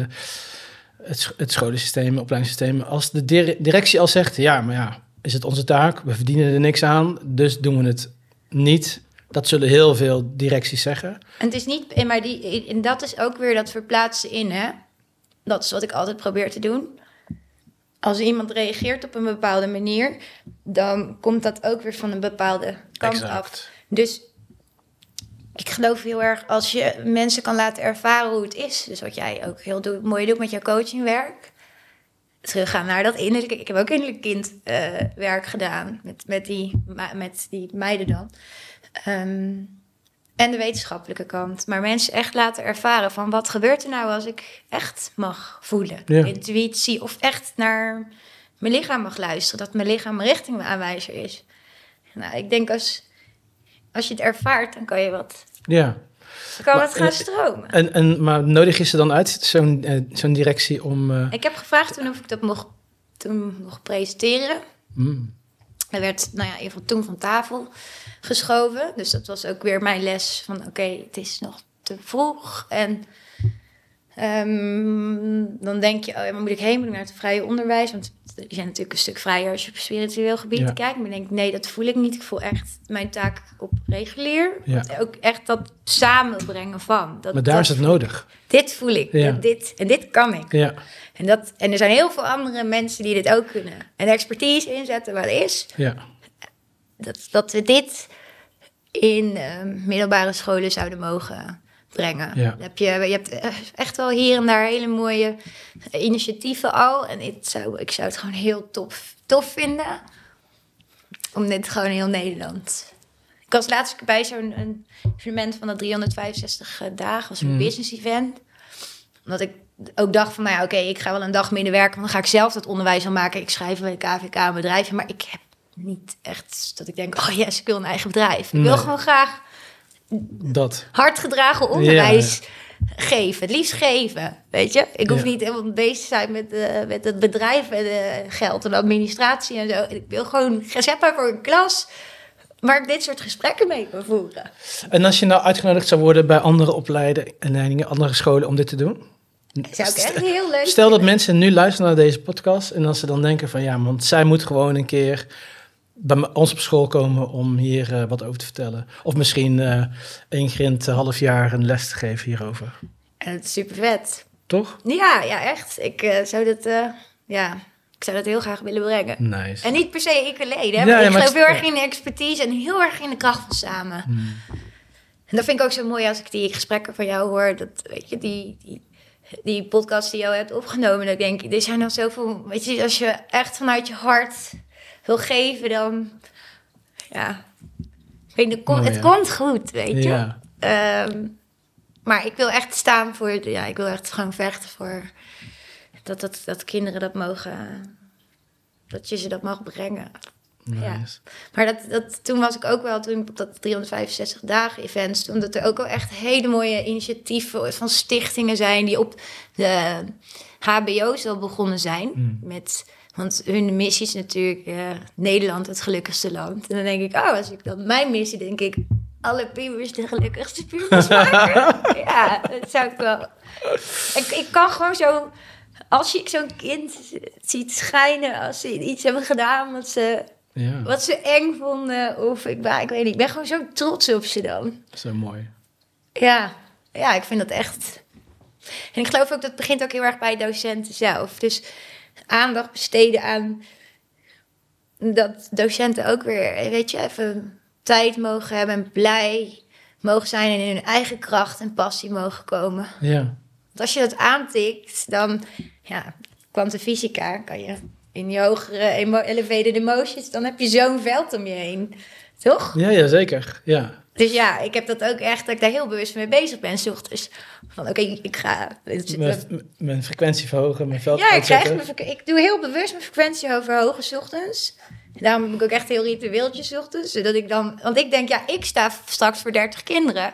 het, het scholensysteem, opleidingssysteem. Als de dire- directie al zegt, ja, maar ja, is het onze taak? We verdienen er niks aan, dus doen we het niet. Dat zullen heel veel directies zeggen. En het is niet, en maar die, en dat is ook weer dat verplaatsen in, hè? Dat is wat ik altijd probeer te doen. Als iemand reageert op een bepaalde manier, dan komt dat ook weer van een bepaalde kant af. Dus ik geloof heel erg als je mensen kan laten ervaren hoe het is. Dus wat jij ook heel mooi doet met jouw coachingwerk. Teruggaan naar dat innerlijke. Ik heb ook innerlijk kindwerk werk gedaan met, met, die, met die meiden dan. Ehm, en de wetenschappelijke kant. Maar mensen echt laten ervaren van wat gebeurt er nou als ik echt mag voelen. Ja. Intuïtie of echt naar mijn lichaam mag luisteren. Dat mijn lichaam een richtingaanwijzer is. Nou, ik denk als, als je het ervaart, dan kan je wat, Ja, dan kan Maar, gaan stromen. en, en, maar nodig je ze dan uit, zo'n eh, zo'n directie, om... eh, Ik heb gevraagd toen of ik dat mocht, toen mocht presenteren. mm, Er werd, nou ja, geval toen van tafel geschoven. Dus dat was ook weer mijn les van, oké, het is nog te vroeg. En ehm, dan denk je, oh ja, moet ik heen? Moet ik naar het vrije onderwijs? Want die zijn natuurlijk een stuk vrijer als je op spiritueel gebied Ja. kijkt. Maar ik denk, nee, dat voel ik niet. Ik voel echt mijn taak op regulier. Ja. Ook echt dat samenbrengen van. Dat, maar daar dat is het nodig. Dit voel ik. Ja. Dit, en dit kan ik. Ja, En, dat, en er zijn heel veel andere mensen die dit ook kunnen. En expertise inzetten waar er is. ja, Dat, dat we dit in eh, middelbare scholen zouden mogen brengen. Ja. Heb je, je hebt eh, echt wel hier en daar hele mooie initiatieven al. En ik zou, ik zou het gewoon heel tof, tof vinden. Om dit gewoon heel Nederland. Ik was laatst bij zo'n evenement van de 365 dagen. was een Mm. business event. Omdat ik ook dacht van, nou ja, oké, ik ga wel een dag minder werken, want dan ga ik zelf dat onderwijs al maken. Ik schrijf bij de KVK een bedrijfje, maar ik heb niet echt dat ik denk, oh yes, ik wil een eigen bedrijf. Ik wil Nee. gewoon graag Dat. hard gedragen onderwijs geven. Het liefst geven, weet je. Ik hoef Ja. niet helemaal bezig te zijn met, eh, met het bedrijf en eh, geld en administratie en zo. Ik wil gewoon gezeppen voor een klas waar ik dit soort gesprekken mee kan voeren. En als je nou uitgenodigd zou worden bij andere opleidingen, andere scholen om dit te doen? Zou ik echt heel leuk Stel dat mensen nu luisteren naar deze podcast en als ze dan denken van ja, want zij moet gewoon een keer bij ons op school komen om hier eh, wat over te vertellen. Of misschien eh één in het half jaar een les te geven hierover. En het is super vet. Toch? Ja, ja, echt. Ik eh, zou dat, eh, ja, ik zou dat heel graag willen brengen. Nice. En niet per se ik alleen, hè. Ja, maar ja, ik maar geloof heel erg in de expertise en heel erg in de kracht van samen. Hmm. En dat vind ik ook zo mooi als ik die gesprekken van jou hoor. Dat, weet je, die, die, die podcast die jou hebt opgenomen. Ik denk, er zijn dan zoveel... Weet je, als je echt vanuit je hart wil geven, dan... Ja, ik weet, het, komt- Mooi, het komt goed, weet je. Ja. Ehm, maar ik wil echt staan voor... Ja, ik wil echt gewoon vechten voor... Dat, dat, dat kinderen dat mogen... Dat je ze dat mag brengen. Ja. Maar dat, dat, toen was ik ook wel, toen op dat 365 dagen event stond, dat er ook wel echt hele mooie initiatieven van stichtingen zijn die op de HBO's al begonnen zijn. Mm. Met, want hun missie is natuurlijk eh, Nederland het gelukkigste land. En dan denk ik, oh, als ik dan mijn missie, denk ik, alle pubers de gelukkigste pubers maken. ja, dat zou ik wel. Ik, ik kan gewoon zo, als je zo'n kind ziet schijnen, als ze iets hebben gedaan wat ze Ja, wat ze eng vonden. Of ik, maar ik weet niet, ik ben gewoon zo trots op ze dan. zo mooi. Ja, ja, ik vind dat echt. En ik geloof ook dat het begint ook heel erg bij docenten zelf. Dus aandacht besteden aan dat docenten ook weer, weet je, even tijd mogen hebben en blij mogen zijn en in hun eigen kracht en passie mogen komen. Ja. Want als je dat aantikt, dan, ja, kwantumfysica kan je in je hogere emo elevated emotions, dan heb je zo'n veld om je heen. Toch? Ja, ja, zeker. Ja. Dus ja, ik heb dat ook echt, dat ik daar heel bewust mee bezig ben, 's ochtends. Van oké, ik ga... Mijn, mijn frequentie verhogen, mijn veld Ja, ik, mijn frequ- ik doe heel bewust mijn frequentie overhogen 's ochtends. En daarom heb ik ook echt heel ritueeltjes 's ochtends. Zodat ik dan, want ik denk, ja, ik sta straks voor 30 kinderen.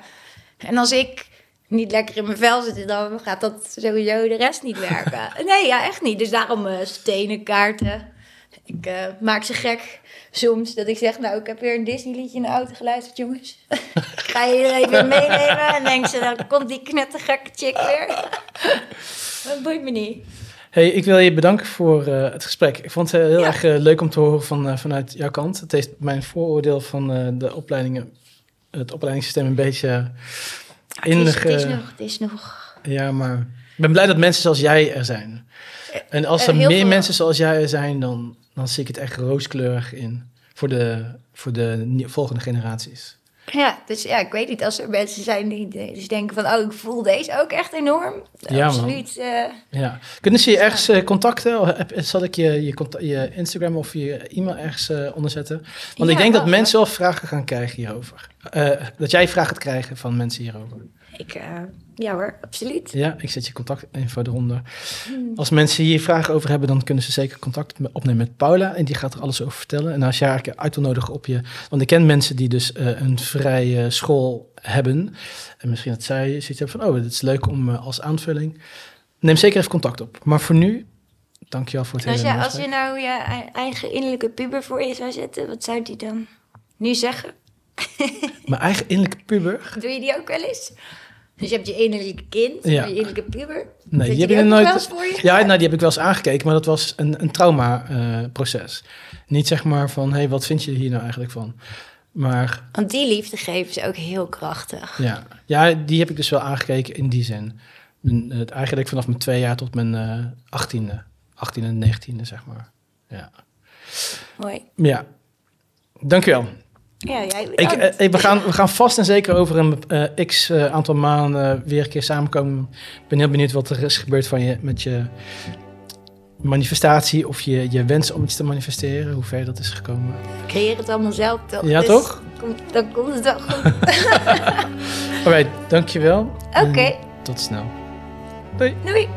En als ik niet lekker in mijn vel zit, dan gaat dat sowieso de rest niet werken. nee, ja, echt niet. Dus daarom eh, stenen, kaarten. Ik eh, maak ze gek soms dat ik zeg, nou, ik heb weer een Disney liedje in de auto geluisterd, jongens. ga je er even meenemen. En denk ze, dan komt die knettergekke chick weer. dat boeit me niet. Hey, ik wil je bedanken voor eh, het gesprek. Ik vond het heel Ja. erg eh, leuk om te horen van, eh, vanuit jouw kant. Het heeft mijn vooroordeel van eh, de opleidingen, het opleidingssysteem een beetje Het is, het, is nog, het is nog... Ja, maar ik ben blij dat mensen zoals jij er zijn. En als Eh, er heel meer veel- mensen zoals jij er zijn, dan, dan zie ik het echt rooskleurig in voor de, voor de volgende generaties. Ja, dus ja, ik weet niet als er mensen zijn die dus denken van... oh, ik voel deze ook echt enorm. Ja. Absoluut. eh, Ja. Kunnen ze je ergens eh, contacten? Zal ik je, je, Instagram of je e-mail ergens eh, onderzetten? Want ik denk dat mensen wel vragen gaan krijgen hierover. Dat jij vragen gaat krijgen van mensen hierover. Ik, eh, ja hoor, absoluut. Ja, ik zet je contactinfo eronder. Als mensen hier vragen over hebben, dan kunnen ze zeker contact me- opnemen met Paula. En die gaat er alles over vertellen. En als je haar uit wil nodigen op je... Want ik ken mensen die dus eh, een vrije school hebben. En misschien dat zij zoiets hebben van... Oh, dit is leuk om eh, als aanvulling. Neem zeker even contact op. Maar voor nu, dankjewel voor het En als, hele je, als je nou je ei- eigen innerlijke puber voor je zou zetten... wat zou die dan nu zeggen? Mijn eigen innerlijke puber? Doe je die ook wel eens? Dus je hebt je innerlijke kind, Ja. je innerlijke puber. Nee, die heb nooit... wel eens voor je? Ja, nou, die heb ik wel eens aangekeken, maar dat was een, een trauma-proces. Niet zeg maar van, hé, hey, wat vind je hier nou eigenlijk van? Maar Want die liefde geven is ook heel krachtig. ja, ja, die heb ik dus wel aangekeken in die zin. Mijn, het, eigenlijk vanaf mijn twee jaar tot mijn eh achttiende. achttiende en negentiende, zeg maar. Ja. Mooi. Ja, dankjewel. Ja, jij Ik, bedankt. eh, we, gaan, we gaan vast en zeker over een eh, x eh, aantal maanden weer een keer samenkomen. Ik ben heel benieuwd wat er is gebeurd van je, met je manifestatie of je, je wens om iets te manifesteren, hoe ver dat is gekomen. creëer het allemaal zelf toch? Ja, Dus toch? kom- dan komt het wel goed. Alright, dankjewel. Oké, Tot snel. Doei. doei.